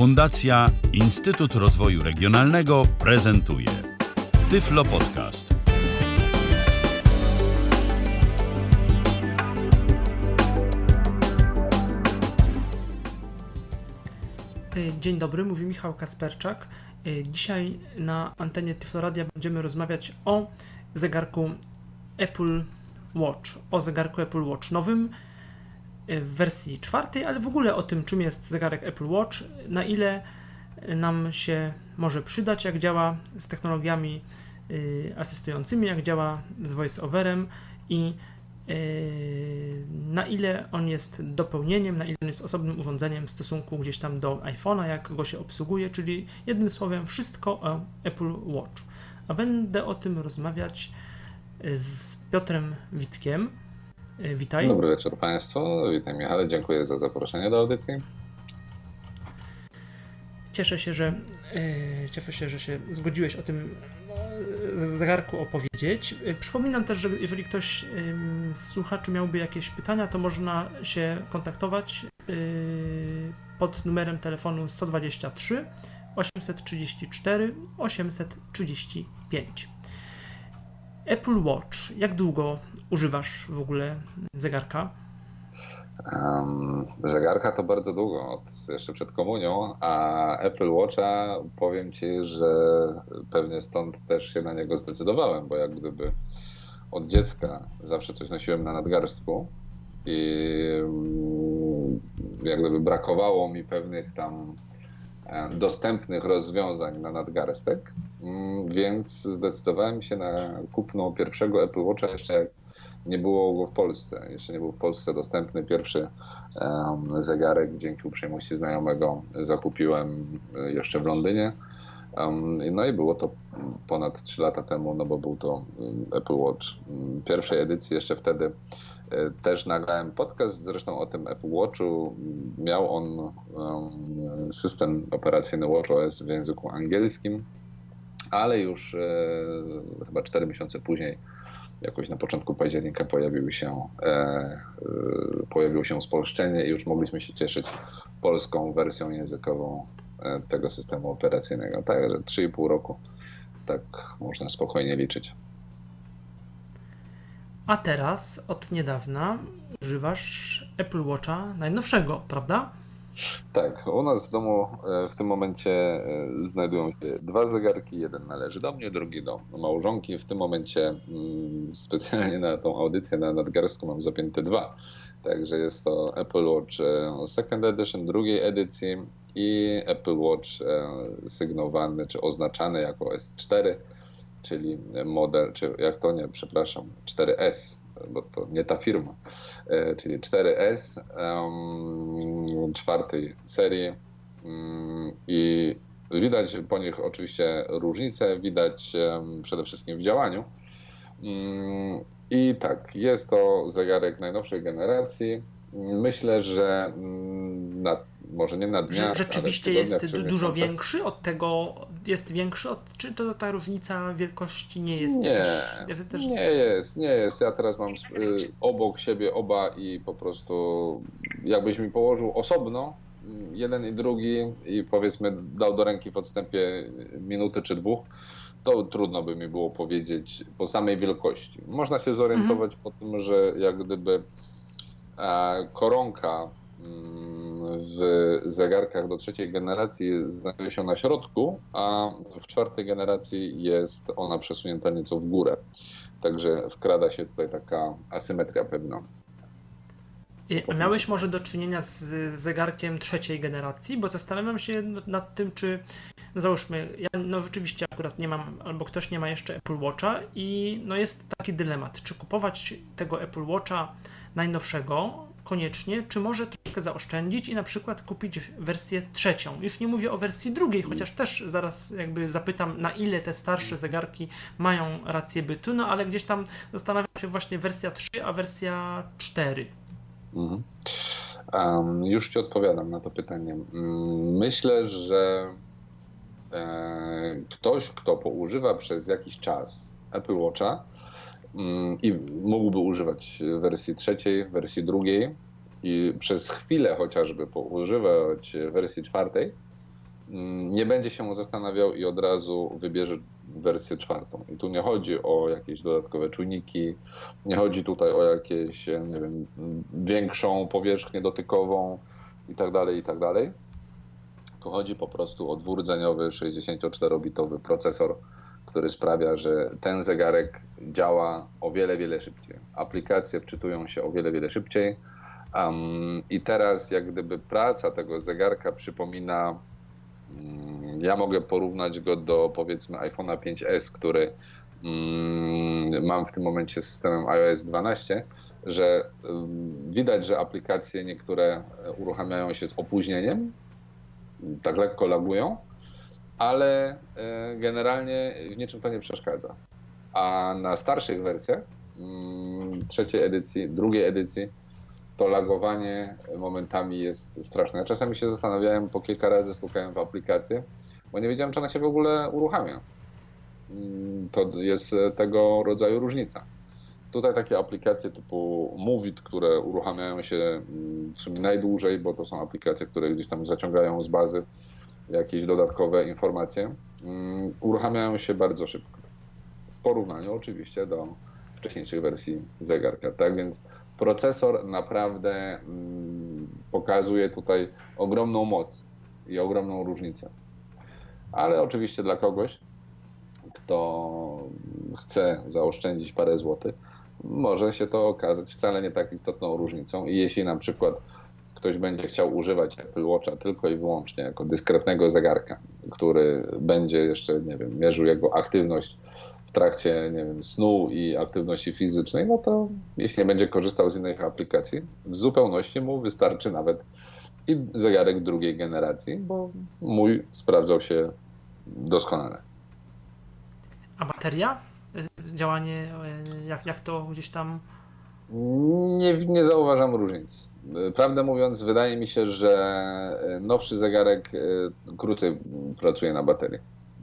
Fundacja Instytut Rozwoju Regionalnego prezentuje Tyflo Podcast. Dzień dobry, mówi Michał Kasperczak. Dzisiaj na antenie Tyfloradia będziemy rozmawiać o zegarku Apple Watch, o zegarku Apple Watch nowym w wersji czwartej, ale w ogóle o tym, czym jest zegarek Apple Watch, na ile nam się może przydać, jak działa z technologiami y, asystującymi, jak działa z voice-overem i y, na ile on jest dopełnieniem, na ile on jest osobnym urządzeniem w stosunku gdzieś tam do iPhone'a, jak go się obsługuje, czyli jednym słowem wszystko o Apple Watch. A będę o tym rozmawiać z Piotrem Witkiem. Witaj. Dobry wieczór Państwu. Witam Michale, dziękuję za zaproszenie do audycji. Cieszę się, że cieszę się, że się zgodziłeś o tym zegarku opowiedzieć. Przypominam też, że jeżeli ktoś z słuchaczy miałby jakieś pytania, to można się kontaktować pod numerem telefonu 123 834 835. Apple Watch. Jak długo używasz w ogóle zegarka? Um, zegarka to bardzo długo, od, jeszcze przed komunią, a Apple Watcha powiem Ci, że pewnie stąd też się na niego zdecydowałem, bo jak gdyby od dziecka zawsze coś nosiłem na nadgarstku i jak gdyby brakowało mi pewnych tam dostępnych rozwiązań na nadgarstek, więc zdecydowałem się na kupno pierwszego Apple Watcha jeszcze jak nie było go w Polsce. Jeszcze nie był w Polsce dostępny pierwszy zegarek. Dzięki uprzejmości znajomego zakupiłem jeszcze w Londynie. No i było to ponad 3 lata temu, no bo był to Apple Watch pierwszej edycji. Jeszcze wtedy też nagrałem podcast zresztą o tym Apple Watchu. Miał on system operacyjny WatchOS w języku angielskim, ale już e, chyba 4 miesiące później jakoś na początku października pojawił się, e, e, pojawiło się spolszczenie i już mogliśmy się cieszyć polską wersją językową e, tego systemu operacyjnego. Także 3,5 roku tak można spokojnie liczyć. A teraz od niedawna używasz Apple Watcha najnowszego, prawda? Tak, u nas w domu w tym momencie znajdują się dwa zegarki. Jeden należy do mnie, drugi do małżonki. W tym momencie specjalnie na tą audycję na nadgarstku mam zapięte dwa. Także jest to Apple Watch Second Edition drugiej edycji i Apple Watch sygnowany czy oznaczany jako S4, czyli model, czy jak to nie, przepraszam, 4S bo to nie ta firma, czyli 4S um, czwartej serii um, i widać po nich oczywiście różnice, widać przede wszystkim w działaniu. I tak, jest to zegarek najnowszej generacji. Myślę, że na, może nie na dniach. Że rzeczywiście jest dużo większy od tego, jest większy od, czy to ta różnica wielkości nie jest? Nie, też... nie jest, nie jest. Ja teraz mam y, obok siebie oba i po prostu jakbyś mi położył osobno jeden i drugi i powiedzmy dał do ręki w odstępie minuty czy dwóch, to trudno by mi było powiedzieć po samej wielkości. Można się zorientować mhm. po tym, że jak gdyby koronka w zegarkach do trzeciej generacji znajduje się na środku, a w czwartej generacji jest ona przesunięta nieco w górę. Także wkrada się tutaj taka asymetria pewna. I miałeś może do czynienia z zegarkiem trzeciej generacji, bo zastanawiam się nad tym, czy no załóżmy, ja no rzeczywiście akurat nie mam, albo ktoś nie ma jeszcze Apple Watcha i no jest taki dylemat, czy kupować tego Apple Watcha najnowszego koniecznie, czy może troszkę zaoszczędzić i na przykład kupić wersję trzecią. Już nie mówię o wersji drugiej, chociaż też zaraz jakby zapytam, na ile te starsze zegarki mają rację bytu, no ale gdzieś tam zastanawiam się właśnie wersja 3, a wersja 4. Mhm. Um, już Ci odpowiadam na to pytanie. Myślę, że e, ktoś, kto poużywa przez jakiś czas Apple Watcha, i mógłby używać wersji trzeciej, wersji drugiej i przez chwilę chociażby używać wersji czwartej, mm, nie będzie się zastanawiał i od razu wybierze wersję czwartą. I tu nie chodzi o jakieś dodatkowe czujniki, nie chodzi tutaj o jakieś, nie wiem, większą powierzchnię dotykową i tak dalej, i tak. Tu chodzi po prostu o dwurdzeniowy 64-bitowy procesor, który sprawia, że ten zegarek działa o wiele, wiele szybciej. Aplikacje wczytują się o wiele, wiele szybciej. Um, I teraz, jak gdyby praca tego zegarka przypomina, um, ja mogę porównać go do powiedzmy iPhone'a 5S, który um, mam w tym momencie systemem iOS 12, że widać, że aplikacje niektóre uruchamiają się z opóźnieniem, tak lekko lagują, ale e, generalnie w niczym to nie przeszkadza. A na starszych wersjach, mm, trzeciej edycji, drugiej edycji, to lagowanie momentami jest straszne. Ja czasami się zastanawiałem, po kilka razy stukałem w aplikację, bo nie wiedziałem, czy ona się w ogóle uruchamia. Mm, to jest tego rodzaju różnica. Tutaj takie aplikacje typu Movit, które uruchamiają się mm, w sumie najdłużej, bo to są aplikacje, które gdzieś tam zaciągają z bazy jakieś dodatkowe informacje, mm, uruchamiają się bardzo szybko. W porównaniu oczywiście do wcześniejszych wersji zegarka. Tak więc procesor naprawdę mm, pokazuje tutaj ogromną moc i ogromną różnicę. Ale oczywiście dla kogoś, kto chce zaoszczędzić parę złotych, może się to okazać wcale nie tak istotną różnicą. I jeśli na przykład ktoś będzie chciał używać Apple Watcha tylko i wyłącznie jako dyskretnego zegarka, który będzie jeszcze, nie wiem, mierzył jego aktywność w trakcie, nie wiem, snu i aktywności fizycznej, no to jeśli nie będzie korzystał z innych aplikacji, w zupełności mu wystarczy nawet i zegarek drugiej generacji, bo mój sprawdzał się doskonale. A bateria? Y, działanie, y, jak, jak to gdzieś tam? Nie, nie zauważam różnic. Prawdę mówiąc, wydaje mi się, że nowszy zegarek y, krócej pracuje na baterii.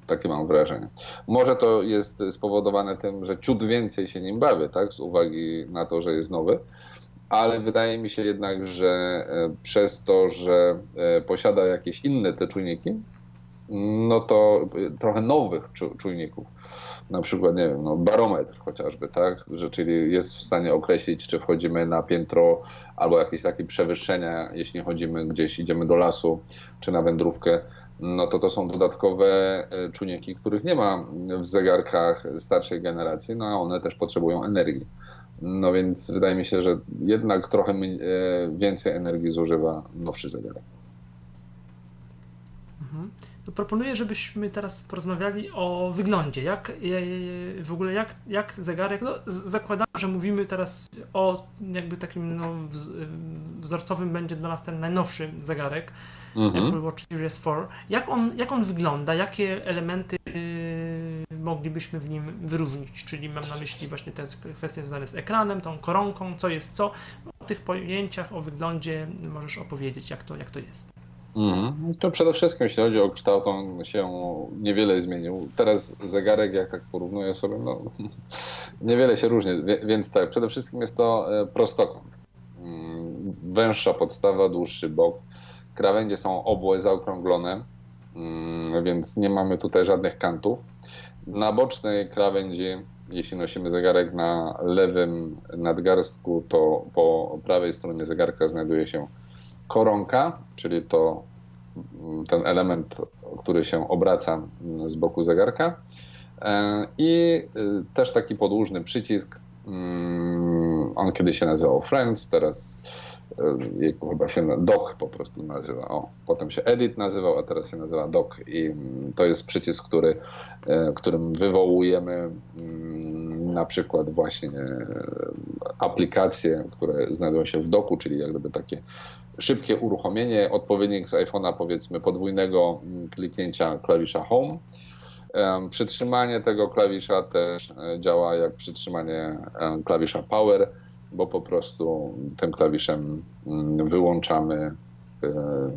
Takie mam wrażenie. Może to jest spowodowane tym, że ciut więcej się nim bawię, tak, z uwagi na to, że jest nowy, ale wydaje mi się jednak, że przez to, że posiada jakieś inne te czujniki, no to trochę nowych czujników na przykład, nie wiem, no, barometr chociażby, tak, że czyli jest w stanie określić, czy wchodzimy na piętro albo jakieś takie przewyższenia, jeśli chodzimy gdzieś, idziemy do lasu, czy na wędrówkę, no to to są dodatkowe e, czujniki, których nie ma w zegarkach starszej generacji, no a one też potrzebują energii. No więc wydaje mi się, że jednak trochę e, więcej energii zużywa nowszy zegarek. Mhm proponuję, żebyśmy teraz porozmawiali o wyglądzie. Jak w ogóle, jak, jak zegarek, no, zakładam, że mówimy teraz o jakby takim no, wzorcowym będzie dla nas ten najnowszy zegarek, mhm. Apple Watch Series 4. Jak on, jak on wygląda? Jakie elementy moglibyśmy w nim wyróżnić? Czyli mam na myśli właśnie te kwestie związane z ekranem, tą koronką, co jest co. O tych pojęciach, o wyglądzie możesz opowiedzieć, jak to, jak to jest. Mhm. To przede wszystkim, jeśli chodzi o kształt, on się niewiele zmienił. Teraz zegarek, jak tak porównuję sobie, no, niewiele się różni. Więc tak, przede wszystkim jest to e, prostokąt. Mm, węższa podstawa, dłuższy bok. Krawędzie są obłe, zaokrąglone, mm, więc nie mamy tutaj żadnych kantów. Na bocznej krawędzi, jeśli nosimy zegarek na lewym nadgarstku, to po prawej stronie zegarka znajduje się koronka, czyli to mm, ten element, który się obraca z boku zegarka. E, I y, też taki podłużny przycisk. Mm, on kiedyś się nazywał Friends, teraz y, chyba się Dock po prostu nazywa. O, potem się Edit nazywał, a teraz się nazywa Dock i mm, to jest przycisk, który, e, którym wywołujemy na przykład właśnie e, aplikacje, które znajdują się w doku, czyli jak gdyby takie szybkie uruchomienie, odpowiednik z iPhone'a powiedzmy podwójnego mm, kliknięcia klawisza Home. Przytrzymanie tego klawisza też e, działa jak przytrzymanie klawisza Power, bo po prostu tym klawiszem mm, wyłączamy e,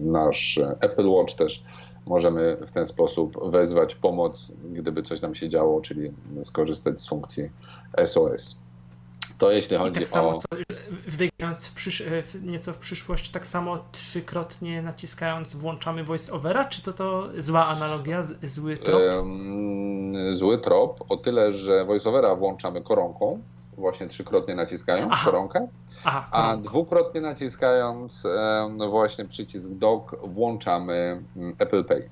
nasz Apple Watch też. Możemy w ten sposób wezwać pomoc, gdyby coś nam się działo, czyli skorzystać z funkcji SOS. To jeśli I chodzi tak samo, o... to, wybiegając w przysz- w nieco w przyszłość, tak samo trzykrotnie naciskając włączamy voice-overa, czy to to zła analogia, z- zły trop? em, zły trop, o tyle, że voiceovera włączamy koronką, właśnie trzykrotnie naciskając Aha. koronkę, Aha, a dwukrotnie naciskając no właśnie przycisk dock włączamy mm, Apple Pay.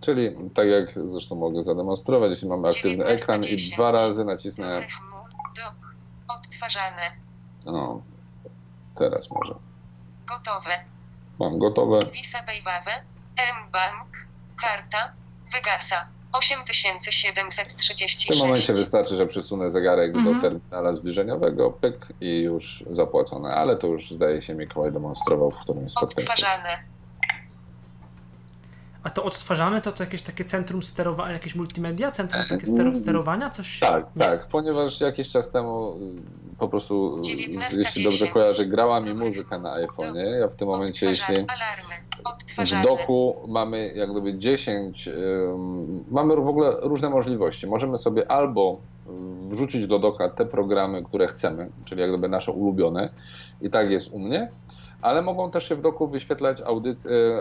Czyli tak jak zresztą mogę zademonstrować, jeśli mamy aktywny ekran i dwa razy nacisnę, Dok. Odtwarzane. no teraz może, Gotowe. mam gotowe, Visa Paywawe. M-Bank. Karta. Wygasa. 8736. w tym momencie wystarczy, że przysunę zegarek Mhm. do terminala zbliżeniowego, pyk i już zapłacone, ale to już zdaje się Mikołaj demonstrował w którymś spotkaniu. Odtwarzane. A to odtwarzane to, to jakieś takie centrum sterowania, jakieś multimedia, centrum takie stero- sterowania, coś? Tak, Nie. tak, ponieważ jakiś czas temu y, po prostu, 19:10. jeśli dobrze kojarzę, grała mi muzyka na iPhone'ie. Ja w tym momencie, jeśli w doku mamy jak gdyby 10, ym, mamy w ogóle różne możliwości. Możemy sobie albo wrzucić do doka te programy, które chcemy, czyli jak gdyby nasze ulubione i tak jest u mnie, ale mogą też się w doku wyświetlać y,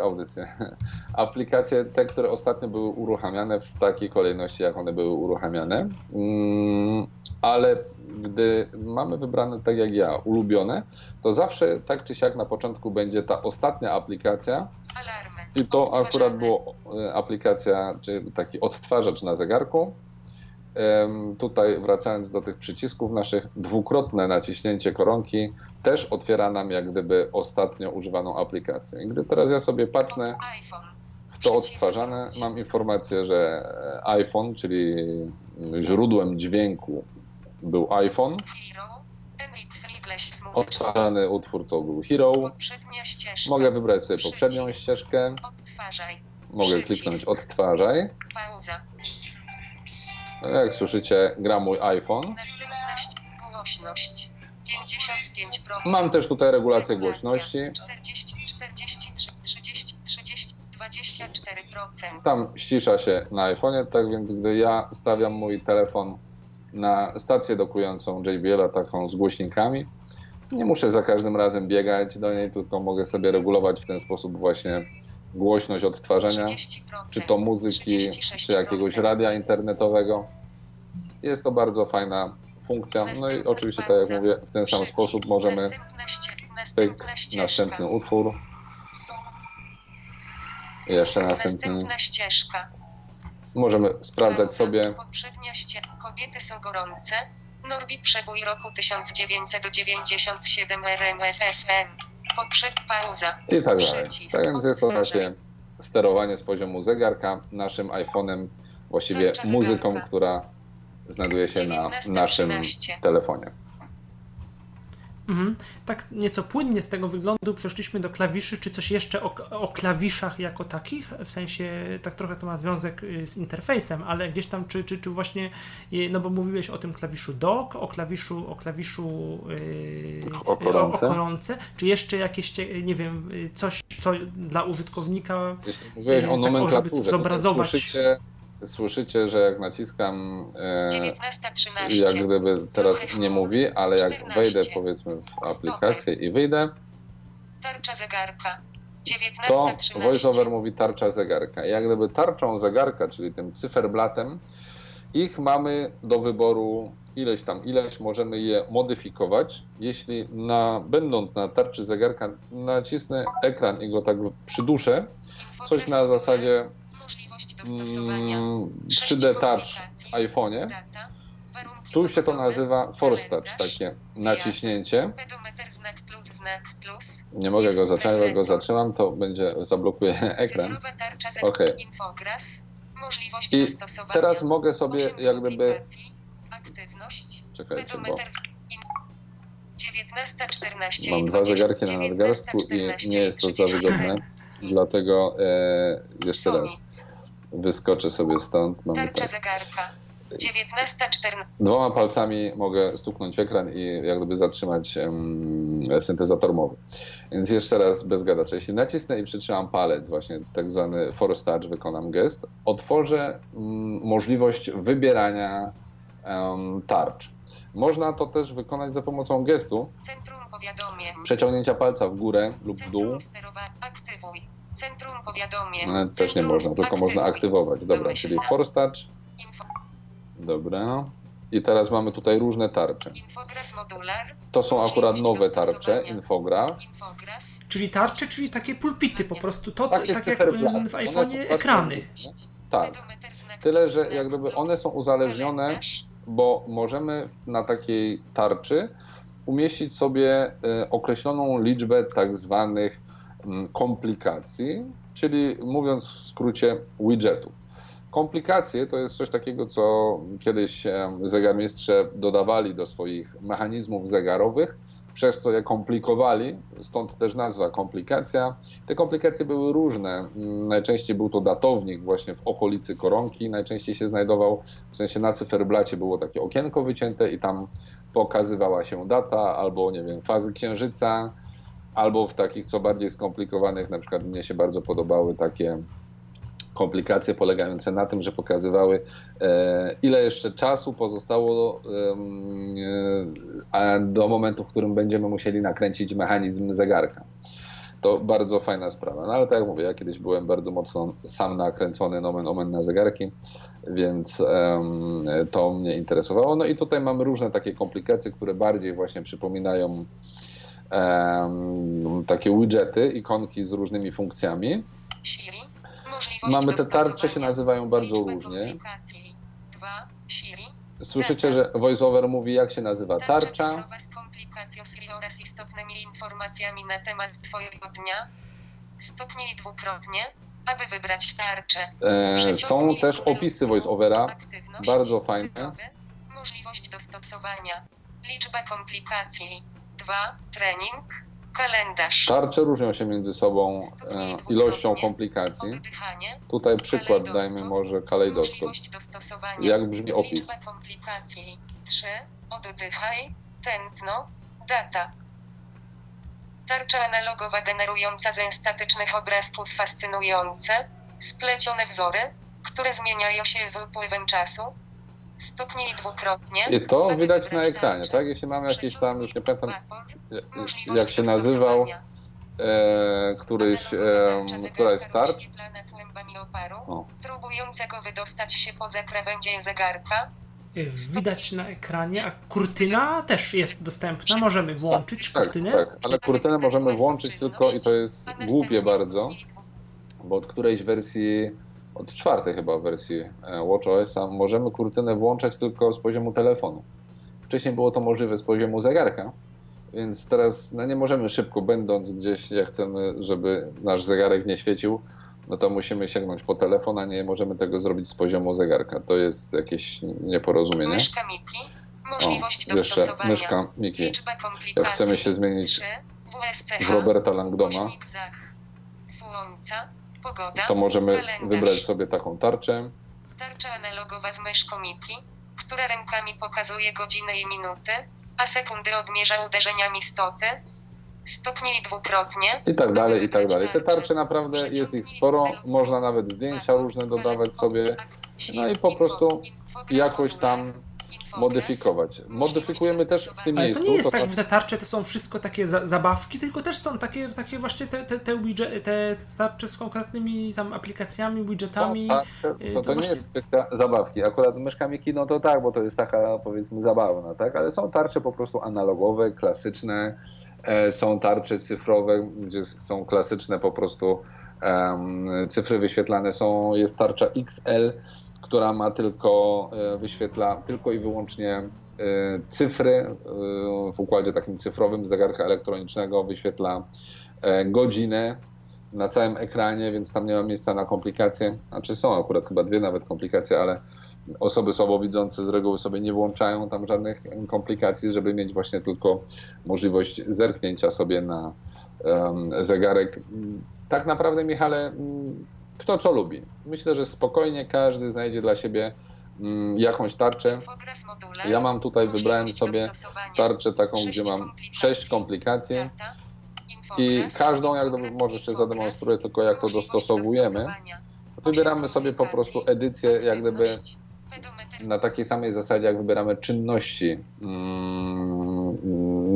audycje, aplikacje, te, które ostatnio były uruchamiane w takiej kolejności, jak one były uruchamiane. Ale gdy mamy wybrane tak jak ja, ulubione, to zawsze tak czy siak na początku będzie ta ostatnia aplikacja, Alarmy. i to Odtwarzane. akurat było e, aplikacja, czy taki odtwarzacz na zegarku. Tutaj wracając do tych przycisków naszych, dwukrotne naciśnięcie koronki też otwiera nam jak gdyby ostatnio używaną aplikację. I gdy teraz ja sobie patrzę w to odtwarzane, mam informację, że e, iPhone, czyli mm, źródłem dźwięku był iPhone. Odtwarzany utwór to był Hero. Mogę wybrać sobie poprzednią ścieżkę. Odtwarzaj. Mogę kliknąć odtwarzaj. Pauza. Jak słyszycie, gra mój iPhone. Następna ści- głośność. 55%. Mam też tutaj regulację głośności. 40, 43, 30, 30, 24%. Tam ścisza się na iPhone'ie, tak więc gdy ja stawiam mój telefon na stację dokującą JBL-a taką z głośnikami, nie muszę za każdym razem biegać do niej, tylko mogę sobie regulować w ten sposób właśnie głośność odtwarzania, 30%. czy to muzyki, 36%. czy jakiegoś radia internetowego. Jest to bardzo fajna funkcja. No i oczywiście, tak jak mówię, w ten sam sposób możemy pyk, następny utwór. I jeszcze następny. Następna ścieżka. Możemy sprawdzać Pauza. sobie Poprzednia ście... Kobiety są gorące. Norbi przebój roku 1997 RMFFM. Poprzed pauza. i tak dalej. Tak więc jest to takie sterowanie z poziomu zegarka naszym iPhone'em, właściwie muzyką, która znajduje się na 19:13. naszym telefonie. Mhm. Tak nieco płynnie z tego wyglądu przeszliśmy do klawiszy. Czy coś jeszcze o, o klawiszach jako takich? W sensie, tak trochę to ma związek y, z interfejsem, ale gdzieś tam, czy, czy, czy właśnie, y, no bo mówiłeś o tym klawiszu dock, o klawiszu, o klawiszu yy, O koronce. o koronce. Czy jeszcze jakieś, nie wiem, y, coś, co dla użytkownika Jeśli mówiłeś Tak, o żeby nomenklaturze, zobrazować. słyszycie, słyszycie, że jak naciskam, e, 19.13. jak gdyby teraz nie mówi, ale jak 14. wejdę powiedzmy w aplikację i wyjdę, Tarcza zegarka. to 19.13. VoiceOver mówi tarcza zegarka. Jak gdyby tarczą zegarka, czyli tym cyferblatem, ich mamy do wyboru ileś tam, ileś, możemy je modyfikować. Jeśli na, będąc na tarczy zegarka nacisnę ekran i go tak przyduszę, coś na zasadzie 3D Touch komunikacji. w iPhone'ie, tu się to nazywa Force Touch, takie naciśnięcie. Nie mogę go zatrzymać, jak go zatrzymam, to będzie zablokuje ekran. Możliwość I. Teraz mogę sobie jak gdyby... Czekajcie, bo Pedometer z... in- 19.14 mam dwa 20, zegarki na nadgarstku i 19:14 nie jest to za 30 wygodne. Dlatego e, jeszcze raz. Wyskoczę sobie stąd. Mamy Tarcza tak. zegarka. 19.14 Dwoma palcami mogę stuknąć w ekran i jak gdyby zatrzymać em, syntezator mowy. Więc jeszcze raz bez gadacza. Jeśli nacisnę i przytrzymam palec, właśnie tak zwany force touch, wykonam gest, otworzę mm, możliwość wybierania em, tarcz. Można to też wykonać za pomocą gestu Centrum powiadomień. przeciągnięcia palca w górę lub w dół. Centrum sterowa... Aktywuj. Centrum powiadomień. No, też nie Centrum można, tylko można aktywuj. aktywować. Dobra, czyli Domyślna. touch. Info... Dobra. I teraz mamy tutaj różne tarcze. Infograf modular. To są akurat nowe tarcze, infograf. Infograf. Czyli tarcze, czyli takie pulpity, po prostu to, co, Takie tak jak w One są iPhone'ie bardzo ekrany. Tak. Tyle, że jak gdyby one są uzależnione, bo możemy na takiej tarczy umieścić sobie e, określoną liczbę tak zwanych komplikacji, czyli mówiąc w skrócie widgetów. Komplikacje to jest coś takiego, co kiedyś zegarmistrze dodawali do swoich mechanizmów zegarowych, przez co je komplikowali, stąd też nazwa komplikacja. Te komplikacje były różne. Mm, Najczęściej był to datownik właśnie w okolicy koronki, najczęściej się znajdował, w sensie na cyferblacie było takie okienko wycięte i tam pokazywała się data albo, nie wiem, fazy księżyca, albo w takich co bardziej skomplikowanych, na przykład mnie się bardzo podobały takie komplikacje polegające na tym, że pokazywały, e, ile jeszcze czasu pozostało e, a do momentu, w którym będziemy musieli nakręcić mechanizm zegarka. To bardzo fajna sprawa. No ale tak jak mówię, ja kiedyś byłem bardzo mocno sam nakręcony nomen omen na zegarki, więc to mnie interesowało. No i tutaj mamy różne takie komplikacje, które bardziej właśnie przypominają takie widgety, ikonki z różnymi funkcjami. Mamy te tarcze, się nazywają bardzo różnie. Słyszycie, że voiceover mówi, jak się nazywa tarcza. z komplikacją Siri oraz istotnymi informacjami na temat Twojego dnia. Stuknij dwukrotnie, aby wybrać tarczę. E, są też opisy voiceovera, bardzo fajne. Możliwość dostosowania. Liczba komplikacji. 2. Trening. Kalendarz. Tarcze różnią się między sobą e, ilością komplikacji. Oddychanie. Tutaj przykład dajmy może kalejdoskop. Jak brzmi opis? Liczba komplikacji. 3. Oddychaj. Tętno. Data. Tarcza analogowa generująca ze statycznych obrazków fascynujące, splecione wzory, które zmieniają się z upływem czasu. Stuknij dwukrotnie. I to widać na ekranie, tak? Jeśli mamy jakiś tam, już nie pamiętam jak- się nazywał, e, któryś, e, która jest tarcz. Oświetlana kłębami oparu, O. próbującego wydostać się poza krawędzie zegarka. Y, Widać na ekranie, a kurtyna też jest dostępna. Możemy włączyć Tak, kurtynę. tak, ale kurtynę możemy włączyć tylko i to jest głupie bardzo, bo od którejś wersji, od czwartej chyba wersji e, WatchOS-a możemy kurtynę włączać tylko z poziomu telefonu. Wcześniej było to możliwe z poziomu zegarka, więc teraz no nie możemy szybko, będąc gdzieś, jak chcemy, żeby nasz zegarek nie świecił, no to musimy sięgnąć po telefon, a nie możemy tego zrobić z poziomu zegarka. To jest jakieś nieporozumienie. Myszka Miki. Możliwość O, dostosowania. myszka Miki. Liczba komplikacji. Jak chcemy się zmienić 3. WSCH. w Roberta Langdoma. Słońca. Pogoda. to możemy kalendarz. wybrać sobie taką tarczę. Tarcza analogowa z myszką Miki, która rękami pokazuje godziny i minuty, a sekundy odmierza uderzeniami stopy. Stuknij dwukrotnie. I tak dalej, i tak dalej. Te tarcze naprawdę jest ich sporo, można nawet zdjęcia różne dodawać sobie, no i po prostu jakoś tam modyfikować. Modyfikujemy też w tym Ale miejscu. to nie jest to tak, tam- że te tarcze to są wszystko takie za zabawki, tylko też są takie, takie właśnie te, te, te, widget, te tarcze z konkretnymi tam aplikacjami, widgetami. są tarcze, y, to, to to nie właśnie- jest kwestia zabawki. Akurat myszka Miki, no to tak, bo to jest taka powiedzmy zabawna, tak? Ale są tarcze po prostu analogowe, klasyczne, e, są tarcze cyfrowe, gdzie są klasyczne po prostu em, cyfry wyświetlane są. Jest tarcza XL, która ma tylko, e, wyświetla tylko i wyłącznie e, cyfry e, w układzie takim cyfrowym zegarka elektronicznego, wyświetla godzinę na całym ekranie, więc tam nie ma miejsca na komplikacje. Znaczy są akurat chyba dwie nawet komplikacje, ale osoby słabowidzące z reguły sobie nie włączają tam żadnych komplikacji, żeby mieć właśnie tylko możliwość zerknięcia sobie na zegarek. Tak naprawdę, Michale, mm, kto co lubi. Myślę, że spokojnie każdy znajdzie dla siebie mm, jakąś tarczę. Ja mam tutaj, wybrałem sobie tarczę taką, gdzie mam sześć komplikacji i każdą, jak Infograf. może jeszcze zademonstruję tylko jak to dostosowujemy. Wybieramy sobie po prostu edycję, jak gdyby na takiej samej zasadzie, jak wybieramy czynności mm,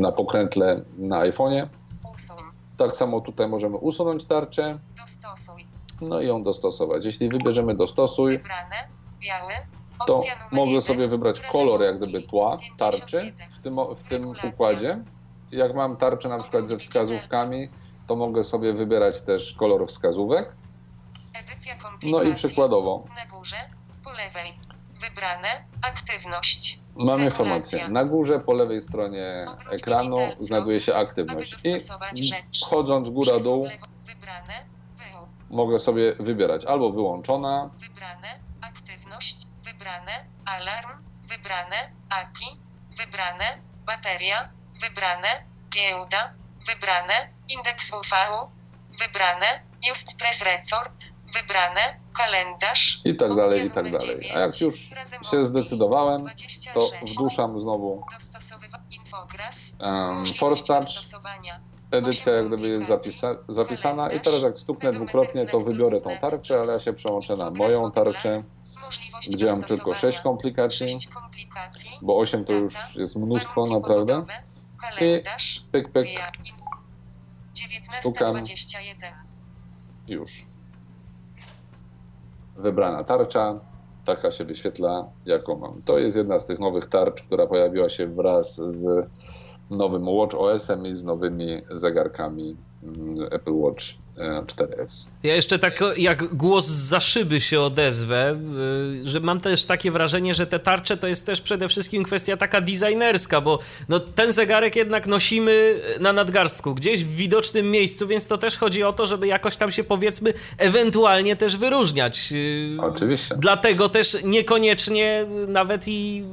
na pokrętle na iPhone'ie. Tak samo tutaj możemy usunąć tarczę, Dostosuj. No i ją dostosować. Jeśli wybierzemy dostosuj, to mogę sobie wybrać kolor jak gdyby tła tarczy w tym, w tym układzie. Jak mam tarczę na przykład ze wskazówkami, to mogę sobie wybierać też kolor wskazówek. No i przykładowo Na górze. Po lewej. Wybrane. Aktywność. mam informację. Na górze po lewej stronie ekranu znajduje się aktywność i chodząc góra-dół. Mogę sobie wybierać albo wyłączona, Wybrane. Aktywność. Wybrane. Alarm. Wybrane. AKI. Wybrane. Bateria. Wybrane. Giełda. Wybrane. Indeks UV. Wybrane. Just Press Resort. Wybrane. Kalendarz. i tak dalej, i tak dalej. A jak już się zdecydowałem, to 26. wduszam znowu um, dostosowania. Edycja jak gdyby jest zapisa zapisana i teraz jak stuknę dwukrotnie, to wybiorę tą tarczę, ale ja się przełączę na moją tarczę, gdzie mam tylko 6 dostosowania. komplikacji, bo 8 to już jest mnóstwo naprawdę. Kalendarz. Pyk, pyk, Stukam. 19.21. już. Wybrana tarcza, taka się wyświetla, jaką mam. To jest jedna z tych nowych tarcz, która pojawiła się wraz z nowym Watch OS-em i z nowymi zegarkami mm, Apple Watch e, 4S. Ja jeszcze tak jak głos za szyby się odezwę, y, że mam też takie wrażenie, że te tarcze to jest też przede wszystkim kwestia taka designerska, bo no, ten zegarek jednak nosimy na nadgarstku, gdzieś w widocznym miejscu, więc to też chodzi o to, żeby jakoś tam się powiedzmy ewentualnie też wyróżniać. Y, Oczywiście. Dlatego też niekoniecznie nawet i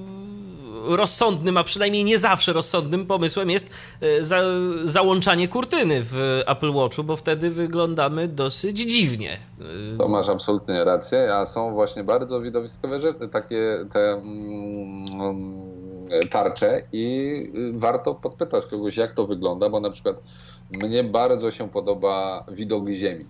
rozsądnym, a przynajmniej nie zawsze rozsądnym pomysłem jest e, za, załączanie kurtyny w Apple Watchu, bo wtedy wyglądamy dosyć dziwnie. E, To masz absolutnie rację, a są właśnie bardzo widowiskowe rzeczy, takie te mm, tarcze i y, warto podpytać kogoś, jak to wygląda, bo na przykład mnie bardzo się podoba widok Ziemi.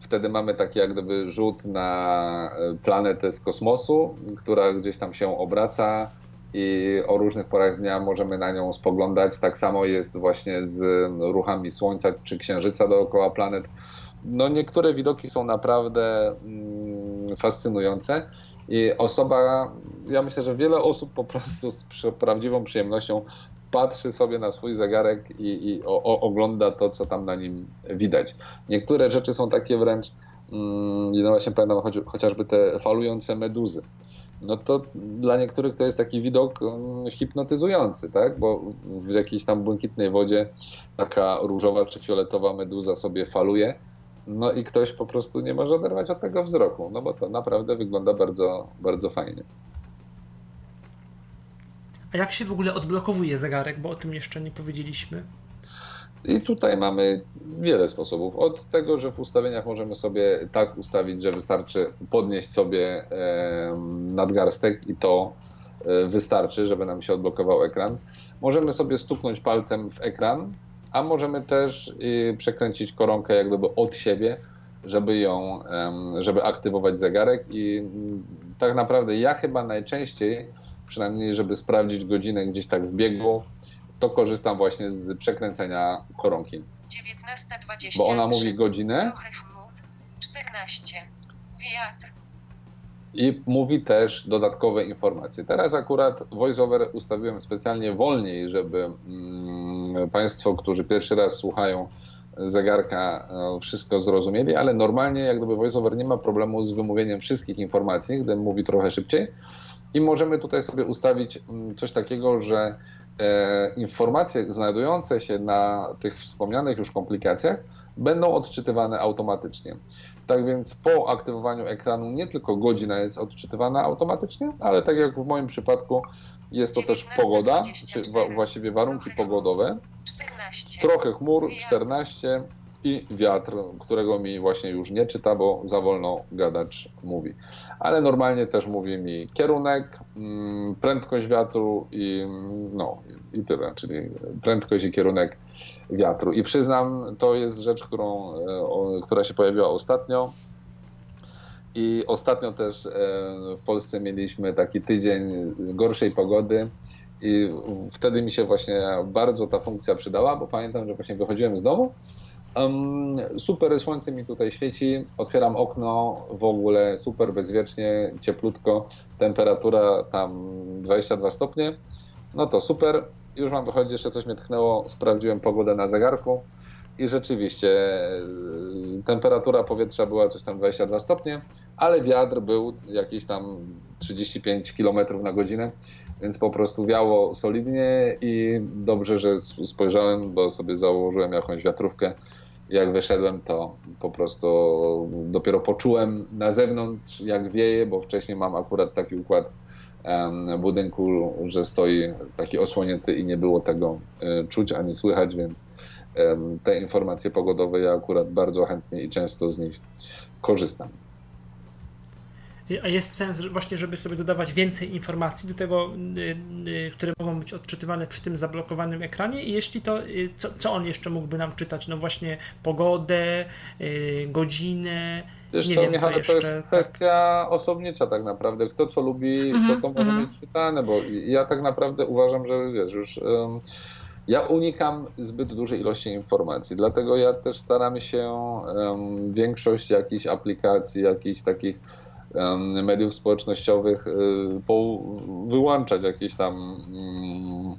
Wtedy mamy taki jak gdyby rzut na y, planetę z kosmosu, która gdzieś tam się obraca i o różnych porach dnia możemy na nią spoglądać. Tak samo jest właśnie z ruchami Słońca czy Księżyca dookoła planet. No niektóre widoki są naprawdę mm, fascynujące i osoba, ja myślę, że wiele osób po prostu z prawdziwą przyjemnością patrzy sobie na swój zegarek i, i o, o, ogląda to, co tam na nim widać. Niektóre rzeczy są takie wręcz, mm, no właśnie pamiętam chociażby te falujące meduzy no to dla niektórych to jest taki widok um, hipnotyzujący, tak? Bo w jakiejś tam błękitnej wodzie taka różowa czy fioletowa meduza sobie faluje. No i ktoś po prostu nie może oderwać od tego wzroku, no bo to naprawdę wygląda bardzo, bardzo fajnie. A jak się w ogóle odblokowuje zegarek, bo o tym jeszcze nie powiedzieliśmy? I tutaj mamy wiele sposobów. Od tego, że w ustawieniach możemy sobie tak ustawić, że wystarczy podnieść sobie nadgarstek i to e, wystarczy, żeby nam się odblokował ekran. Możemy sobie stuknąć palcem w ekran, a możemy też e, przekręcić koronkę jak gdyby od siebie, żeby ją, żeby aktywować zegarek i tak naprawdę ja chyba najczęściej, przynajmniej żeby sprawdzić godzinę gdzieś tak w biegu, to korzystam właśnie z przekręcenia koronki. 19.23. Bo ona mówi godzinę Trochę chmur. 14. Wiatr. i mówi też dodatkowe informacje. Teraz akurat VoiceOver ustawiłem specjalnie wolniej, żeby mm, Państwo, którzy pierwszy raz słuchają zegarka, e, wszystko zrozumieli, ale normalnie jak gdyby VoiceOver nie ma problemu z wymówieniem wszystkich informacji, gdy mówi trochę szybciej. I możemy tutaj sobie ustawić mm, coś takiego, że informacje znajdujące się na tych wspomnianych już komplikacjach będą odczytywane automatycznie. Tak więc po aktywowaniu ekranu nie tylko godzina jest odczytywana automatycznie, ale tak jak w moim przypadku jest to też pogoda, czy właściwie warunki pogodowe, 14. trochę chmur, 14 i wiatr, którego mi właśnie już nie czyta, bo za wolno gadacz mówi. Ale normalnie też mówi mi kierunek, mm, prędkość wiatru i mm, no i tyle, czyli prędkość i kierunek wiatru. I przyznam, to jest rzecz, którą, e, która się pojawiła ostatnio I ostatnio też e, w Polsce mieliśmy taki tydzień gorszej pogody i wtedy mi się właśnie bardzo ta funkcja przydała, bo pamiętam, że właśnie wychodziłem z domu. Um, super słońce mi tutaj świeci, otwieram okno, w ogóle super bezwiecznie, cieplutko, temperatura tam 22 stopnie. No to super, już mam wychodzić, jeszcze coś mnie tchnęło, sprawdziłem pogodę na zegarku i rzeczywiście y, temperatura powietrza była coś tam 22 stopnie, ale wiatr był jakieś tam 35 km na godzinę, więc po prostu wiało solidnie i dobrze, że spojrzałem, bo sobie założyłem jakąś wiatrówkę. Jak wyszedłem, to po prostu dopiero poczułem na zewnątrz, jak wieje, bo wcześniej mam akurat taki układ budynku, że stoi taki osłonięty i nie było tego e, czuć ani słychać, więc te informacje pogodowe ja akurat bardzo chętnie i często z nich korzystam. A jest sens właśnie, żeby sobie dodawać więcej informacji do tego, y, y, które mogą być odczytywane przy tym zablokowanym ekranie i jeśli to, y, co, co on jeszcze mógłby nam czytać? No właśnie pogodę, godzinę, Wiesz nie co, wiem, co jeszcze, to jest kwestia tak. osobnicza tak naprawdę. Kto co lubi, mhm, to to może mhm. mieć czytane, bo ja tak naprawdę uważam, że wiesz, już... Um, ja unikam zbyt dużej ilości informacji, dlatego ja też staram się um, większość jakichś aplikacji, jakichś takich mediów społecznościowych po, wyłączać jakieś tam mm,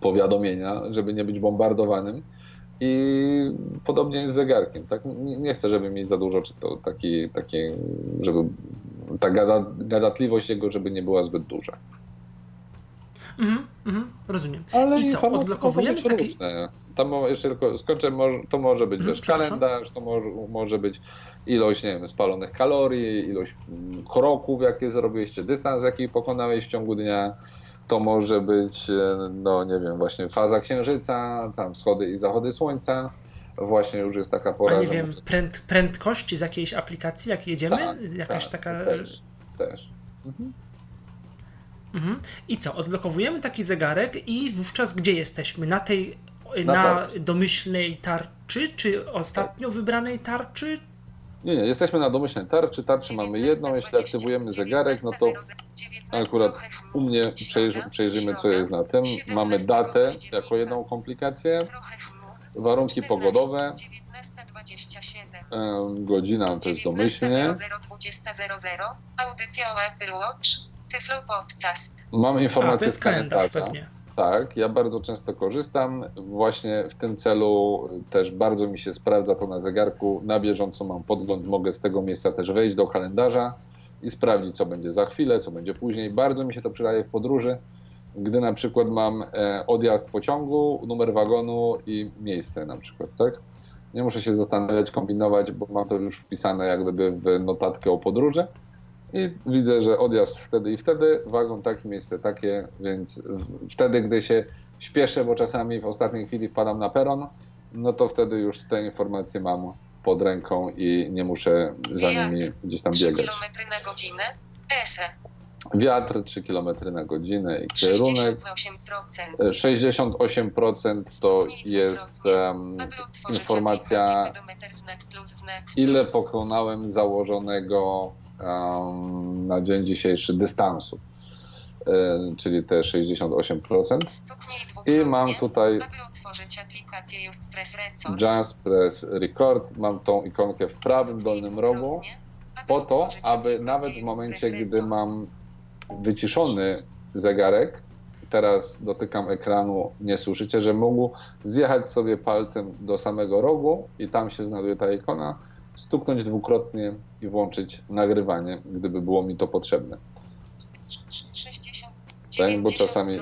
powiadomienia, żeby nie być bombardowanym. I podobnie jest z zegarkiem. Tak? Nie chcę, żeby mieć za dużo, czy to taki, taki żeby ta gada, gadatliwość jego, żeby nie była zbyt duża. Mhm, mhm, rozumiem. Ale I co, odblokowujemy taki... Różne. Tam jeszcze tylko skończę, to może być mhm, wiesz, kalendarz, to może, może być ilość, nie wiem, spalonych kalorii, ilość mm, kroków, jakie zrobiłeś, dystans, jaki pokonałeś w ciągu dnia. To może być, e, no nie wiem, właśnie faza księżyca, tam wschody i zachody słońca. Właśnie już jest taka pora. A nie wiem, muszę... pręd, prędkości z jakiejś aplikacji, jak jedziemy? Tak, Jakaś tak, taka. Też. też. Mhm. Mhm. I co? Odblokowujemy taki zegarek i wówczas gdzie jesteśmy? Na tej na, na domyślnej tarczy, czy ostatnio wybranej tarczy? Nie, nie, jesteśmy na domyślnej tarczy. Tarczy mamy jedną. Jeśli aktywujemy zegarek, no to akurat u mnie przejrzymy, co jest na tym. Mamy datę jako jedną komplikację, warunki pogodowe, godzina to jest domyślnie. Audycja o Apple Watch, Tyflo Podcast. Mam informację z kalendarza. Tak, ja bardzo często korzystam. Właśnie w tym celu też bardzo mi się sprawdza to na zegarku. Na bieżąco mam podgląd, mogę z tego miejsca też wejść do kalendarza i sprawdzić, co będzie za chwilę, co będzie później. Bardzo mi się to przydaje w podróży, gdy na przykład mam e, odjazd pociągu, numer wagonu i miejsce na przykład, tak? Nie muszę się zastanawiać, kombinować, bo mam to już wpisane jak gdyby w notatkę o podróży i widzę, że odjazd wtedy i wtedy, wagon takie, miejsce takie, więc wtedy, gdy się śpieszę, bo czasami w ostatniej chwili wpadam na peron, no to wtedy już te informacje mam pod ręką i nie muszę za nimi gdzieś tam biegać. km na godzinę, ESE. Wiatr 3 km na godzinę i kierunek. 68%, 68% to jest um, informacja, ile pokonałem założonego na dzień dzisiejszy dystansu, czyli te 68%. I mam tutaj Just Press Record. Mam tą ikonkę w prawym dolnym rogu, po to, aby nawet w momencie, gdy mam wyciszony zegarek, teraz dotykam ekranu, nie słyszycie, że mógł zjechać sobie palcem do samego rogu i tam się znajduje ta ikona, stuknąć dwukrotnie i włączyć nagrywanie, gdyby było mi to potrzebne. Tak, bo czasami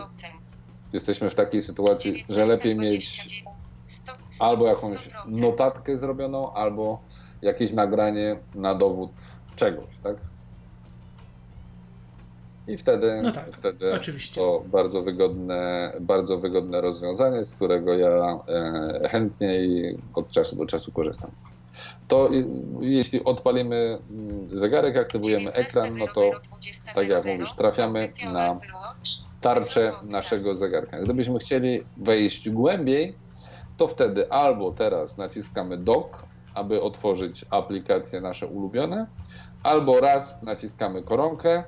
jesteśmy w takiej sytuacji, że lepiej mieć albo jakąś notatkę zrobioną, albo jakieś nagranie na dowód czegoś, tak? I wtedy, no tak, wtedy oczywiście. to bardzo wygodne, bardzo wygodne rozwiązanie, z którego ja e, chętnie i od czasu do czasu korzystam to jeśli odpalimy mm, zegarek, aktywujemy ekran, no to tak jak mówisz, trafiamy na tarczę naszego zegarka. Gdybyśmy chcieli wejść głębiej, to wtedy albo teraz naciskamy dock aby otworzyć aplikacje nasze ulubione, albo raz naciskamy koronkę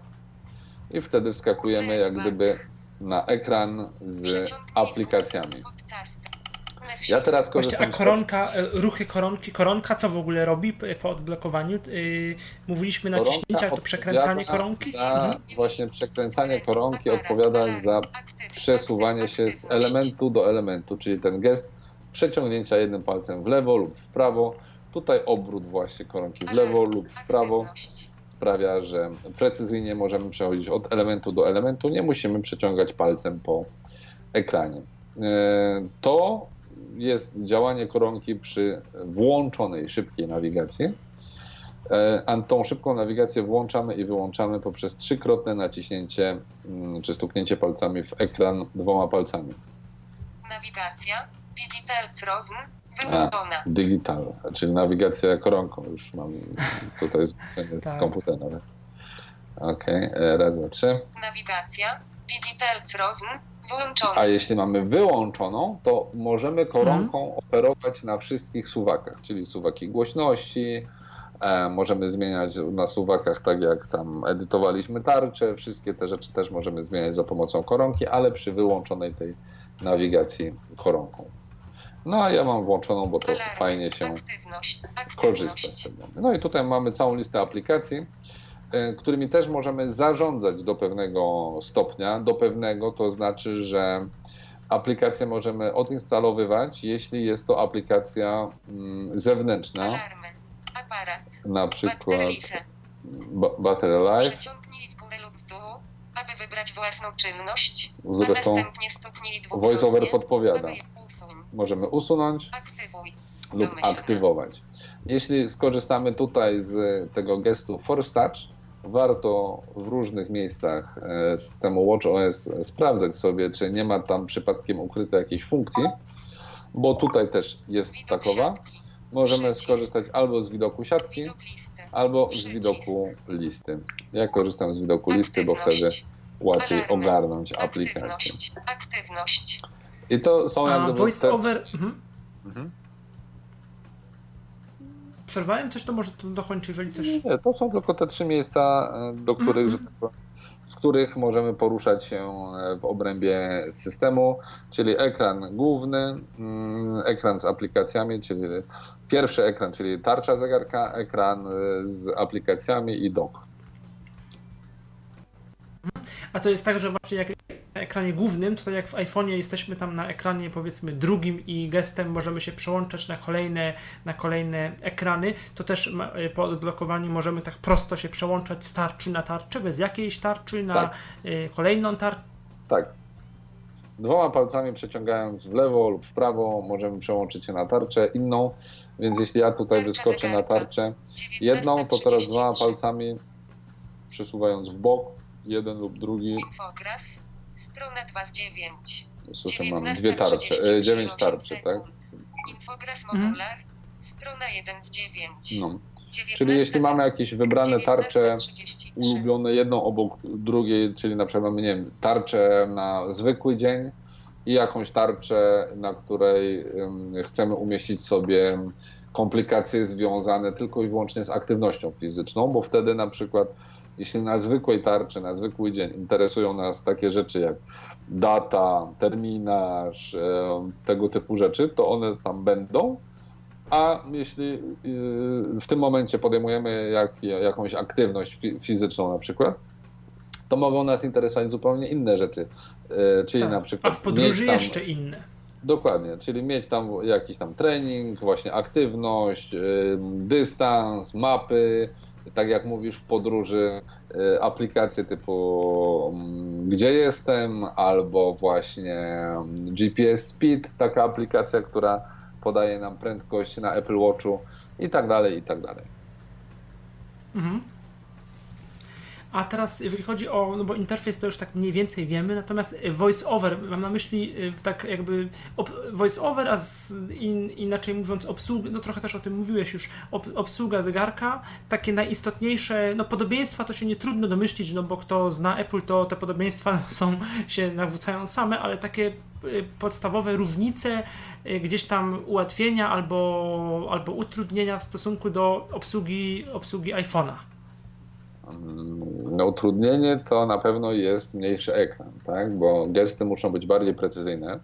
i wtedy wskakujemy jak gdyby na ekran z aplikacjami. Ja teraz Właśnie, a korzystam z koronka, e, ruchy koronki, koronka co w ogóle robi po odblokowaniu? Yy, mówiliśmy naciśnięcia, to przekręcanie koronki? Za Mhm. właśnie przekręcanie koronki odpowiada za przesuwanie się z elementu do elementu, czyli ten gest przeciągnięcia jednym palcem w lewo lub w prawo. Tutaj obrót właśnie koronki w lewo lub w prawo sprawia, że precyzyjnie możemy przechodzić od elementu do elementu, nie musimy przeciągać palcem po ekranie. E, To jest działanie koronki przy włączonej szybkiej nawigacji. E, A tą szybką nawigację włączamy i wyłączamy poprzez trzykrotne naciśnięcie mm, czy stuknięcie palcami w ekran dwoma palcami. Nawigacja. Digital Zrown. Wyłączona. Digital, czyli nawigacja koronką. Już mam tutaj z, z Tak. komputera. Okej, e, raz, dwa, trzy. Nawigacja. Digital. A jeśli mamy wyłączoną, to możemy koronką operować na wszystkich suwakach, czyli suwaki głośności. E, możemy zmieniać na suwakach, tak jak tam edytowaliśmy tarcze. Wszystkie te rzeczy też możemy zmieniać za pomocą koronki, ale przy wyłączonej tej nawigacji koronką. No a ja mam włączoną, bo to Alarm. fajnie się Aktywność. korzysta z Aktywność. tego. No i tutaj mamy całą listę aplikacji, którymi też możemy zarządzać do pewnego stopnia. Do pewnego to znaczy, że aplikację możemy odinstalowywać, jeśli jest to aplikacja mm, zewnętrzna, Alarmy. Aparat. na przykład ba- Battery Life. Przeciągnij w górę lub w dół, aby wybrać własną czynność. Zresztą a VoiceOver podpowiada. Możemy usunąć Aktywuj. lub Domyślne. aktywować. Jeśli skorzystamy tutaj z tego gestu Force Touch, warto w różnych miejscach e, systemu WatchOS sprawdzać sobie, czy nie ma tam przypadkiem ukrytej jakiejś funkcji, bo tutaj też jest takowa. Możemy skorzystać albo z widoku siatki, albo z widoku listy. Ja korzystam z widoku listy, bo wtedy łatwiej ogarnąć aplikację. Aktywność. Aktywność. I to są jak A gdyby voice over. Mhm. Przerwałem coś, to może to dokończy, jeżeli coś. Nie, to są tylko te trzy miejsca, e, do których, Mhm. że tak powiem, w których możemy poruszać się e, w obrębie systemu, czyli ekran główny, mm, ekran z aplikacjami, czyli pierwszy ekran, czyli tarcza zegarka, ekran e, z aplikacjami i dock. A to jest tak, że właśnie jak na ekranie głównym, tutaj jak w iPhone'ie jesteśmy tam na ekranie powiedzmy drugim i gestem możemy się przełączać na kolejne, na kolejne ekrany, to też y, po odblokowaniu możemy tak prosto się przełączać z tarczy na tarczę, bez jakiejś tarczy na Tak. y, kolejną tarczę. Tak. Dwoma palcami przeciągając w lewo lub w prawo możemy przełączyć się na tarczę inną, więc jeśli ja tutaj wyskoczę na tarczę jedną, to teraz dwoma palcami przesuwając w bok, jeden lub drugi, Infograf. Strona 2 z 9. słyszę, mam dwie tarcze, e, dziewięć 19:38 tarczy, tak? Infograf Mhm. modular. Strona 1 z 9. No. Czyli jeśli mamy jakieś wybrane tarcze 19:33. ulubione jedną obok drugiej, czyli na przykład mamy, nie wiem, tarczę na zwykły dzień i jakąś tarczę, na której chcemy umieścić sobie komplikacje związane tylko i wyłącznie z aktywnością fizyczną, bo wtedy na przykład jeśli na zwykłej tarczy, na zwykły dzień interesują nas takie rzeczy jak data, terminarz, em, tego typu rzeczy, to one tam będą, a jeśli yy, w tym momencie podejmujemy jak, jakąś aktywność fi- fizyczną na przykład, to mogą nas interesować zupełnie inne rzeczy. Yy, czyli Tak. na A przykład. w podróży tam, jeszcze inne. Dokładnie, czyli mieć tam jakiś tam trening, właśnie aktywność, dystans, mapy, tak jak mówisz w podróży, yy, aplikacje typu mm, gdzie jestem, albo właśnie mm, GPS Speed, taka aplikacja, która podaje nam prędkość na Apple Watchu i tak dalej, i tak dalej. Mhm. A teraz, jeżeli chodzi o, no bo interfejs to już tak mniej więcej wiemy, natomiast voice over, mam na myśli y, tak jakby ob, voice over, a z, in, inaczej mówiąc obsługę, no trochę też o tym mówiłeś już, ob, obsługa zegarka, takie najistotniejsze, no podobieństwa to się nie trudno domyślić, no bo kto zna Apple, to te podobieństwa są, się nawrócają same, ale takie y, podstawowe różnice, y, gdzieś tam ułatwienia albo, albo utrudnienia w stosunku do obsługi, obsługi iPhone'a. No, utrudnienie to na pewno jest mniejszy ekran, tak? bo gesty muszą być bardziej precyzyjne.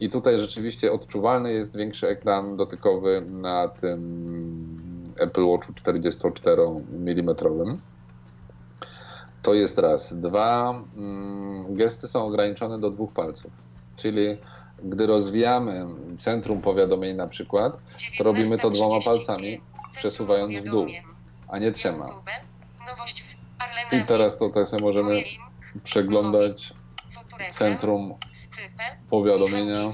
I tutaj rzeczywiście odczuwalny jest większy ekran dotykowy na tym Apple Watchu 44 mm. To jest raz. Dwa, mm, gesty są ograniczone do dwóch palców. Czyli gdy rozwijamy centrum powiadomień na przykład, to robimy to dwoma palcami, przesuwając w dół, a nie trzema. I teraz tutaj sobie możemy przeglądać centrum powiadomienia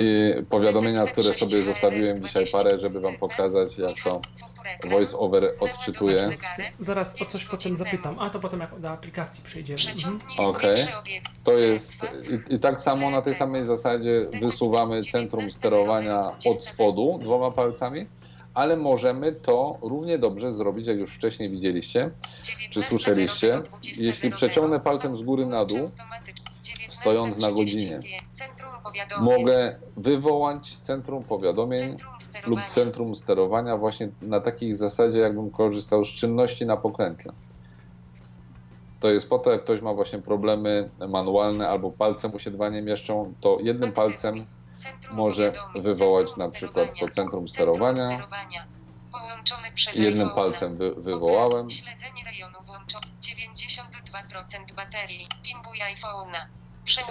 i powiadomienia, które sobie zostawiłem dzisiaj parę, żeby wam pokazać, jak to voice over odczytuje. Zaraz o coś potem zapytam, a to potem jak do aplikacji przejdziemy. Mhm. Okej, okay. to jest i, i tak samo na tej samej zasadzie wysuwamy centrum sterowania od spodu dwoma palcami ale możemy to równie dobrze zrobić, jak już wcześniej widzieliście, czy słyszeliście. Jeśli przeciągnę palcem z góry na dół, stojąc na godzinie, mogę wywołać centrum powiadomień lub centrum sterowania właśnie na takiej zasadzie, jakbym korzystał z czynności na pokrętle. To jest po to, jak ktoś ma właśnie problemy manualne albo palce mu się dwa nie mieszczą, to jednym palcem może wywołać na przykład to centrum sterowania. Jednym palcem wy, wywołałem. Śledzenie rejonu 92% baterii. Pinguj iPhone'a.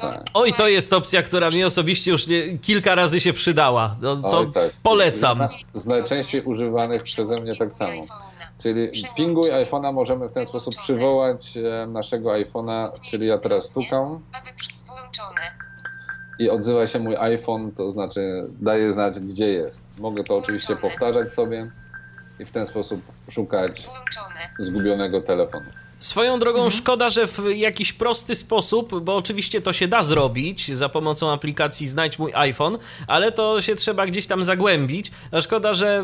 Tak. Oj, to jest opcja, która mi osobiście już nie, kilka razy się przydała. No, to Oj, tak. polecam. Z, z najczęściej używanych przeze mnie tak samo. Czyli pinguj iPhone'a możemy w ten sposób przywołać e, naszego iPhone'a, czyli ja teraz stukam i odzywa się mój iPhone, to znaczy daje znać, gdzie jest. Mogę to oczywiście powtarzać sobie i w ten sposób szukać zgubionego telefonu. Swoją drogą mhm. szkoda, że w jakiś prosty sposób, bo oczywiście to się da zrobić za pomocą aplikacji Znajdź mój iPhone, ale to się trzeba gdzieś tam zagłębić. A szkoda, że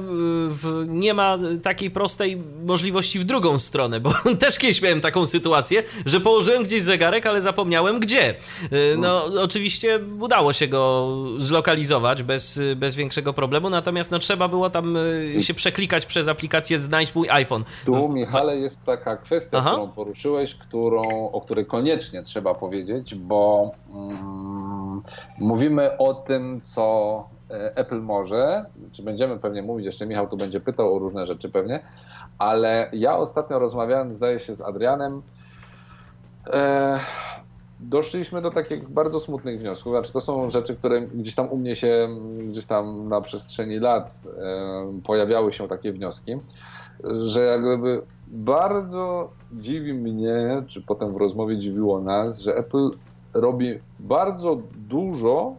w, nie ma takiej prostej możliwości w drugą stronę, bo też kiedyś miałem taką sytuację, że położyłem gdzieś zegarek, ale zapomniałem gdzie. Y, no, oczywiście udało się go zlokalizować bez, bez większego problemu, natomiast no, trzeba było tam y, się przeklikać przez aplikację Znajdź mój iPhone. Tu, Michale, jest taka kwestia, Aha. Poruszyłeś, którą, o której koniecznie trzeba powiedzieć, bo mm, mówimy o tym, co e, Apple może, czy będziemy pewnie mówić, jeszcze Michał tu będzie pytał o różne rzeczy pewnie, ale ja ostatnio rozmawiałem, zdaje się, z Adrianem, e, doszliśmy do takich bardzo smutnych wniosków. Znaczy, to są rzeczy, które gdzieś tam u mnie się, gdzieś tam na przestrzeni lat e, pojawiały się takie wnioski, że jak gdyby bardzo dziwi mnie, czy potem w rozmowie dziwiło nas, że Apple robi bardzo dużo,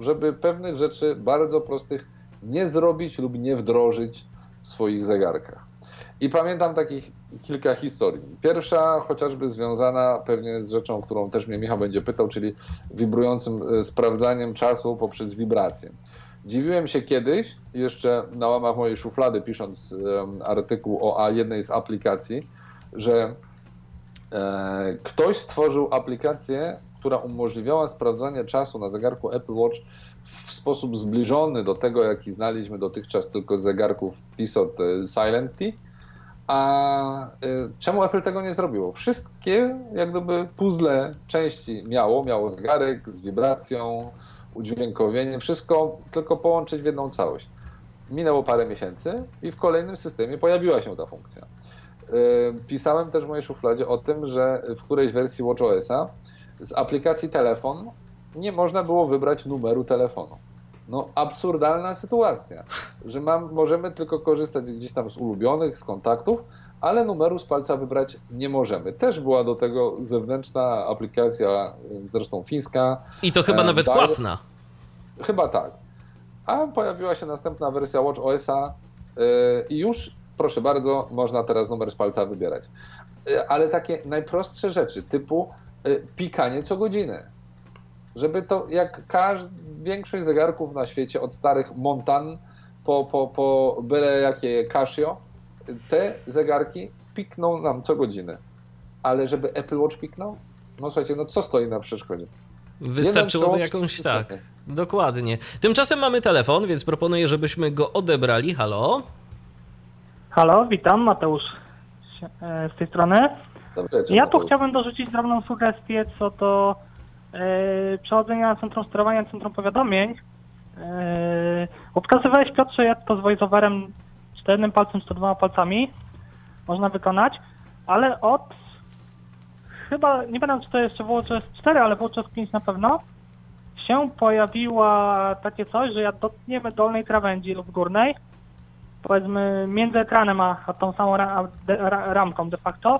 żeby pewnych rzeczy bardzo prostych nie zrobić lub nie wdrożyć w swoich zegarkach. I pamiętam takich kilka historii. Pierwsza chociażby związana pewnie z rzeczą, którą też mnie Michał będzie pytał, czyli wibrującym e, sprawdzaniem czasu poprzez wibrację. Dziwiłem się kiedyś, jeszcze na łamach mojej szuflady, pisząc artykuł o jednej z aplikacji, że e, ktoś stworzył aplikację, która umożliwiała sprawdzanie czasu na zegarku Apple Watch w sposób zbliżony do tego, jaki znaliśmy dotychczas tylko z zegarków Tissot e, Silent T. A e, czemu Apple tego nie zrobiło? Wszystkie jak gdyby puzzle części miało, miało zegarek z wibracją, udźwiękowienie, wszystko tylko połączyć w jedną całość. Minęło parę miesięcy i w kolejnym systemie pojawiła się ta funkcja. Yy, pisałem też w mojej szufladzie o tym, że w którejś wersji WatchOS-a z aplikacji telefon nie można było wybrać numeru telefonu. No, absurdalna sytuacja, że mam, możemy tylko korzystać gdzieś tam z ulubionych, z kontaktów, ale numeru z palca wybrać nie możemy. Też była do tego zewnętrzna aplikacja, zresztą fińska. I to chyba nawet daje... płatna. Chyba tak. A pojawiła się następna wersja Watch OS-a yy, i już proszę bardzo, można teraz numer z palca wybierać. Y, Ale takie najprostsze rzeczy, typu pikanie co godzinę. Żeby to, jak każd, większość zegarków na świecie, od starych Montan po, po, po byle jakie Casio, te zegarki pikną nam co godzinę. Ale żeby Apple Watch piknął? No słuchajcie, no co stoi na przeszkodzie? Wystarczyłoby jakąś tak. Dokładnie. Tymczasem mamy telefon, więc proponuję, żebyśmy go odebrali. Halo? Halo, witam, Mateusz e, z tej strony. Dobry Ja tu chciałbym dorzucić drobną sugestię co do e, przechodzenia na centrum sterowania, centrum powiadomień. E, bo pokazywałeś Piotrze, jak to z voiceoverem jednym palcem, czy to dwoma palcami można wykonać, ale od chyba, nie pamiętam czy to jeszcze było WatchOS 4, ale WatchOS 5 na pewno, się pojawiła takie coś, że jak dotkniemy dolnej krawędzi lub górnej, powiedzmy między ekranem a, tą samą ra, ra, ramką de facto,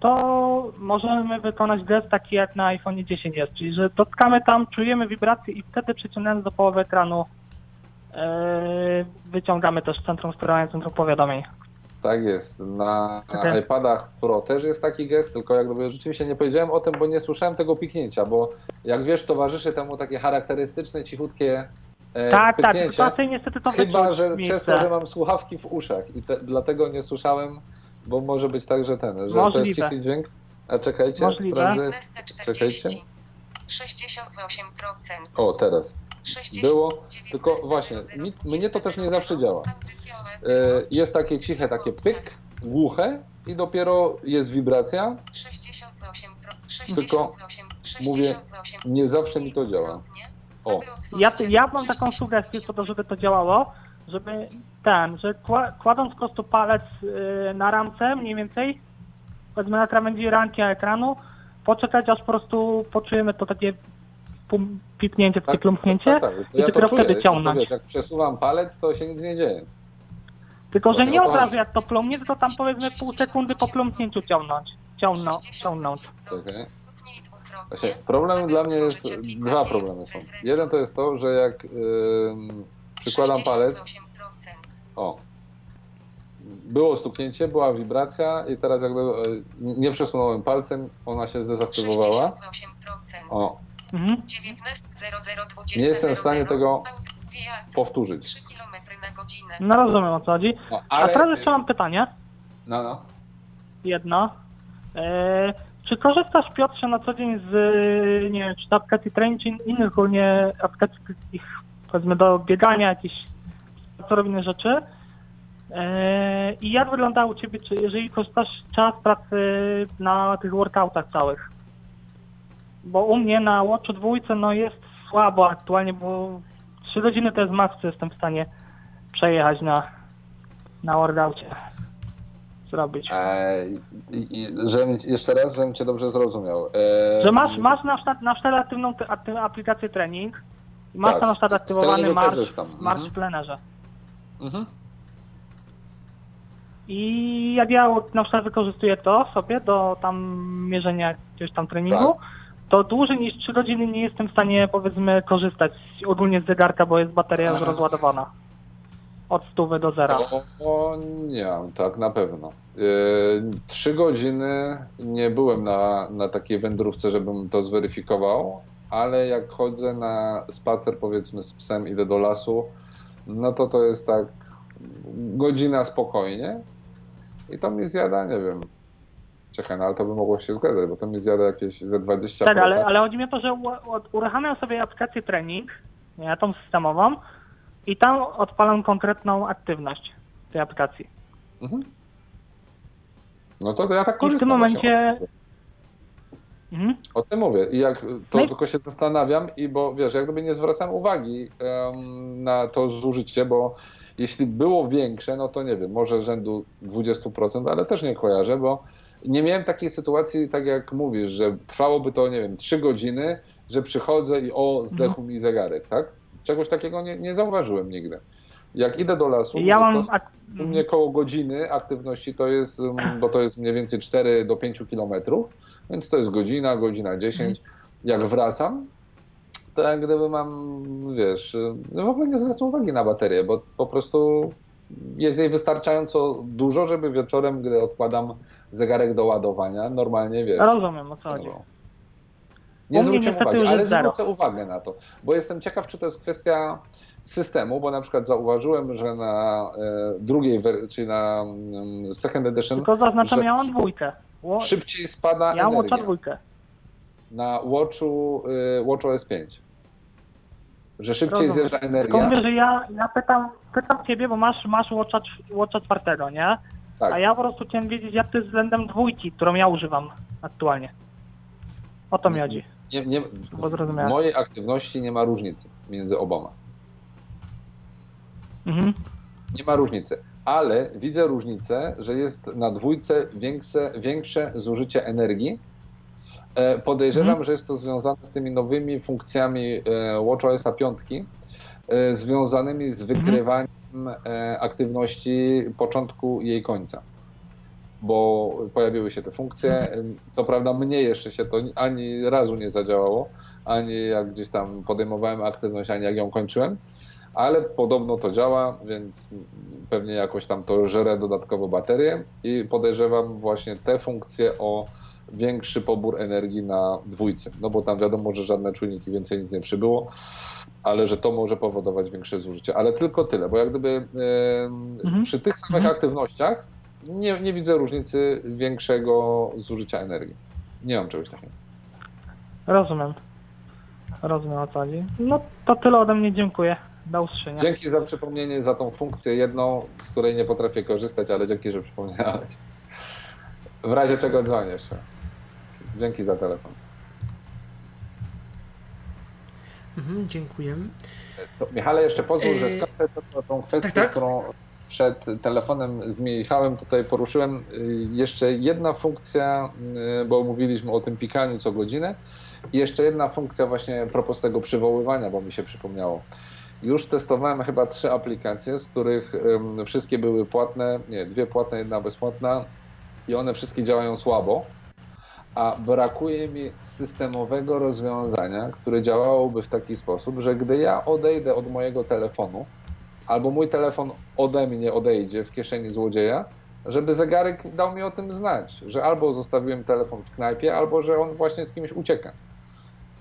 to możemy wykonać gest taki jak na iPhone 10 jest, czyli że dotkamy tam, czujemy wibrację i wtedy przyciągając do połowy ekranu wyciągamy też centrum sterowania, centrum powiadomień. Tak jest. Na Okej. iPadach Pro też jest taki gest, tylko jak gdyby rzeczywiście nie powiedziałem o tym, bo nie słyszałem tego piknięcia, bo jak wiesz, towarzyszy temu takie charakterystyczne, cichutkie e, tak, tak, raczej niestety to Chyba, że miejsce. przez to, że mam słuchawki w uszach i te, dlatego nie słyszałem, bo może być tak, że ten, że to jest Możliwe. cichy dźwięk. A czekajcie, Możliwe. sprawdzę. 1540. Czekajcie. 68%. O, teraz. 60, Było, 19, tylko właśnie, 00, mi, mnie to też nie zawsze działa. E, Jest takie ciche, takie pyk, głuche i dopiero jest wibracja. 68, Tylko mówię, nie zawsze mi to działa. O. Ja, ja mam taką sugestię co do, żeby to działało, żeby ten, że kła- kładąc po prostu palec yy, na ramce mniej więcej, powiedzmy na krawędzi ramki ekranu, poczekać aż po prostu poczujemy to takie pipnięcie, takie plumpnięcie tak, tak. To i ja dopiero czuję. wtedy tylko ciągnąć. Wiesz, jak przesuwam palec, to się nic nie dzieje. Tylko, że nie od razu jak to plumnie, tylko tam powiedzmy pół sekundy po plumpnięciu ciągnąć. Ciągnął, ciągnąć. Czekaj. Właśnie, problem dla mnie jest, dwa problemy są. Jeden to jest to, że jak ym, przykładam palec, o, było stuknięcie, była wibracja i teraz jakby e, nie przesunąłem palcem, ona się zdezaktywowała. 68%. O, Mhm. 19.00 Nie jestem w stanie tego powtórzyć. 3 km na godzinę. No rozumiem o co chodzi. No, A ale, teraz jeszcze mam pytanie. no, no. jedno. E, czy korzystasz Piotrze na co dzień z, e, nie wiem, czy to aplikacji trening, czy innych ogólnie aplikacji powiedzmy do biegania, jakichś spacerowych rzeczy? E, I jak wygląda u Ciebie, czy jeżeli korzystasz czas pracy na tych workoutach całych? Bo u mnie na Watchu dwójce no jest słabo aktualnie, bo 3 godziny to jest maks, co jestem w stanie przejechać na, na workoucie. Zrobić. E, i, i, żebym, jeszcze raz, żebym cię dobrze zrozumiał. E, Że masz, masz na przykład, na przykład aktywną ty- akty- aplikację trening i masz Tak, tam na przykład aktywowany marsz, marsz Mhm. w plenerze. Mhm. I jak ja na przykład wykorzystuję to sobie do tam mierzenia jakiegoś tam treningu, Tak. to dłużej niż 3 godziny nie jestem w stanie powiedzmy korzystać ogólnie z zegarka, bo jest bateria już rozładowana. Od 100 do zera. O, o nie, tak na pewno. E, Trzy godziny nie byłem na, na takiej wędrówce, żebym to zweryfikował, ale jak chodzę na spacer powiedzmy z psem, idę do lasu, no to to jest tak godzina spokojnie i to mi zjada, nie wiem, czekaj, no ale to by mogło się zgadzać, bo to mi zjada jakieś ze 20%. Tak, ale, ale chodzi mi o to, że uruchamiam sobie aplikację trening, nie, tą systemową i tam odpalam konkretną aktywność tej aplikacji. Mhm. No to ja tak I w korzystam. tym momencie... Mhm. O tym mówię. I jak to No tylko się zastanawiam, i bo wiesz, jak gdyby nie zwracam uwagi em, na to zużycie, bo jeśli było większe, no to nie wiem, może rzędu 20%, ale też nie kojarzę, bo nie miałem takiej sytuacji, tak jak mówisz, że trwałoby to, nie wiem, 3 godziny, że przychodzę i o, zdechł mi zegarek, tak? Czegoś takiego nie, nie zauważyłem nigdy. Jak idę do lasu, Ja to mam... ak- u mnie koło godziny aktywności to jest, um, bo to jest mniej więcej 4 do 5 kilometrów, więc to jest godzina, godzina 10. Jak wracam, to jak gdyby mam, wiesz, no w ogóle nie zwracam uwagi na baterię, bo po prostu jest jej wystarczająco dużo, żeby wieczorem, gdy odkładam zegarek do ładowania, normalnie wiesz. Rozumiem, o co chodzi. no. Nie zwróciłem uwagi, ale zero. zwrócę uwagę na to, bo jestem ciekaw, czy to jest kwestia systemu, bo na przykład zauważyłem, że na e, drugiej, czyli na mm, second edition Tylko zaznaczam, ja mam dwójkę. Szybciej spada Ja mam Watcha energia dwójkę. na Watchu, y, Watch OS 5. Że szybciej Rozumiem. zjeżdża Tylko energia. mówię, że ja, ja pytam, pytam ciebie, bo masz, masz Watcha, Watcha czwartego, nie? Tak. A ja po prostu chciałem wiedzieć, jak to jest względem dwójki, którą ja używam aktualnie. O to mi chodzi. Nie, nie, w mojej aktywności nie ma różnicy między oboma. Mhm. Nie ma różnicy. Ale widzę różnicę, że jest na dwójce większe, większe zużycie energii. E, Podejrzewam, Mhm. że jest to związane z tymi nowymi funkcjami e, WatchOS 5, e, związanymi z wykrywaniem e, aktywności początku jej końca. Bo pojawiły się te funkcje. Co prawda, mnie jeszcze się to ani razu nie zadziałało, ani jak gdzieś tam podejmowałem aktywność, ani jak ją kończyłem ale podobno to działa, więc pewnie jakoś tam to żere dodatkowo baterię i podejrzewam właśnie te funkcje o większy pobór energii na dwójce, no bo tam wiadomo, że żadne czujniki więcej nic nie przybyło, ale że to może powodować większe zużycie, ale tylko tyle, bo jak gdyby Mhm. przy tych samych Mhm. aktywnościach nie, nie widzę różnicy większego zużycia energii. Nie mam czegoś takiego. Rozumiem. Rozumiem o co chodzi. No to tyle ode mnie, dziękuję. Do usłyszenia. Dzięki za przypomnienie, za tą funkcję jedną, z której nie potrafię korzystać, ale dzięki, że przypomniałeś. W razie czego dzwonię jeszcze. Dzięki za telefon. Mhm, dziękuję. To, Michale, jeszcze pozwól, że Yy, skończę tą kwestię, tak, tak. którą przed telefonem z Michałem tutaj poruszyłem. Yy, Jeszcze jedna funkcja, yy, bo mówiliśmy o tym pikaniu co godzinę. I jeszcze jedna funkcja właśnie propos tego przywoływania, bo mi się przypomniało. Już testowałem chyba trzy aplikacje, z których wszystkie były płatne, nie, dwie płatne, jedna bezpłatna i one wszystkie działają słabo. A brakuje mi systemowego rozwiązania, które działałoby w taki sposób, że gdy ja odejdę od mojego telefonu, albo mój telefon ode mnie odejdzie w kieszeni złodzieja, żeby zegarek dał mi o tym znać, że albo zostawiłem telefon w knajpie, albo że on właśnie z kimś ucieka.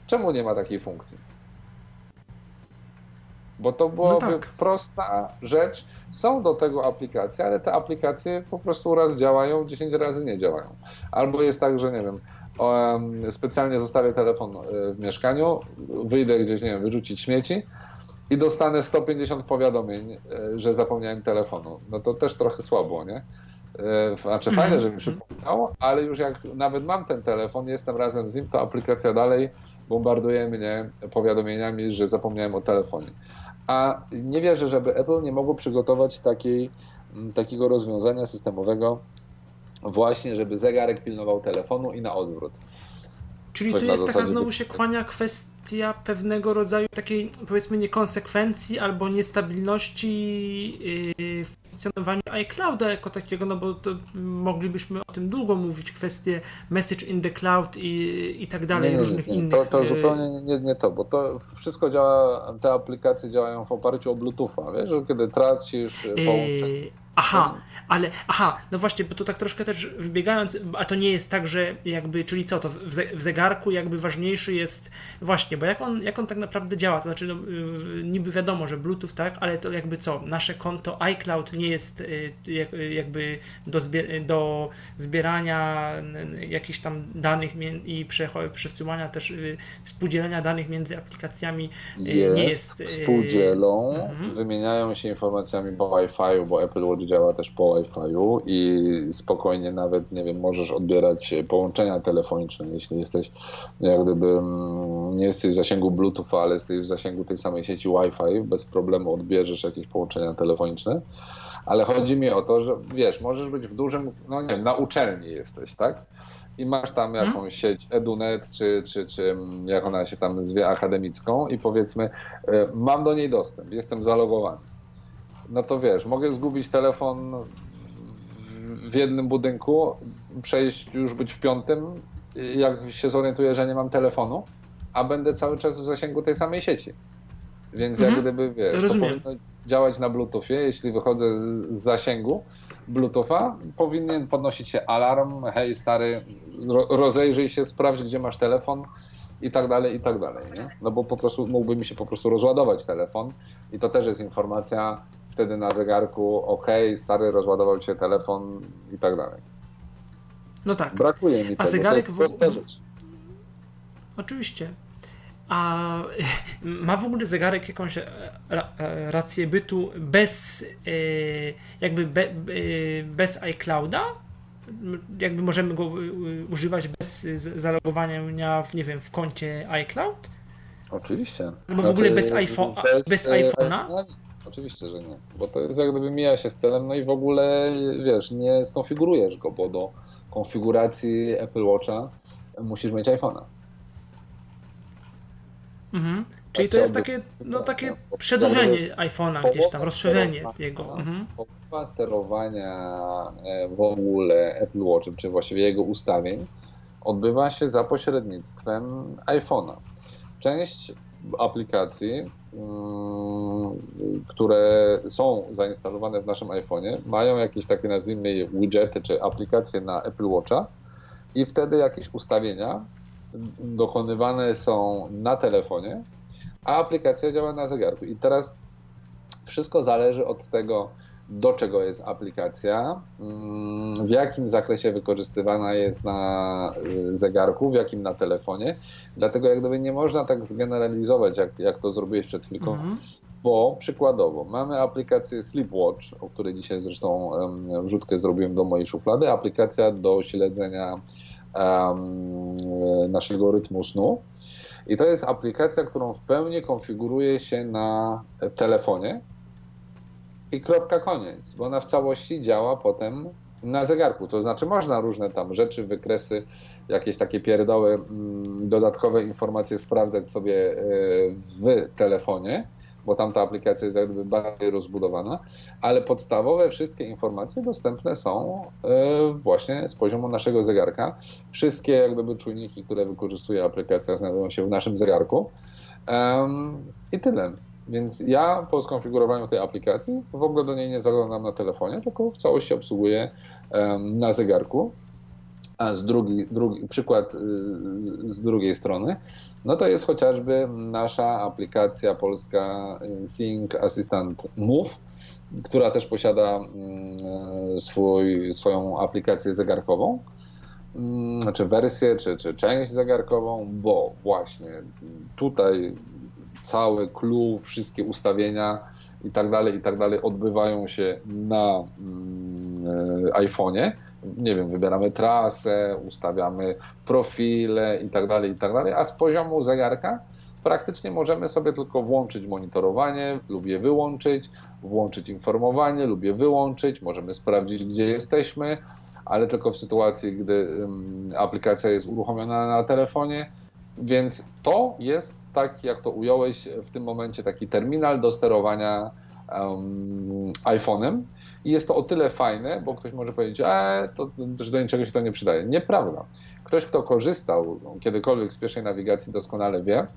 Czemu nie ma takiej funkcji? Bo to byłaby tak. prosta rzecz. Są do tego aplikacje, ale te aplikacje po prostu raz działają, 10 razy nie działają. Albo jest tak, że nie wiem, em, specjalnie zostawię telefon e, w mieszkaniu, wyjdę gdzieś, nie wiem, wyrzucić śmieci i dostanę 150 powiadomień, e, że zapomniałem telefonu. No to też trochę słabo, nie? E, Znaczy fajne, że mi przypomniał, ale już jak nawet mam ten telefon, jestem razem z nim, to aplikacja dalej bombarduje mnie powiadomieniami, że zapomniałem o telefonie. A nie wierzę, żeby Apple nie mogło przygotować takiej, m, takiego rozwiązania systemowego właśnie, żeby zegarek pilnował telefonu i na odwrót. Czyli Coś tu jest taka znowu się kłania kwestia pewnego rodzaju takiej powiedzmy niekonsekwencji albo niestabilności w funkcjonowaniu iClouda jako takiego, no bo to moglibyśmy o tym długo mówić, kwestie message in the cloud i, i tak dalej, różnych innych. To, to yy, zupełnie nie, nie, nie to, bo to wszystko działa, te aplikacje działają w oparciu o Bluetootha, wiesz, że kiedy tracisz Yy, połączenie. Aha, ale aha, no właśnie, bo to tak troszkę też wbiegając, a to nie jest tak, że jakby, czyli co, to w, ze, w zegarku jakby ważniejszy jest, właśnie, bo jak on, jak on tak naprawdę działa, to znaczy, no, yy, niby wiadomo, że Bluetooth, tak, ale to jakby co, nasze konto iCloud nie jest yy, jak, jakby do, do zbierania jakichś tam danych i przesyłania też współdzielenia danych między aplikacjami jest, nie jest... współdzielą, mhm. wymieniają się informacjami po Wi-Fi, bo Apple Watch działa też po Wi-Fi i spokojnie nawet, nie wiem, możesz odbierać połączenia telefoniczne, jeśli jesteś jak gdyby mm, nie jesteś w zasięgu Bluetooth, ale jesteś w zasięgu tej samej sieci Wi-Fi, bez problemu odbierzesz jakieś połączenia telefoniczne. Ale chodzi mi o to, że wiesz, możesz być w dużym, no nie wiem, na uczelni jesteś, tak? I masz tam jakąś sieć EduNet, czy, czy, czy mm, jak ona się tam zwie, akademicką i powiedzmy, e, mam do niej dostęp, jestem zalogowany. No to wiesz, mogę zgubić telefon w- jednym budynku, przejść już być w piątym, jak się zorientuję, że nie mam telefonu, a będę cały czas w zasięgu tej samej sieci. Więc jak Mhm. gdyby, wiesz, to Rozumiem. powinno działać na Bluetoothie, jeśli wychodzę z zasięgu Bluetootha, powinien podnosić się alarm, hej stary, rozejrzyj się, sprawdź gdzie masz telefon i tak dalej, i tak dalej, nie? No bo po prostu mógłby mi się po prostu rozładować telefon i to też jest informacja wtedy na zegarku, ok, stary, rozładował się telefon i tak dalej. No tak. Brakuje mi A tego, zegarek to jest prosta w... rzecz. Oczywiście. A ma w ogóle zegarek jakąś e, e, rację bytu bez e, jakby be, bez iClouda? Jakby możemy go używać bez zalogowania w, nie wiem, w koncie iCloud? Oczywiście. No bo w ogóle znaczy, bez, iPhone, bez, bez iPhone'a? Oczywiście, że nie. Bo to jest jak gdyby mija się z celem, no i w ogóle wiesz, nie skonfigurujesz go, bo do konfiguracji Apple Watcha musisz mieć iPhone'a. Mhm. Czyli to jest takie, no, takie przedłużenie iPhone'a gdzieś tam, rozszerzenie jego. Mhm. Połowa sterowania e, w ogóle Apple Watch, czy właściwie jego ustawień, odbywa się za pośrednictwem iPhone'a. Część aplikacji, mm, które są zainstalowane w naszym iPhone'ie, mają jakieś takie, nazwijmy je widgety, czy aplikacje na Apple Watcha i wtedy jakieś ustawienia dokonywane są na telefonie, a aplikacja działa na zegarku. I teraz wszystko zależy od tego, do czego jest aplikacja, mm, w jakim zakresie wykorzystywana jest na y, zegarku, w jakim na telefonie. Dlatego jak gdyby nie można tak zgeneralizować, jak, jak to zrobiłeś przed chwilką, mhm. bo przykładowo mamy aplikację Sleepwatch, o której dzisiaj zresztą wrzutkę zrobiłem do mojej szuflady, aplikacja do śledzenia um, naszego rytmu snu. I to jest aplikacja, którą w pełni konfiguruje się na telefonie i kropka koniec, bo ona w całości działa potem na zegarku. To znaczy można różne tam rzeczy, wykresy, jakieś takie pierdoły, mm, dodatkowe informacje sprawdzać sobie e, w telefonie, bo tam ta aplikacja jest jakby bardziej rozbudowana, ale podstawowe wszystkie informacje dostępne są e, właśnie z poziomu naszego zegarka. Wszystkie jakby czujniki, które wykorzystuje aplikacja znajdują się w naszym zegarku i tyle. Więc ja po skonfigurowaniu tej aplikacji w ogóle do niej nie zaglądam na telefonie, tylko w całości obsługuję na zegarku. A z drugi, drugi przykład y, z drugiej strony, no to jest chociażby nasza aplikacja polska Sync Assistant Move, która też posiada mm, swój, swoją aplikację zegarkową, mm, znaczy wersję, czy, czy część zegarkową, bo właśnie tutaj cały clue, wszystkie ustawienia i tak dalej, i tak dalej odbywają się na mm, iPhone'ie. Nie wiem, wybieramy trasę, ustawiamy profile i tak dalej, i tak dalej, a z poziomu zegarka praktycznie możemy sobie tylko włączyć monitorowanie lub je wyłączyć, włączyć informowanie lub je wyłączyć, możemy sprawdzić, gdzie jesteśmy, ale tylko w sytuacji, gdy aplikacja jest uruchomiona na telefonie, więc to jest, tak jak to ująłeś w tym momencie, taki terminal do sterowania um, iPhone'em. I jest to o tyle fajne, bo ktoś może powiedzieć, e, to, że do niczego się to nie przydaje. Nieprawda. Ktoś, kto korzystał kiedykolwiek z pierwszej nawigacji, doskonale wie,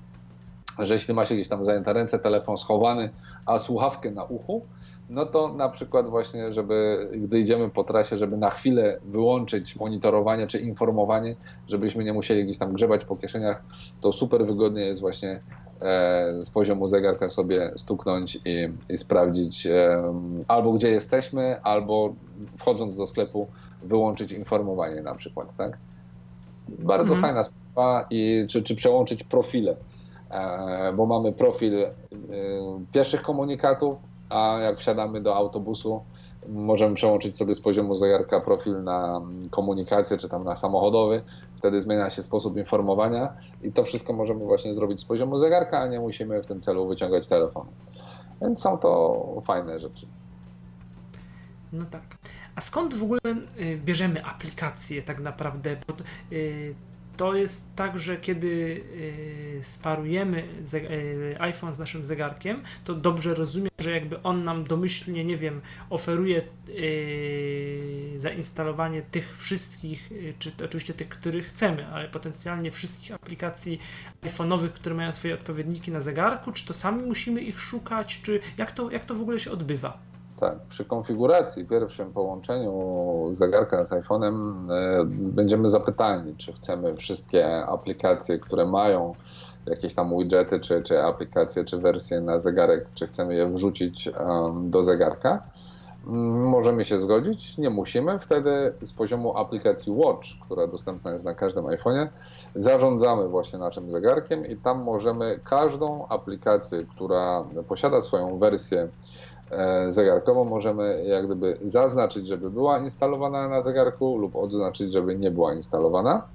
że jeśli ma się gdzieś tam zajęte ręce, telefon schowany, a słuchawkę na uchu, no to na przykład właśnie, żeby gdy idziemy po trasie, żeby na chwilę wyłączyć monitorowanie czy informowanie, żebyśmy nie musieli gdzieś tam grzebać po kieszeniach, to super wygodnie jest właśnie e, z poziomu zegarka sobie stuknąć i, i sprawdzić e, albo gdzie jesteśmy, albo wchodząc do sklepu wyłączyć informowanie na przykład, tak? Bardzo mhm. fajna sprawa i czy, czy przełączyć profile, e, bo mamy profil pierwszych komunikatów, a jak wsiadamy do autobusu, możemy przełączyć sobie z poziomu zegarka profil na komunikację, czy tam na samochodowy. Wtedy zmienia się sposób informowania i to wszystko możemy właśnie zrobić z poziomu zegarka, a nie musimy w tym celu wyciągać telefonu. Więc są to fajne rzeczy. No tak. A skąd w ogóle y, bierzemy aplikacje tak naprawdę? Bo y, to jest tak, że kiedy y, sparujemy y, iPhone z naszym zegarkiem, to dobrze rozumiem, że jakby on nam domyślnie, nie wiem, oferuje y, zainstalowanie tych wszystkich, czy oczywiście tych, których chcemy, ale potencjalnie wszystkich aplikacji iPhone'owych, które mają swoje odpowiedniki na zegarku, czy to sami musimy ich szukać, czy jak to, jak to w ogóle się odbywa? Tak, przy konfiguracji, pierwszym połączeniu zegarka z iPhone'em e, będziemy zapytani, czy chcemy wszystkie aplikacje, które mają jakieś tam widgety, czy, czy aplikacje, czy wersje na zegarek, czy chcemy je wrzucić do zegarka. Mm, możemy się zgodzić, nie musimy. Wtedy z poziomu aplikacji Watch, która dostępna jest na każdym iPhone'ie, zarządzamy właśnie naszym zegarkiem i tam możemy każdą aplikację, która posiada swoją wersję E, zegarkową możemy jak gdyby zaznaczyć, żeby była instalowana na zegarku lub odznaczyć, żeby nie była instalowana.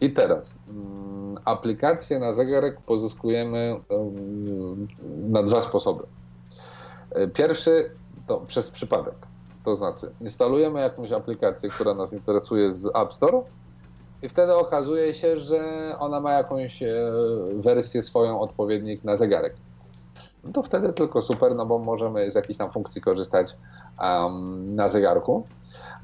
I teraz mm, aplikację na zegarek pozyskujemy na dwa sposoby. E, pierwszy to przez przypadek. To znaczy, instalujemy jakąś aplikację, która nas interesuje z App Store i wtedy okazuje się, że ona ma jakąś e, wersję swoją odpowiednik na zegarek to wtedy tylko super, no bo możemy z jakiejś tam funkcji korzystać um, na zegarku.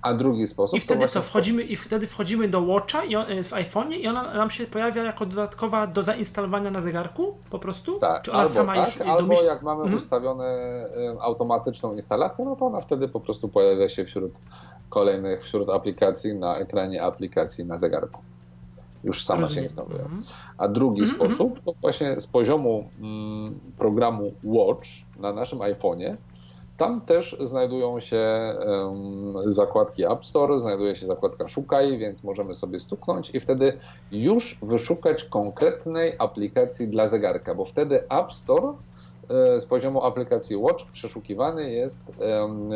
A drugi sposób. I wtedy co? Wchodzimy, I wtedy wchodzimy do Watcha i on, w iPhone'ie i ona nam się pojawia jako dodatkowa do zainstalowania na zegarku po prostu? Tak, Czy ona albo, sama tak, już albo domyśl... jak mamy mhm. ustawione automatyczną instalację, no to ona wtedy po prostu pojawia się wśród kolejnych, wśród aplikacji na ekranie aplikacji na zegarku już sama Rozumiem. się instaluje. Mhm. A drugi mm -hmm. sposób to właśnie z poziomu mm, programu Watch na naszym iPhone'ie. Tam też znajdują się um, zakładki App Store, znajduje się zakładka Szukaj, więc możemy sobie stuknąć i wtedy już wyszukać konkretnej aplikacji dla zegarka, bo wtedy App Store e, z poziomu aplikacji Watch przeszukiwany jest um,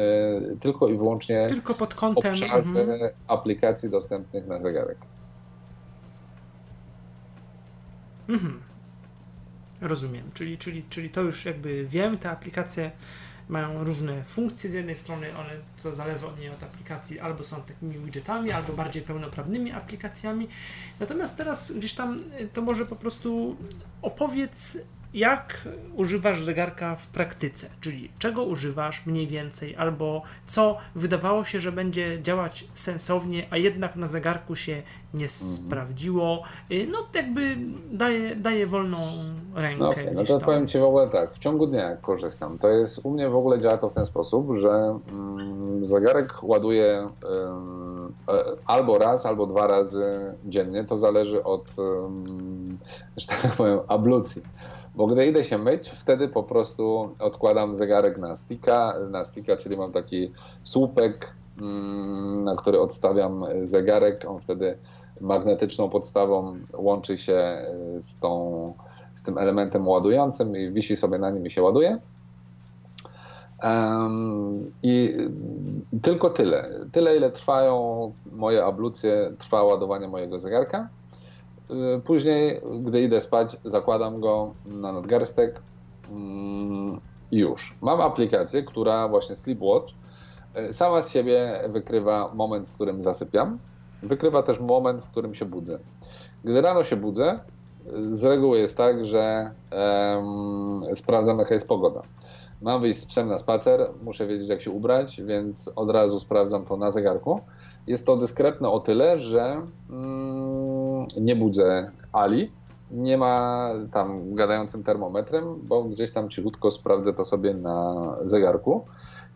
tylko i wyłącznie tylko pod kątem mm -hmm. aplikacji dostępnych na zegarek. Mhm. Rozumiem, czyli, czyli, czyli to już jakby wiem, te aplikacje mają różne funkcje. Z jednej strony one to zależy od niej od aplikacji, albo są takimi widgetami, albo bardziej pełnoprawnymi aplikacjami. Natomiast teraz gdzieś tam y, to może po prostu opowiedz jak używasz zegarka w praktyce, czyli czego używasz mniej więcej, albo co wydawało się, że będzie działać sensownie, a jednak na zegarku się nie mhm. sprawdziło. Y, no, jakby daje, daje wolną rękę. Okay, no to tam. powiem Ci w ogóle tak, w ciągu dnia korzystam, to jest u mnie w ogóle działa to w ten sposób, że mm, zegarek ładuje y, albo raz, albo dwa razy dziennie. To zależy od, y, że tak powiem, ablucji. Bo gdy idę się myć, wtedy po prostu odkładam zegarek na sticka, na sticka, czyli mam taki słupek, mm, na który odstawiam zegarek. On wtedy magnetyczną podstawą łączy się e, z, tą, z tym elementem ładującym i wisi sobie na nim i się ładuje. Um, I tylko tyle. Tyle, ile trwają moje ablucje, trwa ładowanie mojego zegarka. Y, później, gdy idę spać, zakładam go na nadgarstek mm, i już. Mam aplikację, która właśnie Sleepwatch y, sama z siebie wykrywa moment, w którym zasypiam. Wykrywa też moment, w którym się budzę. Gdy rano się budzę, y, z reguły jest tak, że sprawdzam, jaka jest pogoda. Mam wyjść z psem na spacer, muszę wiedzieć, jak się ubrać, więc od razu sprawdzam to na zegarku. Jest to dyskretne o tyle, że mm, nie budzę Ali, nie ma tam gadającym termometrem, bo gdzieś tam cichutko sprawdzę to sobie na zegarku.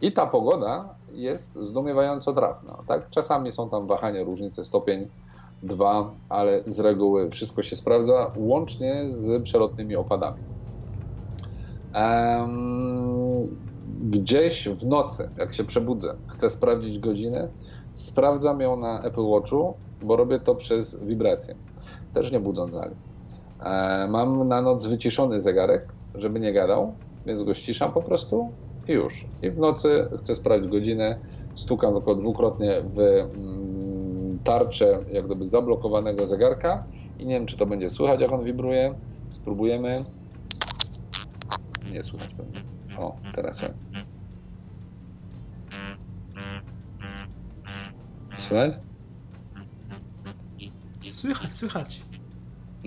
I ta pogoda jest zdumiewająco trafna. Tak? Czasami są tam wahania, różnice stopień, dwa, ale z reguły wszystko się sprawdza, łącznie z przelotnymi opadami. Um, gdzieś w nocy, jak się przebudzę, chcę sprawdzić godzinę, Sprawdzam ją na Apple Watchu, bo robię to przez wibrację. Też nie budząc Ali. E, mam na noc wyciszony zegarek, żeby nie gadał, więc go ściszam po prostu i już. I w nocy chcę sprawdzić godzinę, stukam tylko dwukrotnie w mm, tarczę jak gdyby zablokowanego zegarka i nie wiem, czy to będzie słychać, jak on wibruje. Spróbujemy. Nie słychać pewnie. O, teraz ja. Słychać? Słychać, słychać.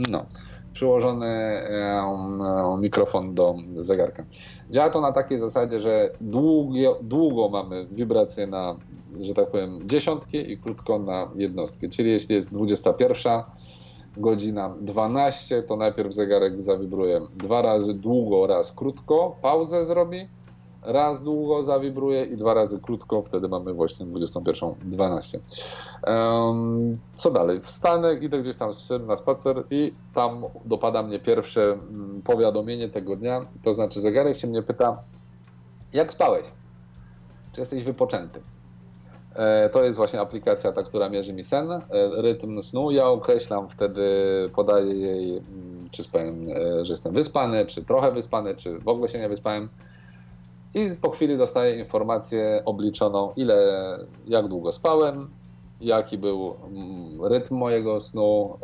No, przyłożony um, mikrofon do zegarka. Działa to na takiej zasadzie, że długo, długo mamy wibracje na, że tak powiem, dziesiątki i krótko na jednostki. Czyli jeśli jest 21 godzina 12, to najpierw zegarek zawibruje dwa razy długo, raz krótko, pauzę zrobi, raz długo zawibruje i dwa razy krótko, wtedy mamy właśnie 21.12. Um, co dalej? Wstanę, idę gdzieś tam na spacer i tam dopada mnie pierwsze mm, powiadomienie tego dnia, to znaczy zegarek się mnie pyta, jak spałeś? Czy jesteś wypoczęty? E, to jest właśnie aplikacja ta, która mierzy mi sen, e, rytm snu. Ja określam wtedy, podaję jej, mm, czy spałem, e, że jestem wyspany, czy trochę wyspany, czy w ogóle się nie wyspałem i po chwili dostaję informację obliczoną, ile, jak długo spałem, jaki był mm, rytm mojego snu,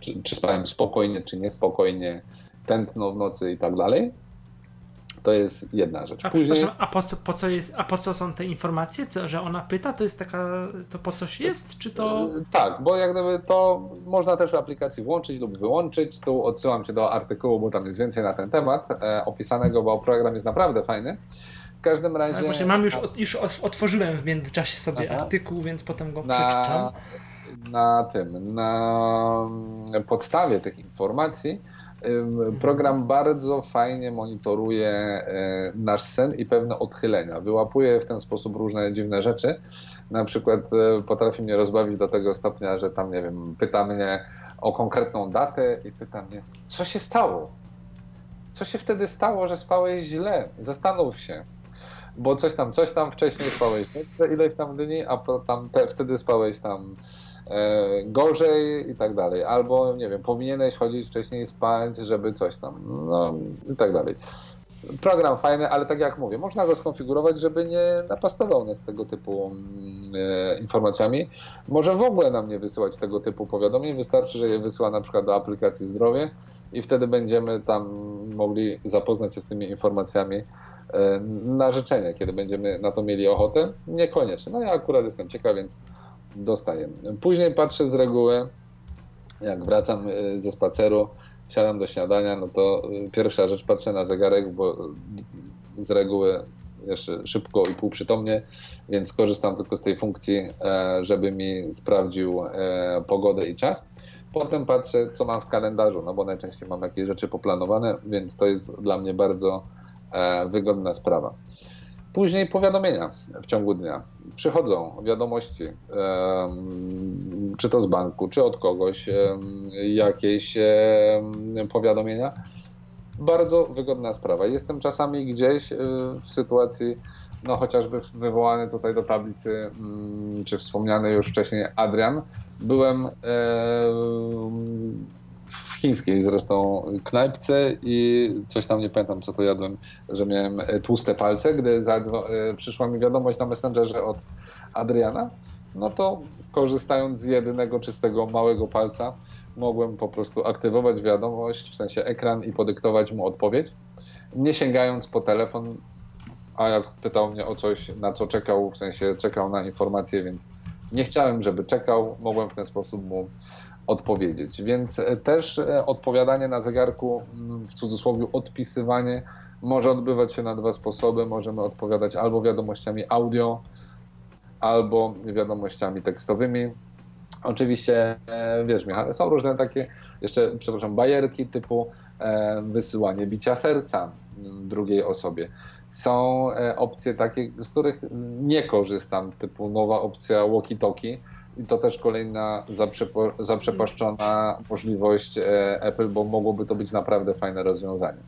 czy, czy spałem spokojnie, czy niespokojnie, tętno w nocy i tak dalej. To jest jedna rzecz. A, Później... a, po, co, po co jest, a po co są te informacje? Co, że ona pyta, to jest taka, to po coś jest, czy to... Tak, bo jak gdyby to można też w aplikacji włączyć lub wyłączyć. Tu odsyłam cię do artykułu, bo tam jest więcej na ten temat e, opisanego, bo program jest naprawdę fajny. W każdym razie... Ale właśnie mam już, już otworzyłem w międzyczasie sobie Aha. artykuł, więc potem go na, przeczytam. Na tym, na podstawie tych informacji Program bardzo fajnie monitoruje e, nasz sen i pewne odchylenia. Wyłapuje w ten sposób różne dziwne rzeczy. Na przykład e, potrafi mnie rozbawić do tego stopnia, że tam, nie wiem, pyta mnie o konkretną datę i pyta mnie, co się stało? Co się wtedy stało, że spałeś źle? Zastanów się. Bo coś tam, coś tam wcześniej spałeś ileś tam dni, a tam te, wtedy spałeś tam gorzej i tak dalej. Albo, nie wiem, powinieneś chodzić wcześniej spać, żeby coś tam, no i tak dalej. Program fajny, ale tak jak mówię, można go skonfigurować, żeby nie napastował nas tego typu e, informacjami. Może w ogóle nam nie wysyłać tego typu powiadomień, wystarczy, że je wysyła na przykład do aplikacji zdrowie i wtedy będziemy tam mogli zapoznać się z tymi informacjami e, na życzenie, kiedy będziemy na to mieli ochotę. Niekoniecznie. No ja akurat jestem ciekaw, więc dostaję. Później patrzę z reguły, jak wracam y, ze spaceru, siadam do śniadania, no to y, pierwsza rzecz patrzę na zegarek, bo z reguły jeszcze szybko i półprzytomnie, więc korzystam tylko z tej funkcji, e, żeby mi sprawdził e, pogodę i czas. Potem patrzę, co mam w kalendarzu, no bo najczęściej mam jakieś rzeczy poplanowane, więc to jest dla mnie bardzo e, wygodna sprawa. Później powiadomienia w ciągu dnia. Przychodzą wiadomości, czy to z banku, czy od kogoś, jakieś powiadomienia. Bardzo wygodna sprawa. Jestem czasami gdzieś e, w sytuacji, no chociażby wywołany tutaj do tablicy, mm, czy wspomniany już wcześniej Adrian. Byłem chińskiej zresztą knajpce i coś tam nie pamiętam, co to jadłem, że miałem e, tłuste palce. Gdy e, przyszła mi wiadomość na Messengerze od Adriana, no to korzystając z jedynego czystego małego palca, mogłem po prostu aktywować wiadomość, w sensie ekran i podyktować mu odpowiedź, nie sięgając po telefon, a jak pytał mnie o coś, na co czekał, w sensie czekał na informację, więc nie chciałem, żeby czekał, mogłem w ten sposób mu odpowiedzieć. Więc e, też e, odpowiadanie na zegarku, mm, w cudzysłowie odpisywanie, może odbywać się na dwa sposoby. Możemy odpowiadać albo wiadomościami audio, albo wiadomościami tekstowymi. Oczywiście, e, wiesz Michał, są różne takie, jeszcze, przepraszam, bajerki typu wysyłanie bicia serca mm, drugiej osobie. Są opcje takie, z których nie korzystam, typu nowa opcja walkie-talkie, i to też kolejna zaprzepo, zaprzepaszczona możliwość e, Apple, bo mogłoby to być naprawdę fajne rozwiązanie.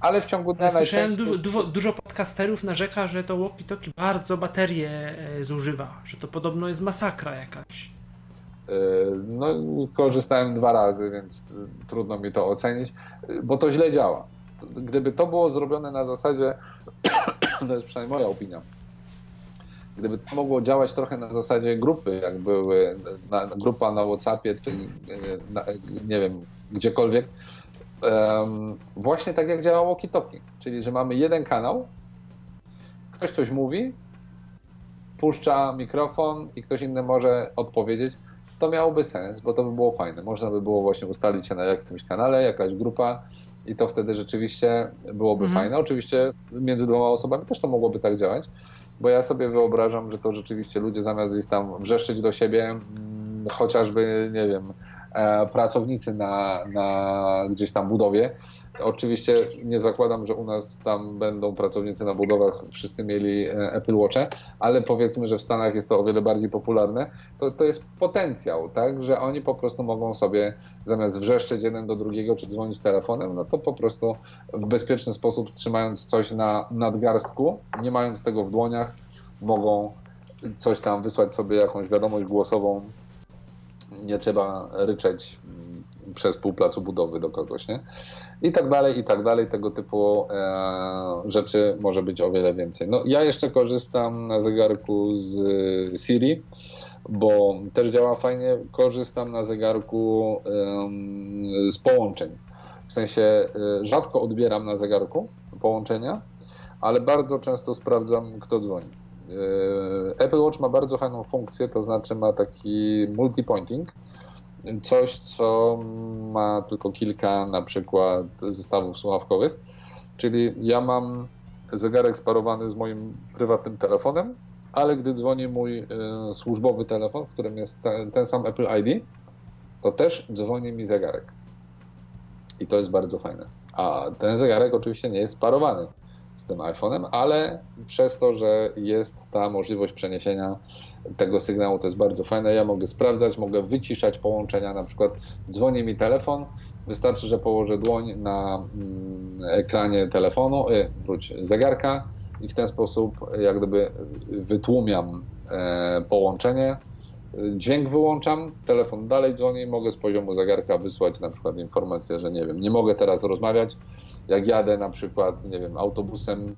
Ale w ciągu dnia Słyszałem, dużo, dużo, dużo podcasterów narzeka, że to walkie-talkie bardzo baterię e, zużywa, że to podobno jest masakra jakaś. E, no, korzystałem dwa razy, więc trudno mi to ocenić, bo to źle działa. Gdyby to było zrobione na zasadzie, to jest przynajmniej moja opinia, gdyby to mogło działać trochę na zasadzie grupy, jak były na, grupa na Whatsappie, czy na, nie wiem, gdziekolwiek, um, właśnie tak jak działa Walkie-Talkie, czyli że mamy jeden kanał, ktoś coś mówi, puszcza mikrofon i ktoś inny może odpowiedzieć. to miałoby sens, bo to by było fajne. Można by było właśnie ustalić się na jakimś kanale, jakaś grupa i to wtedy rzeczywiście byłoby Mhm. fajne. Oczywiście między dwoma osobami też to mogłoby tak działać, bo ja sobie wyobrażam, że to rzeczywiście ludzie zamiast gdzieś tam wrzeszczeć do siebie, mm, chociażby, nie wiem, e, pracownicy na, na gdzieś tam budowie. Oczywiście nie zakładam, że u nas tam będą pracownicy na budowach, wszyscy mieli e, Apple Watche, ale powiedzmy, że w Stanach jest to o wiele bardziej popularne. To, to jest potencjał, tak, że oni po prostu mogą sobie zamiast wrzeszczeć jeden do drugiego czy dzwonić telefonem, no to po prostu w bezpieczny sposób trzymając coś na nadgarstku, nie mając tego w dłoniach, mogą coś tam wysłać sobie jakąś wiadomość głosową. Nie trzeba ryczeć mm, przez pół placu budowy do kogoś, nie? I tak dalej, i tak dalej. Tego typu e, rzeczy może być o wiele więcej. No, ja jeszcze korzystam na zegarku z Siri, bo też działa fajnie. Korzystam na zegarku z połączeń. W sensie e, rzadko odbieram na zegarku połączenia, ale bardzo często sprawdzam, kto dzwoni. E, Apple Watch ma bardzo fajną funkcję, to znaczy ma taki multipointing, coś, co ma tylko kilka na przykład zestawów słuchawkowych. Czyli ja mam zegarek sparowany z moim prywatnym telefonem, ale gdy dzwoni mój y, służbowy telefon, w którym jest ten, ten sam Apple ID, to też dzwoni mi zegarek. I to jest bardzo fajne. A ten zegarek oczywiście nie jest sparowany z tym iPhone'em, ale przez to, że jest ta możliwość przeniesienia tego sygnału, to jest bardzo fajne. Ja mogę sprawdzać, mogę wyciszać połączenia, na przykład dzwoni mi telefon, wystarczy, że położę dłoń na mm, ekranie telefonu, y, wróć, zegarka i w ten sposób jak gdyby wytłumiam e, połączenie, dźwięk wyłączam, telefon dalej dzwoni, mogę z poziomu zegarka wysłać na przykład informację, że nie wiem, nie mogę teraz rozmawiać, jak jadę na przykład, nie wiem, autobusem,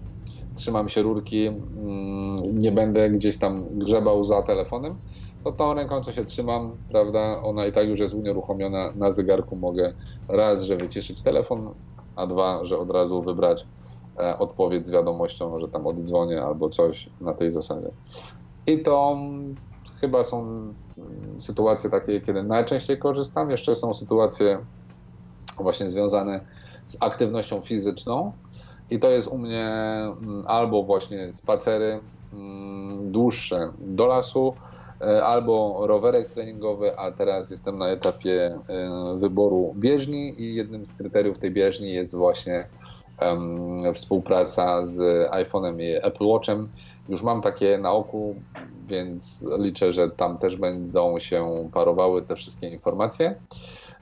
trzymam się rurki, mm, nie będę gdzieś tam grzebał za telefonem, to tą ręką, co się trzymam, prawda, ona i tak już jest unieruchomiona na zegarku, mogę raz, że wyciszyć telefon, a dwa, że od razu wybrać e, odpowiedź z wiadomością, że tam oddzwonię albo coś na tej zasadzie. I to chyba są mm, sytuacje takie, kiedy najczęściej korzystam. Jeszcze są sytuacje właśnie związane z aktywnością fizyczną i to jest u mnie mm, albo właśnie spacery dłuższe do lasu, e, albo rowerek treningowy, a teraz jestem na etapie e, wyboru bieżni i jednym z kryteriów tej bieżni jest właśnie em, współpraca z iPhone'em i Apple Watchem. Już mam takie na oku, więc liczę, że tam też będą się parowały te wszystkie informacje.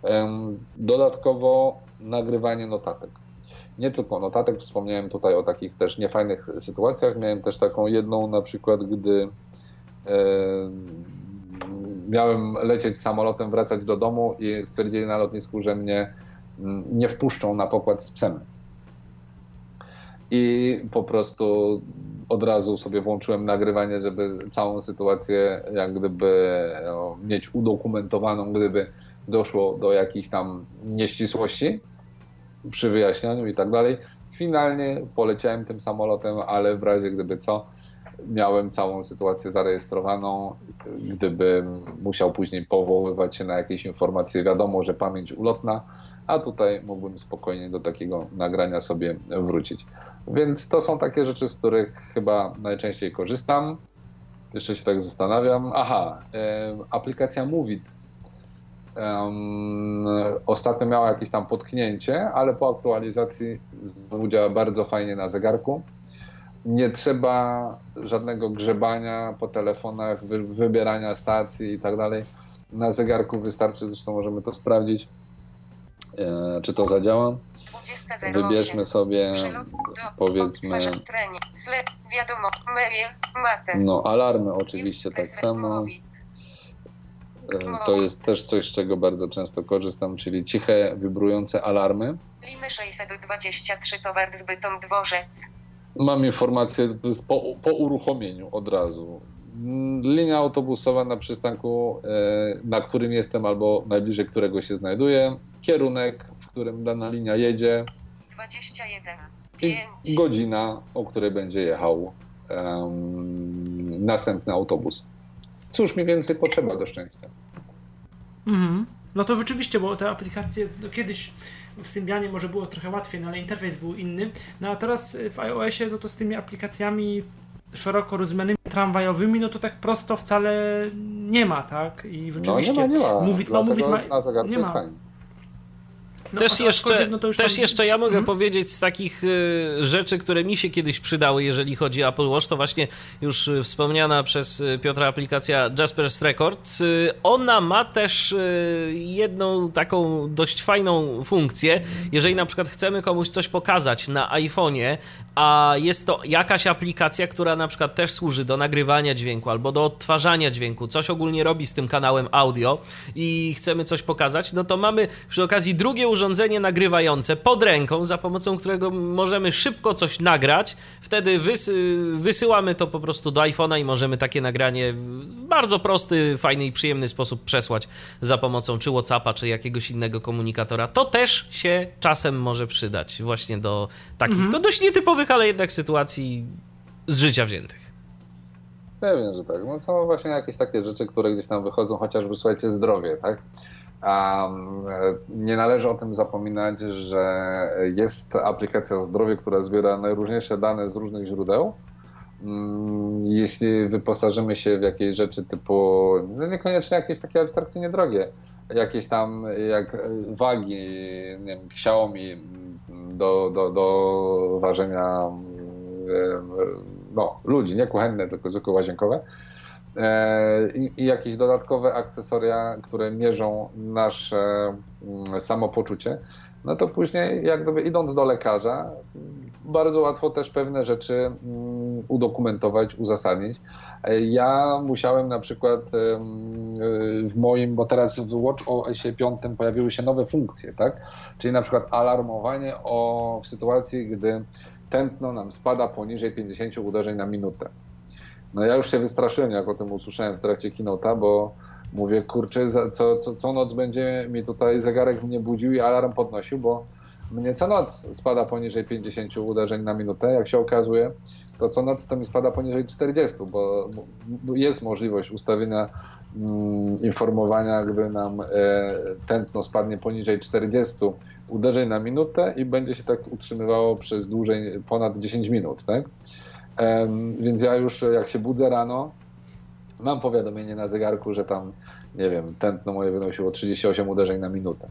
Em, Dodatkowo nagrywanie notatek. Nie tylko notatek, wspomniałem tutaj o takich też niefajnych sytuacjach. Miałem też taką jedną na przykład, gdy e, miałem lecieć samolotem, wracać do domu i stwierdzili na lotnisku, że mnie mm, nie wpuszczą na pokład z psem. I po prostu od razu sobie włączyłem nagrywanie, żeby całą sytuację jak gdyby mieć udokumentowaną, gdyby doszło do jakichś tam nieścisłości przy wyjaśnianiu i tak dalej. Finalnie poleciałem tym samolotem, ale w razie gdyby co, miałem całą sytuację zarejestrowaną. Gdybym musiał później powoływać się na jakieś informacje, wiadomo, że pamięć ulotna, a tutaj mógłbym spokojnie do takiego nagrania sobie wrócić. Więc to są takie rzeczy, z których chyba najczęściej korzystam. Jeszcze się tak zastanawiam. Aha, aplikacja Movit Um, ostatnio miała jakieś tam potknięcie, ale po aktualizacji znowu działa bardzo fajnie na zegarku. Nie trzeba żadnego grzebania po telefonach, wy, wybierania stacji i tak dalej. Na zegarku wystarczy, zresztą możemy to sprawdzić, e, czy to zadziała. 20.08. Wybierzmy sobie, powiedzmy, no alarmy oczywiście tak samo. E, To jest też coś, z czego bardzo często korzystam, czyli ciche, wibrujące alarmy. Limy 623 towar z Bytom Dworzec. Mam informację po, po uruchomieniu od razu. Mm, Linia autobusowa na przystanku, e, na którym jestem albo najbliżej którego się znajduję. Kierunek, w którym dana linia jedzie 21. i 5. godzina, o której będzie jechał em, następny autobus. Cóż mi więcej potrzeba do szczęścia? Mhm. No to rzeczywiście, bo te aplikacje no kiedyś w Symbianie może było trochę łatwiej, no ale interfejs był inny. No a teraz w iOSie, no to z tymi aplikacjami szeroko rozumianymi tramwajowymi, no to tak prosto wcale nie ma, tak? I rzeczywiście no, nie ma, nie ma. Mówi, no, mówić ma, nie ma. No, też jeszcze, no też tam- jeszcze ja mogę Mhm. powiedzieć z takich y, rzeczy, które mi się kiedyś przydały, jeżeli chodzi o Apple Watch, to właśnie już y, wspomniana przez y, Piotra aplikacja Jasper's Record. Y, ona ma też y, jedną taką dość fajną funkcję. Jeżeli na przykład chcemy komuś coś pokazać na iPhone'ie, a jest to jakaś aplikacja, która na przykład też służy do nagrywania dźwięku albo do odtwarzania dźwięku, coś ogólnie robi z tym kanałem audio i chcemy coś pokazać, no to mamy przy okazji drugie urządzenie nagrywające pod ręką, za pomocą którego możemy szybko coś nagrać. Wtedy wysy- wysyłamy to po prostu do iPhone'a i możemy takie nagranie w bardzo prosty, fajny i przyjemny sposób przesłać za pomocą czy WhatsAppa, czy jakiegoś innego komunikatora. To też się czasem może przydać właśnie do takich no dość nietypowych, ale jednak sytuacji z życia wziętych. Pewnie, że tak. No są właśnie jakieś takie rzeczy, które gdzieś tam wychodzą, chociażby słuchajcie, zdrowie, tak? E, nie należy o tym zapominać, że jest aplikacja zdrowie, która zbiera najróżniejsze dane z różnych źródeł. Mm, Jeśli wyposażymy się w jakieś rzeczy typu, no niekoniecznie jakieś takie abstrakcyjnie drogie, jakieś tam jak wagi, nie wiem, Xiaomi do, do, do ważenia no, ludzi, nie kuchenne, tylko zwykłe łazienkowe. E, I, I jakieś dodatkowe akcesoria, które mierzą nasze samopoczucie, no to później, jak idąc do lekarza, bardzo łatwo też pewne rzeczy mm, udokumentować, uzasadnić. Ja musiałem na przykład w moim, bo teraz w Watch OS 5 pojawiły się nowe funkcje, tak? Czyli na przykład alarmowanie o w sytuacji, gdy tętno nam spada poniżej 50 uderzeń na minutę. No ja już się wystraszyłem, jak o tym usłyszałem w trakcie kinota, bo mówię, kurczę, co, co, co noc będzie mi tutaj zegarek mnie budził i alarm podnosił, bo mnie co noc spada poniżej 50 uderzeń na minutę, jak się okazuje, to co noc to mi spada poniżej 40, bo jest możliwość ustawienia mm, informowania, gdy nam e, tętno spadnie poniżej 40 uderzeń na minutę i będzie się tak utrzymywało przez dłużej, ponad 10 minut, tak? Em, więc ja już jak się budzę rano, mam powiadomienie na zegarku, że tam, nie wiem, tętno moje wynosiło 38 uderzeń na minutę.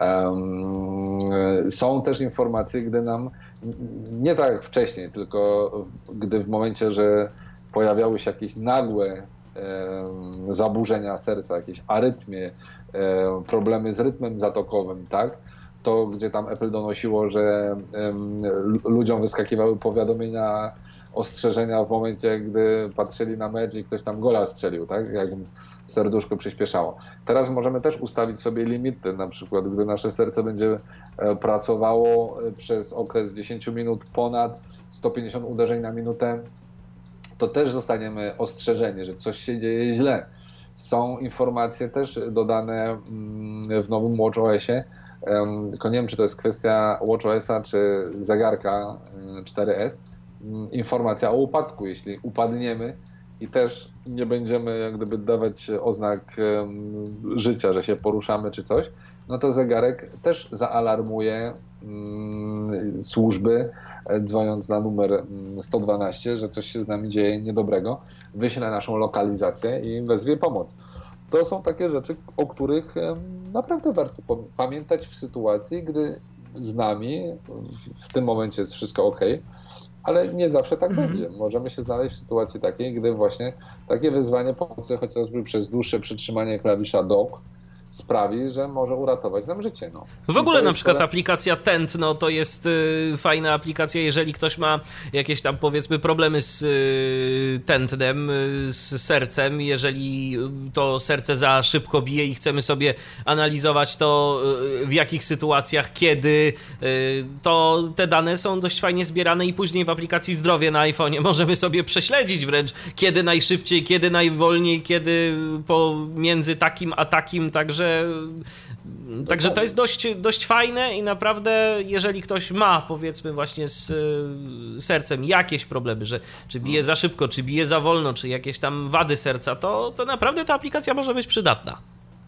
Em, są też informacje, gdy nam, nie tak jak wcześniej, tylko gdy w momencie, że pojawiały się jakieś nagłe em, zaburzenia serca, jakieś arytmie, em, problemy z rytmem zatokowym, tak? To, gdzie tam Apple donosiło, że ludziom wyskakiwały powiadomienia, ostrzeżenia w momencie, gdy patrzyli na mecz i ktoś tam gola strzelił, tak? Jak serduszko przyspieszało. Teraz możemy też ustawić sobie limity, na przykład gdy nasze serce będzie e, pracowało e, przez okres 10 minut ponad 150 uderzeń na minutę, to też zostaniemy ostrzeżeni, że coś się dzieje źle. Są informacje też dodane mm, w nowym WatchOSie, tylko nie wiem, czy to jest kwestia WatchOSa, czy zegarka y, 4S, mm, informacja o upadku. Jeśli upadniemy i też nie będziemy jak gdyby dawać oznak życia, że się poruszamy czy coś, no to zegarek też zaalarmuje mm, służby, e, dzwoniąc na numer mm, 112, że coś się z nami dzieje niedobrego, wyśle naszą lokalizację i wezwie pomoc. To są takie rzeczy, o których naprawdę warto pamiętać w sytuacji, gdy z nami w tym momencie jest wszystko ok, ale nie zawsze tak Mhm. będzie. Możemy się znaleźć w sytuacji takiej, gdy właśnie takie wyzwanie pomocy, chociażby przez dłuższe przytrzymanie klawisza dock, sprawi, że może uratować nam życie. No. W ogóle na przykład tyle- aplikacja Tętno to jest y, fajna aplikacja, jeżeli ktoś ma jakieś tam powiedzmy problemy z y, tętnem, y, z sercem, jeżeli y, to serce za szybko bije i chcemy sobie analizować to y, w jakich sytuacjach, kiedy, y, to te dane są dość fajnie zbierane i później w aplikacji zdrowie na iPhone'ie możemy sobie prześledzić wręcz kiedy najszybciej, kiedy najwolniej, kiedy pomiędzy takim a takim, także Także to jest dość, dość fajne i naprawdę, jeżeli ktoś ma, powiedzmy, właśnie z y, sercem jakieś problemy, że czy bije za szybko, czy bije za wolno, czy jakieś tam wady serca, to, to naprawdę ta aplikacja może być przydatna.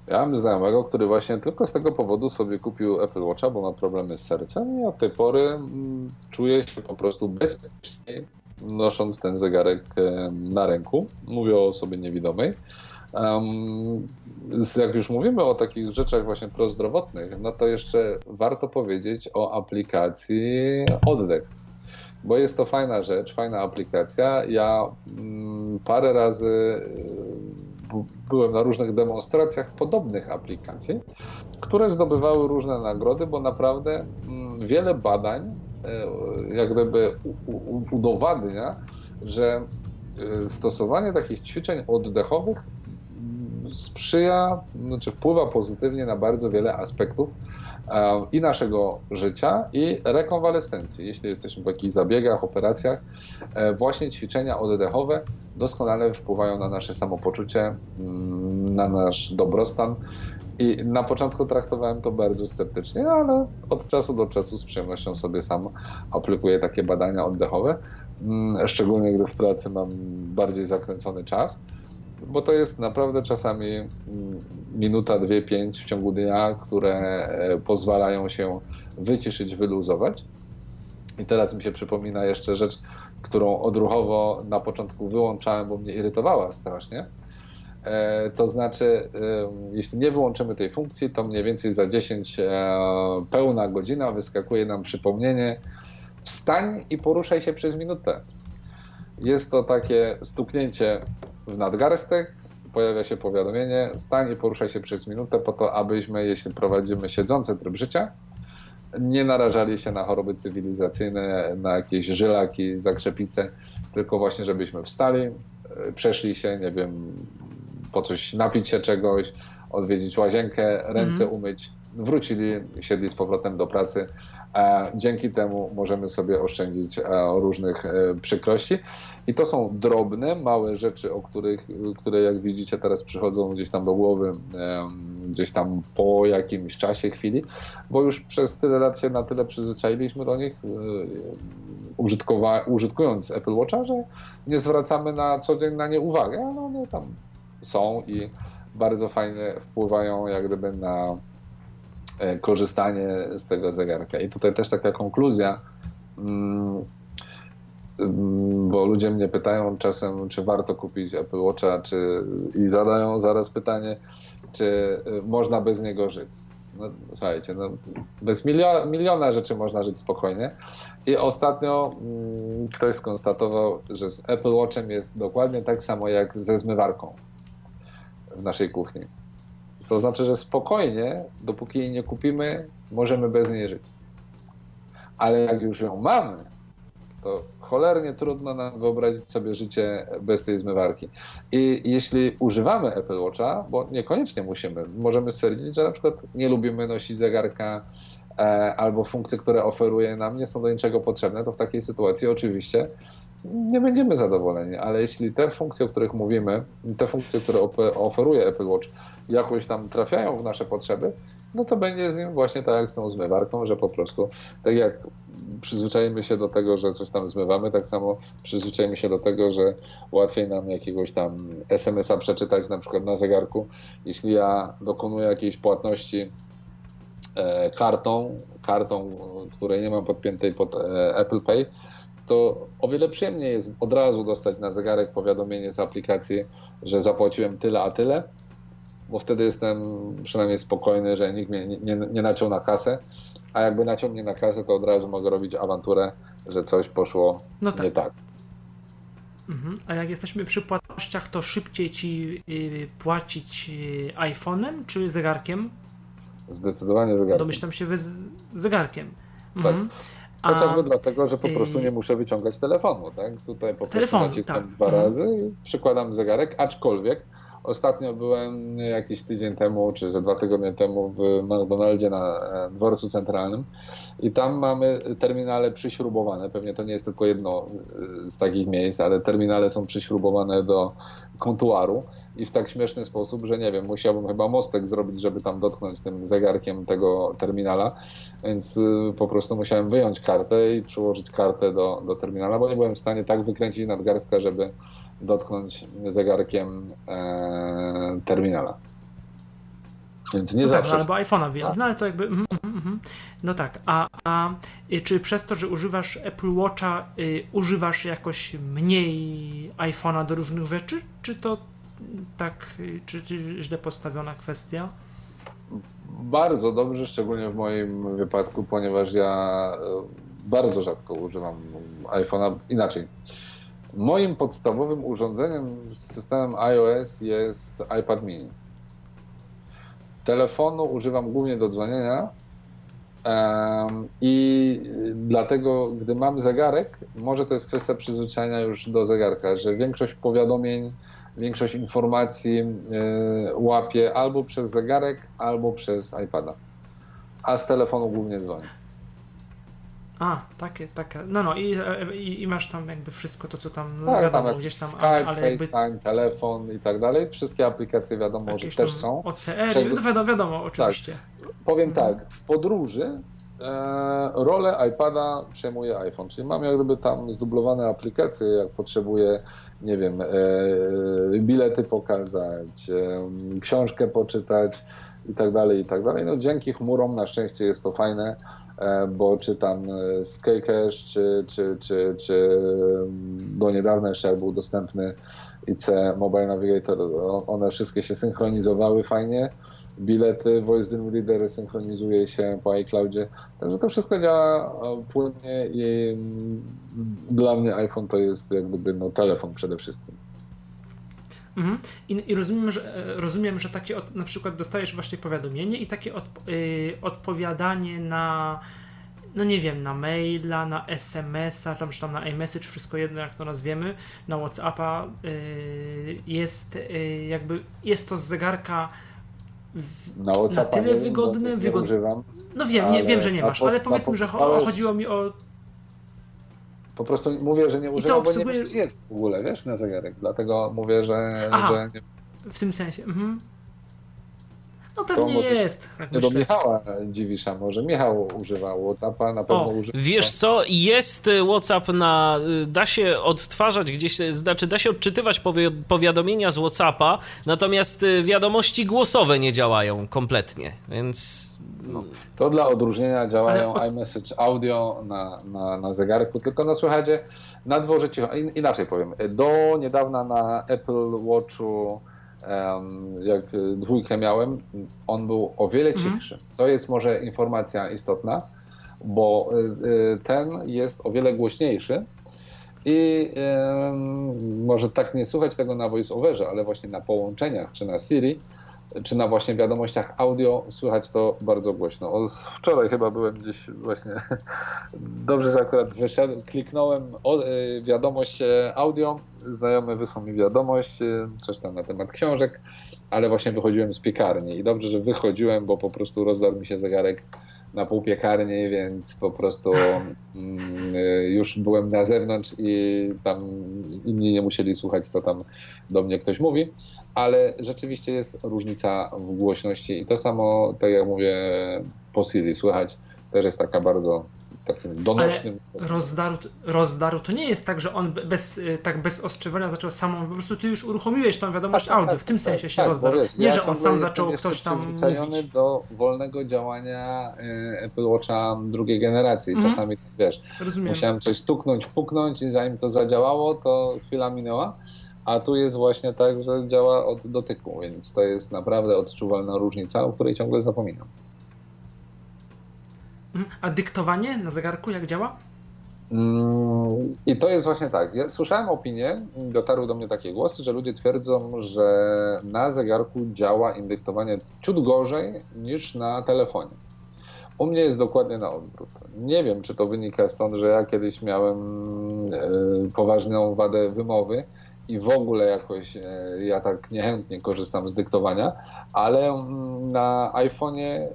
Ja mam znajomego, który właśnie tylko z tego powodu sobie kupił Apple Watcha, bo ma problemy z sercem i od tej pory mm, czuje się po prostu bezpiecznie nosząc ten zegarek na ręku. Mówię o osobie niewidomej. Um, jak już mówimy o takich rzeczach właśnie prozdrowotnych, no to jeszcze warto powiedzieć o aplikacji Oddech. Bo jest to fajna rzecz, fajna aplikacja. Ja mm, parę razy y, byłem na różnych demonstracjach podobnych aplikacji, które zdobywały różne nagrody, bo naprawdę mm, wiele badań y, jak gdyby udowadnia, że y, stosowanie takich ćwiczeń oddechowych sprzyja, znaczy wpływa pozytywnie na bardzo wiele aspektów e, i naszego życia, i rekonwalescencji. Jeśli jesteśmy w jakichś zabiegach, operacjach, e, właśnie ćwiczenia oddechowe doskonale wpływają na nasze samopoczucie, mm, na nasz dobrostan. I na początku traktowałem to bardzo sceptycznie, ale od czasu do czasu z przyjemnością sobie sam aplikuję takie badania oddechowe, mm, szczególnie gdy w pracy mam bardziej zakręcony czas bo to jest naprawdę czasami minuta, dwie, pięć w ciągu dnia, które e, pozwalają się wyciszyć, wyluzować. I teraz mi się przypomina jeszcze rzecz, którą odruchowo na początku wyłączałem, bo mnie irytowała strasznie. E, to znaczy, jeśli nie wyłączymy tej funkcji, to mniej więcej za 10 e, pełna godzina wyskakuje nam przypomnienie wstań i poruszaj się przez minutę. Jest to takie stuknięcie w nadgarstek, pojawia się powiadomienie, wstań i poruszaj się przez minutę po to, abyśmy, jeśli prowadzimy siedzący tryb życia, nie narażali się na choroby cywilizacyjne, na jakieś żylaki, zakrzepice, tylko właśnie, żebyśmy wstali, e, przeszli się, nie wiem, po coś napić się czegoś, odwiedzić łazienkę, ręce mm. umyć, wrócili, siedli z powrotem do pracy. Dzięki temu możemy sobie oszczędzić różnych e, przykrości. I to są drobne, małe rzeczy, o których, które jak widzicie teraz przychodzą gdzieś tam do głowy, gdzieś tam po jakimś czasie, chwili, bo już przez tyle lat się na tyle przyzwyczailiśmy do nich, e, użytkując Apple Watcha, że nie zwracamy na co dzień na nie uwagi, ale one tam są i bardzo fajnie wpływają jak gdyby na E, korzystanie z tego zegarka. I tutaj też taka konkluzja, mm, mm, bo ludzie mnie pytają czasem, czy warto kupić Apple Watcha, czy, i zadają zaraz pytanie, czy e, można bez niego żyć. No, słuchajcie, no, bez miliona, miliona rzeczy można żyć spokojnie. I ostatnio mm, ktoś skonstatował, że z Apple Watchem jest dokładnie tak samo jak ze zmywarką w naszej kuchni. To znaczy, że spokojnie, dopóki jej nie kupimy, możemy bez niej żyć. Ale jak już ją mamy, to cholernie trudno nam wyobrazić sobie życie bez tej zmywarki. I jeśli używamy Apple Watcha, bo niekoniecznie musimy, możemy stwierdzić, że na przykład nie lubimy nosić zegarka e, albo funkcje, które oferuje nam, nie są do niczego potrzebne, to w takiej sytuacji oczywiście nie będziemy zadowoleni, ale jeśli te funkcje, o których mówimy, te funkcje, które oferuje Apple Watch, jakoś tam trafiają w nasze potrzeby, no to będzie z nim właśnie tak jak z tą zmywarką, że po prostu tak jak przyzwyczajimy się do tego, że coś tam zmywamy, tak samo przyzwyczajmy się do tego, że łatwiej nam jakiegoś tam SMS-a przeczytać na przykład na zegarku. Jeśli ja dokonuję jakiejś płatności e, kartą, kartą, której nie mam podpiętej pod e, Apple Pay, to o wiele przyjemniej jest od razu dostać na zegarek powiadomienie z aplikacji, że zapłaciłem tyle a tyle, bo wtedy jestem przynajmniej spokojny, że nikt mnie nie, nie, nie naciął na kasę, a jakby naciął mnie na kasę, to od razu mogę robić awanturę, że coś poszło no tak. nie tak. Mhm. A jak jesteśmy przy płatnościach, to szybciej ci y, płacić y, iPhone'em czy zegarkiem? Zdecydowanie zegarkiem. Domyślam się z zegarkiem. Tak. Mhm. Chociażby dlatego, że po prostu nie muszę wyciągać telefonu. Tak? Tutaj po prostu naciskam tak. dwa mhm. razy i przykładam zegarek, aczkolwiek Ostatnio byłem jakiś tydzień temu, czy ze dwa tygodnie temu w McDonaldzie na e, dworcu centralnym i tam mamy terminale przyśrubowane. Pewnie to nie jest tylko jedno e, z takich miejsc, ale terminale są przyśrubowane do kontuaru i w tak śmieszny sposób, że nie wiem, musiałbym chyba mostek zrobić, żeby tam dotknąć tym zegarkiem tego terminala, więc e, po prostu musiałem wyjąć kartę i przyłożyć kartę do, do terminala, bo nie byłem w stanie tak wykręcić nadgarstka, żeby dotknąć zegarkiem e, terminala. Więc nie no zawsze. Tak, no, albo iPhone'a wyjąć. No ale to jakby. Mm, mm, mm. No tak. A, a y, czy przez to, że używasz Apple Watcha, y, używasz jakoś mniej iPhone'a do różnych rzeczy? Czy to tak, y, czy, czy źle postawiona kwestia? Bardzo dobrze, szczególnie w moim wypadku, ponieważ ja e, bardzo rzadko używam iPhone'a. Inaczej. Moim podstawowym urządzeniem z systemem iOS jest iPad mini. Telefonu używam głównie do dzwonienia i dlatego, gdy mam zegarek, może to jest kwestia przyzwyczajenia już do zegarka, że większość powiadomień, większość informacji e, łapię albo przez zegarek, albo przez iPada. A z telefonu głównie dzwonię. A, takie, takie. No, no i, e, i, i masz tam jakby wszystko to, co tam, Tak, wiadomo, tam gdzieś tam, Skype, ale, jakby FaceTime, telefon i tak dalej. Wszystkie aplikacje wiadomo, że też są. OCR, Przegry- no wiadomo, wiadomo, oczywiście. Powiem Mhm. tak, w podróży e, rolę iPada przejmuje iPhone, czyli mam jak gdyby tam zdublowane aplikacje, jak potrzebuję, nie wiem, e, bilety pokazać, e, książkę poczytać i tak dalej, i tak dalej. No dzięki chmurom na szczęście jest to fajne, bo czytam e, z Kcache, czy, czy, czy, czy mm, do niedawna jeszcze był dostępny IC Mobile Navigator, one wszystkie się synchronizowały fajnie bilety, Voice Dream Reader synchronizuje się po iCloudzie, także to wszystko działa e, płynnie i mm, dla mnie iPhone to jest jak gdyby no, telefon przede wszystkim. Mhm. I, I rozumiem, że, e, rozumiem, że takie od, na przykład dostajesz właśnie powiadomienie i takie odp- y, odpowiadanie na no nie wiem, na maila, na SMS-a, tam, czy tam na iMessage, wszystko jedno jak to nazwiemy, na Whatsappa y, jest y, jakby, jest to z zegarka w, Na WhatsAppa tyle nie, wygodne, nie wygod- używam. no wiem, nie, Ale wiem, że nie na masz, po- ale na powiedzmy, że chodziło mi o Po prostu mówię, że nie używam, bo nie obsługuje- wiem, czy jest w ogóle, wiesz, na zegarek. Dlatego mówię, że, Aha. że nie, w tym sensie. Mhm. No pewnie może jest. Nie do. Michała dziwisz, a może Michał używa Whatsappa, na pewno O, używa. Wiesz co, jest y, WhatsApp na. y, Da się odtwarzać gdzieś, y, znaczy da się odczytywać powi- powiadomienia z WhatsAppa, natomiast wiadomości głosowe nie działają kompletnie, więc. To dla odróżnienia działają Ale iMessage audio na, na, na zegarku, tylko no słuchajcie, na dworze cicho. In, inaczej powiem, do niedawna na Apple Watchu, jak dwójkę miałem, on był o wiele Mhm. cichszy. To jest może informacja istotna, bo y, y, ten jest o wiele głośniejszy. I może tak nie słuchać tego na voice-overze, ale właśnie na połączeniach czy na Siri, czy na właśnie wiadomościach audio słychać to bardzo głośno. O, wczoraj chyba byłem gdzieś właśnie, dobrze, że akurat wyszedłem, kliknąłem o, y, wiadomość e, audio, znajomy wysłał mi wiadomość, y, coś tam na temat książek, ale właśnie wychodziłem z piekarni. I dobrze, że wychodziłem, bo po prostu rozdarł mi się zegarek na pół piekarni, więc po prostu mm, y, już byłem na zewnątrz i tam inni nie musieli słuchać, co tam do mnie ktoś mówi ale rzeczywiście jest różnica w głośności i to samo, tak jak mówię, po Siri słychać, też jest taka bardzo takim donośnym. Rozdaru, rozdaru to nie jest tak, że on be- bez, y, tak bez ostrzeżenia zaczął samą, po prostu ty już uruchomiłeś tą wiadomość Tak, tak, audio, tak, w tym tak, sensie się tak, rozdarł. wiesz, nie, ja że on sam zaczął ktoś tam przyzwyczajony mówić. do wolnego działania y, Apple Watcha drugiej generacji. Mhm. Czasami, wiesz, Rozumiem. musiałem coś stuknąć, puknąć i zanim to zadziałało, to chwila minęła. A tu jest właśnie tak, że działa od dotyku, więc to jest naprawdę odczuwalna różnica, o której ciągle zapominam. Mhm. A dyktowanie na zegarku jak działa? Mm, I to jest właśnie tak. Ja słyszałem opinię, dotarły do mnie takie głosy, że ludzie twierdzą, że na zegarku działa im dyktowanie ciut gorzej niż na telefonie. U mnie jest dokładnie na odwrót. Nie wiem, czy to wynika stąd, że ja kiedyś miałem e, poważną wadę wymowy i w ogóle jakoś e, ja tak niechętnie korzystam z dyktowania, ale mm, na iPhone'ie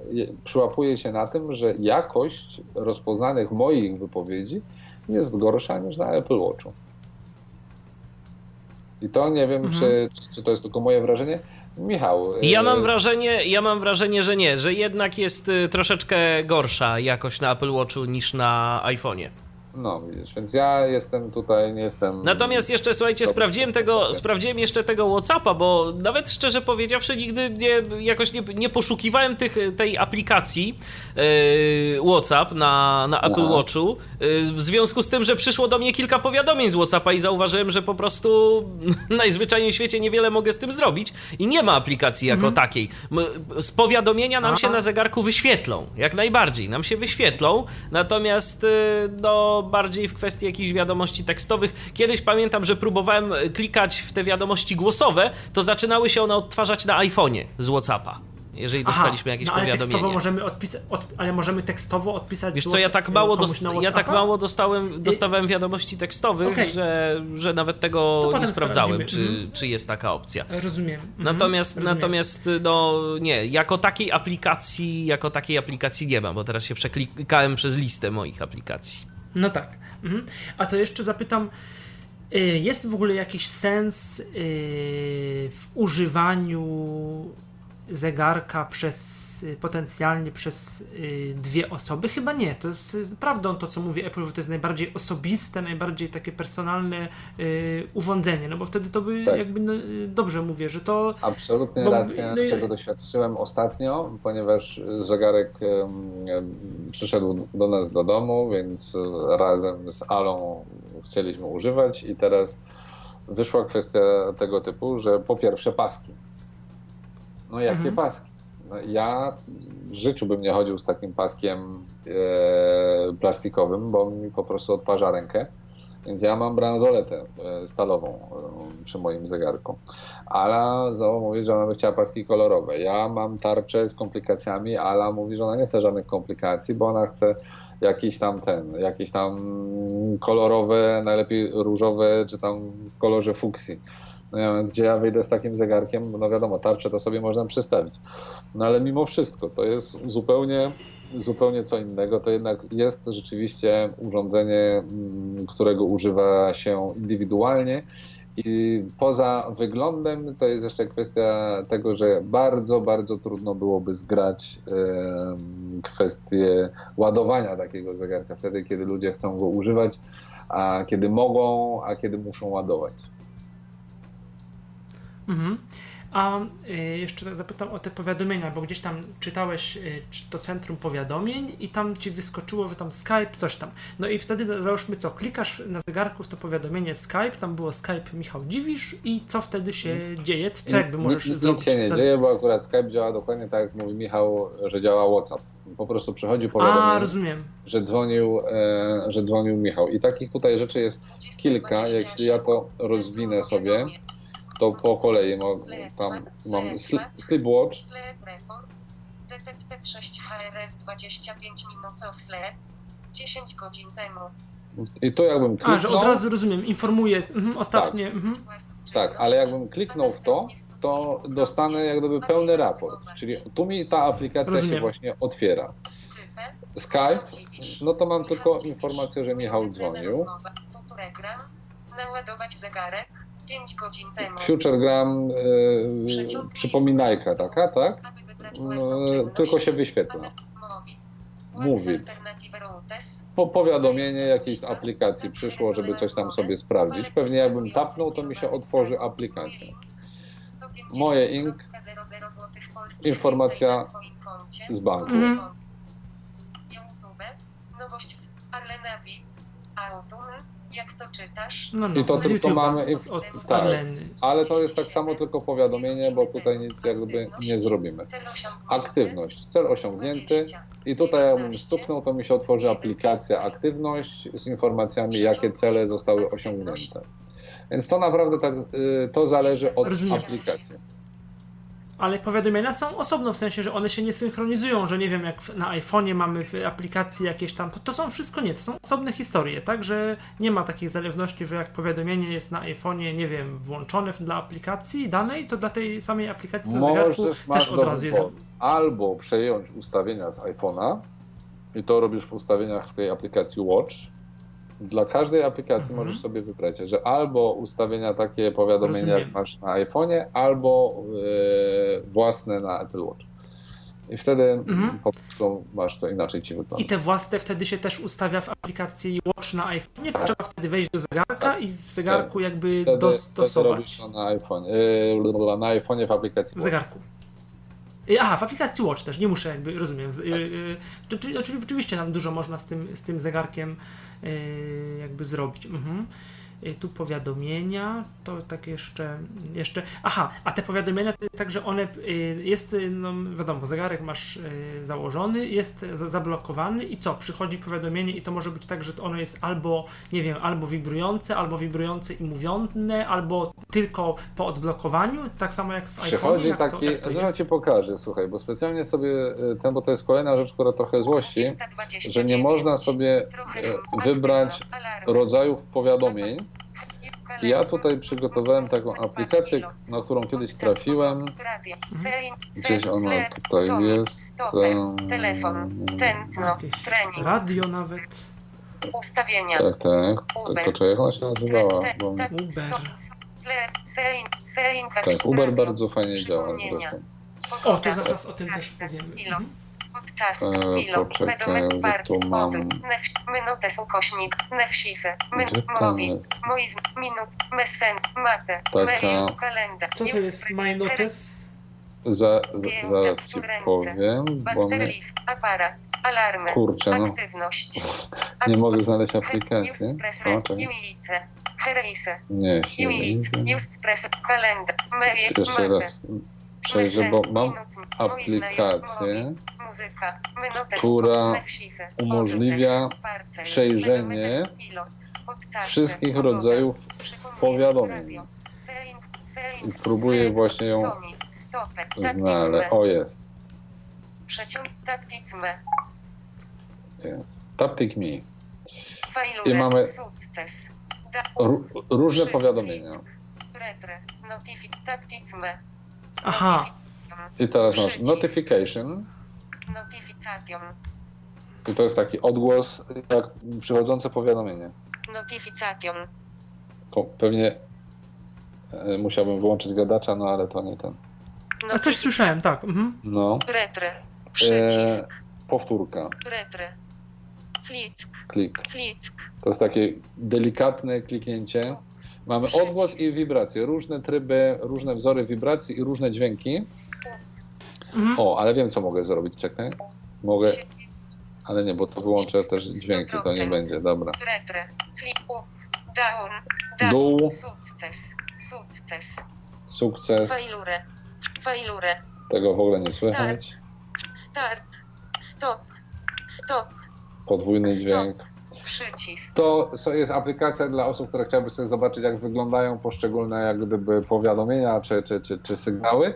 przyłapuję się na tym, że jakość rozpoznanych moich wypowiedzi jest gorsza niż na Apple Watchu. I to nie wiem, Mhm. czy, czy to jest tylko moje wrażenie. Michał. Ja e, mam wrażenie, ja mam wrażenie, że nie, że jednak jest y, troszeczkę gorsza jakość na Apple Watchu niż na iPhone'ie. No widzisz, więc ja jestem tutaj, nie jestem... Natomiast jeszcze, słuchajcie, sprawdziłem tego, sprawdziłem jeszcze tego Whatsappa, bo nawet szczerze powiedziawszy nigdy nie, jakoś nie, nie poszukiwałem tych, tej aplikacji yy, Whatsapp na, na Apple Aha. Watchu, yy, w związku z tym, że przyszło do mnie kilka powiadomień z Whatsappa i zauważyłem, że po prostu najzwyczajniej w świecie niewiele mogę z tym zrobić i nie ma aplikacji jako takiej. M- Z powiadomienia nam się Aha. na zegarku wyświetlą, jak najbardziej, nam się wyświetlą, natomiast yy, no bardziej w kwestii jakichś wiadomości tekstowych. Kiedyś pamiętam, że próbowałem y, klikać w te wiadomości głosowe, to zaczynały się one odtwarzać na iPhone'ie z Whatsappa. Jeżeli dostaliśmy jakieś no, ale tekstowo powiadomienie. możemy odpisać, od, ale możemy tekstowo odpisać Wiesz co, ja tak mało, dost- na ja tak mało dostałem, dostawałem wiadomości tekstowych, Okej. że, że nawet tego nie sprawdzałem, czy. Mhm. czy jest taka opcja. Rozumiem. Mhm, Natomiast, rozumiem. natomiast no nie, jako takiej aplikacji, jako takiej aplikacji nie ma, bo teraz się przeklikałem przez listę moich aplikacji. No tak. Mhm. A to jeszcze zapytam, y, jest w ogóle jakiś sens y, w używaniu zegarka przez potencjalnie przez y, dwie osoby? Chyba nie. To jest y, prawdą to, co mówi Apple, że to jest najbardziej osobiste, najbardziej takie personalne y, urządzenie, no bo wtedy to by Tak. jakby no, dobrze mówię, że to Absolutnie Bo- racja, no czego doświadczyłem ostatnio, ponieważ zegarek przyszedł do nas do domu, więc razem z Alą chcieliśmy używać i teraz wyszła kwestia tego typu, że po pierwsze paski. No jakie Mhm. paski? No, ja w życiu bym nie chodził z takim paskiem e, plastikowym, bo mi po prostu odparza rękę. Więc ja mam bransoletę e, stalową e, przy moim zegarku. Ala znowu mówi, że ona by chciała paski kolorowe. Ja mam tarczę z komplikacjami, Ala mówi, że ona nie chce żadnych komplikacji, bo ona chce jakiś tam ten, jakieś tam kolorowe, najlepiej różowe, czy tam w kolorze fuksji. No gdzie ja wyjdę z takim zegarkiem, no wiadomo, tarczę to sobie można przestawić. No ale mimo wszystko, to jest zupełnie, zupełnie co innego. To jednak jest rzeczywiście urządzenie, mm, którego używa się indywidualnie. I poza wyglądem to jest jeszcze kwestia tego, że bardzo, bardzo trudno byłoby zgrać kwestię ładowania takiego zegarka wtedy, kiedy ludzie chcą go używać, a kiedy mogą, a kiedy muszą ładować. Mhm. A y, jeszcze zapytam o te powiadomienia, bo gdzieś tam czytałeś y, to centrum powiadomień i tam ci wyskoczyło, że tam Skype, coś tam. No i wtedy załóżmy co, klikasz na zegarku w to powiadomienie Skype, tam było Skype Michał Dziwisz i co wtedy się dzieje? Co, co jakby możesz nic, zrobić? Nic się nie za- dzieje, bo akurat Skype działa dokładnie tak, jak mówi Michał, że działa WhatsApp. Po prostu przychodzi A, powiadomienie, rozumiem. że dzwonił, e, że dzwonił Michał. I takich tutaj rzeczy jest kilka. Jeśli ja to rozwinę sobie, to po kolei mam, tam mam Sleepwatch, report. DTT6 HRS 25 minut off sled. 10 godzin temu. i tu jakbym A, że od kliknął, razu rozumiem, informuję, mhm, ostatnie, mhm. tak, ale jakbym kliknął w to, to dostanę jak gdyby pełny raport. Czyli tu mi ta aplikacja się Rozumiem. właśnie otwiera. Skype, no to mam tylko informację, że Michał dzwonił. Naładować zegarek. 5 godzin temu. Futuregram, e, Przeciągnij przypominajka taka, tak? Aby wybrać No, tylko się wyświetla. Routes. Po powiadomienie jakiejś z aplikacji przyszło, żeby coś tam sobie sprawdzić. Pewnie jakbym tapnął, to mi się otworzy aplikacja. Moje ink. Informacja z banku. YouTube. Nowość z Arlenavit. Autumn. Jak to czytasz? No, no, I to tylko mamy od tak. Ale to jest tak samo tylko powiadomienie, bo tutaj nic jak gdyby nie zrobimy. Aktywność, cel osiągnięty. 20. I tutaj jakbym stuknął, to mi się otworzy aplikacja aktywność z informacjami, jakie cele zostały osiągnięte. Więc to naprawdę tak, y, to zależy od Rozumiem. aplikacji. Ale powiadomienia są osobno, w sensie, że one się nie synchronizują, że nie wiem, jak na iPhone'ie mamy w aplikacji jakieś tam, to są wszystko nie, to są osobne historie, tak, że nie ma takiej zależności, że jak powiadomienie jest na iPhone'ie, nie wiem, włączone dla aplikacji danej, to dla tej samej aplikacji na zegarku Możesz, też od razu jest... albo przejąć ustawienia z iPhone'a i to robisz w ustawieniach w tej aplikacji Watch. Dla każdej aplikacji Mhm. możesz sobie wybrać, że albo ustawienia takie powiadomienia, Rozumiem. jak masz na iPhone'ie, albo e, własne na Apple Watch. i wtedy Mhm. po prostu masz to inaczej ci wygląda. I te własne wtedy się też ustawia w aplikacji Watch na iPhone. Trzeba wtedy wejść do zegarka i w zegarku jakby Wtedy, wtedy dostosować. robisz to na iPhone. Yy, na iPhone'ie w aplikacji. W Watch. zegarku. Y, Aha, w aplikacji Watch też, nie muszę jakby, rozumiem. Y, y, to- Czyli oczywiście tam dużo można z tym, z tym zegarkiem y, jakby zrobić. Mhm. Y, Tu powiadomienia, to tak jeszcze, jeszcze. Aha, a te powiadomienia, to tak, że one y, jest, y, no wiadomo, zegarek masz założony, jest za- zablokowany i co? Przychodzi powiadomienie i to może być tak, że ono jest albo, nie wiem, albo wibrujące, albo wibrujące i mówiące, albo tylko po odblokowaniu, tak samo jak w iPhone. Przychodzi jak to, taki, jak to zaraz ci pokażę, słuchaj, bo specjalnie sobie ten, bo to jest kolejna rzecz, która trochę złości, że nie można sobie wybrać rodzajów powiadomień. Ja tutaj przygotowałem taką aplikację, na którą kiedyś trafiłem. Gdzieś ona tutaj jest. Telefon, tętno, trening, radio nawet. ustawienia. Tak, tak. Tylko czy jak ona się nazywała? Bo, Uber. tak, Uber bardzo fajnie działa zresztą. O, to zaraz o tym też powiemy. Mhm. Podcast, bardzo, tu mam- od, nef, mynotes, ukośnik, nefsify, my, Gdzie tam mowi, jest? moizm, minut, mesen, mate, mail, kalendarz, Co to news, jest My Notice? Za, za, zaraz ci powiem, bo my, aparat, alarmy, kurczę, no, aktywność. nie mogę znaleźć aplikacji. press, O, czekaj. Juice, Hereise, Nie. News press, kalendarz, Jeszcze raz przejrzę, bo mam aplikację, mynotes, która umożliwia Parcel, przejrzenie wszystkich pogoda, rodzajów powiadomień. I próbuję właśnie ją znaleźć. O, jest. przeciąg, taktizmy, jest. Taptic Me. failure, I mamy różne powiadomienia. Aha, I teraz masz notification. Notification, I to jest taki odgłos, jak przychodzące powiadomienie. notification, Pewnie e, musiałbym wyłączyć gadacza, no ale to nie ten. a coś słyszałem, tak. Mhm. No. retre, przycisk, E, powtórka. retre, click, Klik. click, To jest takie delikatne kliknięcie. Mamy Przycisk. odgłos i wibracje. Różne tryby, różne wzory wibracji i różne dźwięki. Mhm. O, ale wiem, co mogę zrobić. Czekaj. Mogę, ale nie, bo to wyłączę też dźwięki, to nie będzie. Dobra. down, down, Dół. sukces, sukces, Sukces. failure, failure, Tego w ogóle nie słychać. start, stop, stop, Podwójny dźwięk. przycisk, To jest aplikacja dla osób, które chciałyby sobie zobaczyć, jak wyglądają poszczególne jak gdyby powiadomienia czy, czy, czy, czy sygnały.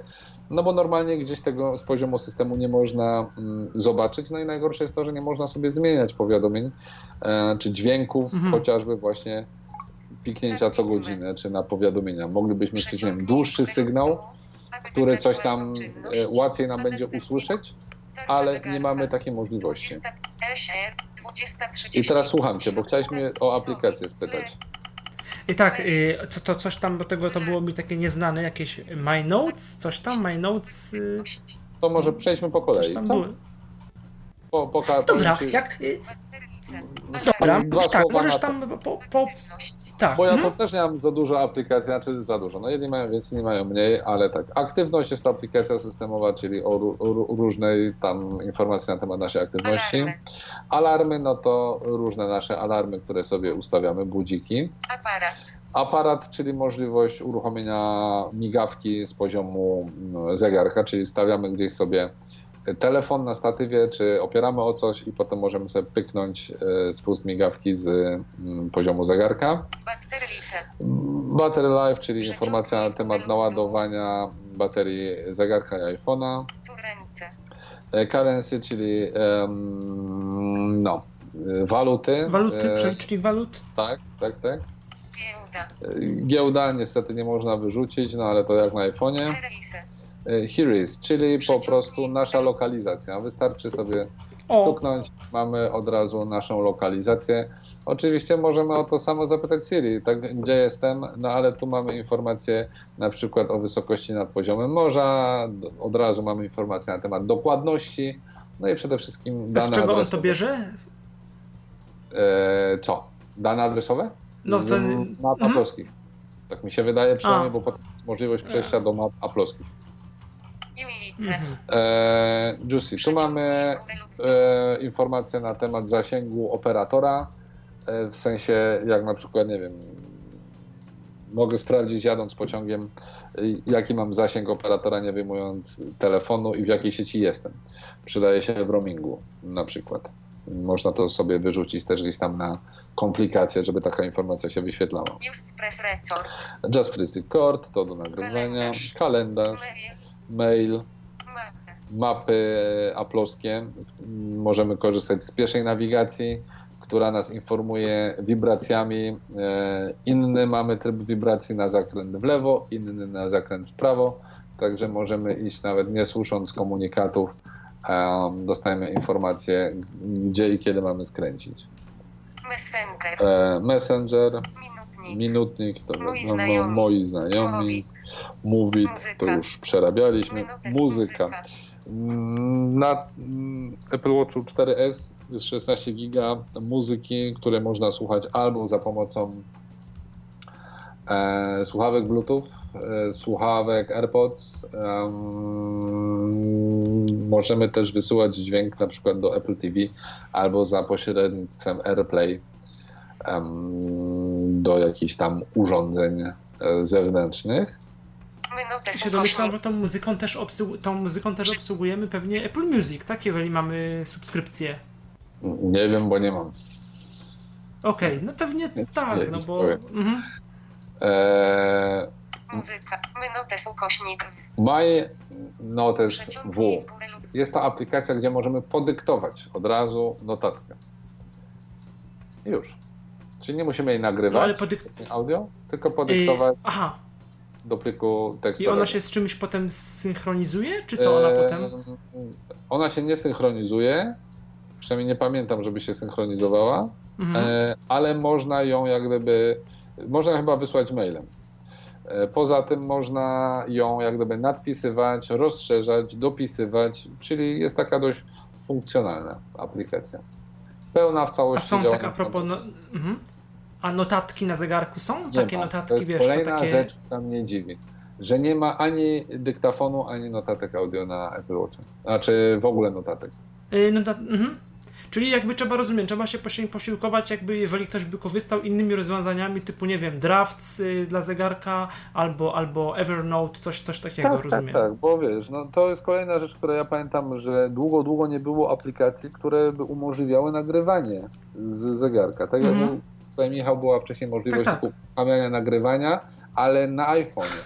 No bo normalnie gdzieś tego z poziomu systemu nie można mm, zobaczyć. No i najgorsze jest to, że nie można sobie zmieniać powiadomień e, czy dźwięków, Mhm. chociażby właśnie piknięcia co godzinę, czy na powiadomienia. Moglibyśmy chcieć, nie wiem, dłuższy sygnał, który coś tam e, łatwiej nam będzie usłyszeć, ale nie mamy takiej możliwości. I teraz słucham Cię, bo chciałeś mnie o aplikację spytać. I tak, y, co, to coś tam do tego to było mi takie nieznane, jakieś My Notes, coś tam, My Notes, y, To może przejdźmy po coś kolei. tam Co? było. Po, po, po, Dobra, powiem ci- jak, y, dobra, Dwa tak, słowa możesz na to. tam, po, po, tak, Bo ja mhm. to też nie mam za dużo aplikacji, znaczy za dużo. No jedni mają więcej, inni mają mniej, ale tak. Aktywność jest to aplikacja systemowa, czyli o, ró- ró- różnej tam informacji na temat naszej aktywności. Alarmy. Alarmy, no to różne nasze alarmy, które sobie ustawiamy, budziki. Aparat, Aparat, czyli możliwość uruchomienia migawki z poziomu mm, zegarka, czyli stawiamy gdzieś sobie telefon na statywie, czy opieramy o coś i potem możemy sobie pyknąć e, spust migawki z mm, poziomu zegarka. battery life, Battery life, czyli informacja na temat naładowania baterii zegarka i iPhone'a. E, Currency, czyli em, no, e, waluty. waluty, E, przelicznik walut, Tak, tak, tak. giełda, E, Giełda niestety nie można wyrzucić, no ale to jak na iPhone'ie. E, Here is, czyli po prostu nasza lokalizacja. Wystarczy sobie stuknąć, mamy od razu naszą lokalizację. Oczywiście możemy o to samo zapytać Siri, tak, gdzie jestem, no ale tu mamy informację na przykład o wysokości nad poziomem morza, od razu mamy informację na temat dokładności, no i przede wszystkim A dane z czego on to adresowe. bierze? E, co? Dane adresowe? No, Z ten- map mhm. aploskich. Tak mi się wydaje przynajmniej, A. bo potem jest możliwość przejścia do map aploskich. Mhm. E, Juicy, tu mamy e, informacje na temat zasięgu operatora, e, w sensie jak na przykład, nie wiem, mogę sprawdzić jadąc pociągiem, jaki mam zasięg operatora, nie wyjmując telefonu i w jakiej sieci jestem. Przydaje się w roamingu na przykład. Można to sobie wyrzucić też gdzieś tam na komplikacje, żeby taka informacja się wyświetlała. Just press record. Just Press Record, to do nagrywania, kalendarz, Mail. mail. Mapy aplowskie. Możemy korzystać z pierwszej nawigacji, która nas informuje wibracjami. E, Inny mamy tryb wibracji na zakręt w lewo, inny na zakręt w prawo. Także możemy iść nawet nie słysząc komunikatów. em, Dostajemy informację, gdzie i kiedy mamy skręcić. Messenger. E, Messenger, Minutnik. minutnik, to Moi no, no, znajomi. moi znajomi. Movit. Movit, to Muzyka. już przerabialiśmy. Minutek Muzyka. Mm, Na Apple Watchu 4S jest 16 giga muzyki, które można słuchać albo za pomocą e, słuchawek Bluetooth, e, słuchawek AirPods. em, możemy też wysyłać dźwięk na przykład do Apple TV albo za pośrednictwem AirPlay do jakichś tam urządzeń e, zewnętrznych. Minutę Ja się domyślam, że tą muzyką też, obsłu- tą muzyką też obsługujemy pewnie Apple Music, tak? Jeżeli mamy subskrypcję. Nie wiem, bo nie mam. Okej, no pewnie Więc tak, nie- no bo... Mhm. Eee, Muzyka. Minutę ukośnik w. My Notes W. Jest to aplikacja, gdzie możemy podyktować od razu notatkę. Już. Czyli nie musimy jej No nagrywać ale podyk... audio, tylko podyktować Aha, do pliku i tekstowego. ona się z czymś potem synchronizuje, czy co ona Eee, potem... Ona się nie synchronizuje. Przynajmniej nie pamiętam, żeby się synchronizowała. Mhm. E, ale można ją jak gdyby, można chyba wysłać mailem. E, Poza tym można ją jak gdyby nadpisywać, rozszerzać, dopisywać, czyli jest taka dość funkcjonalna aplikacja. Pełna w A całości są działa tak a propos... No... Mhm. A notatki na zegarku są? Nie Takie ma. notatki, to jest wiesz, to kolejna takie... rzecz, która mnie dziwi, że nie ma ani dyktafonu, ani notatek audio na Apple Watch. Znaczy w ogóle notatek. Y, no, da- mhm. Czyli jakby trzeba rozumieć, trzeba się posi- posiłkować, jakby jeżeli ktoś by korzystał innymi rozwiązaniami typu, nie wiem, drafts y, dla zegarka albo, albo Evernote, coś, coś takiego, tak, rozumiem. tak, tak, bo wiesz, no to jest kolejna rzecz, która ja pamiętam, że długo, długo nie było aplikacji, które by umożliwiały nagrywanie z zegarka. Tak jak Mhm. Tutaj Michał, była wcześniej możliwość Tak, tak. uruchamiania nagrywania, ale na iPhone'ie.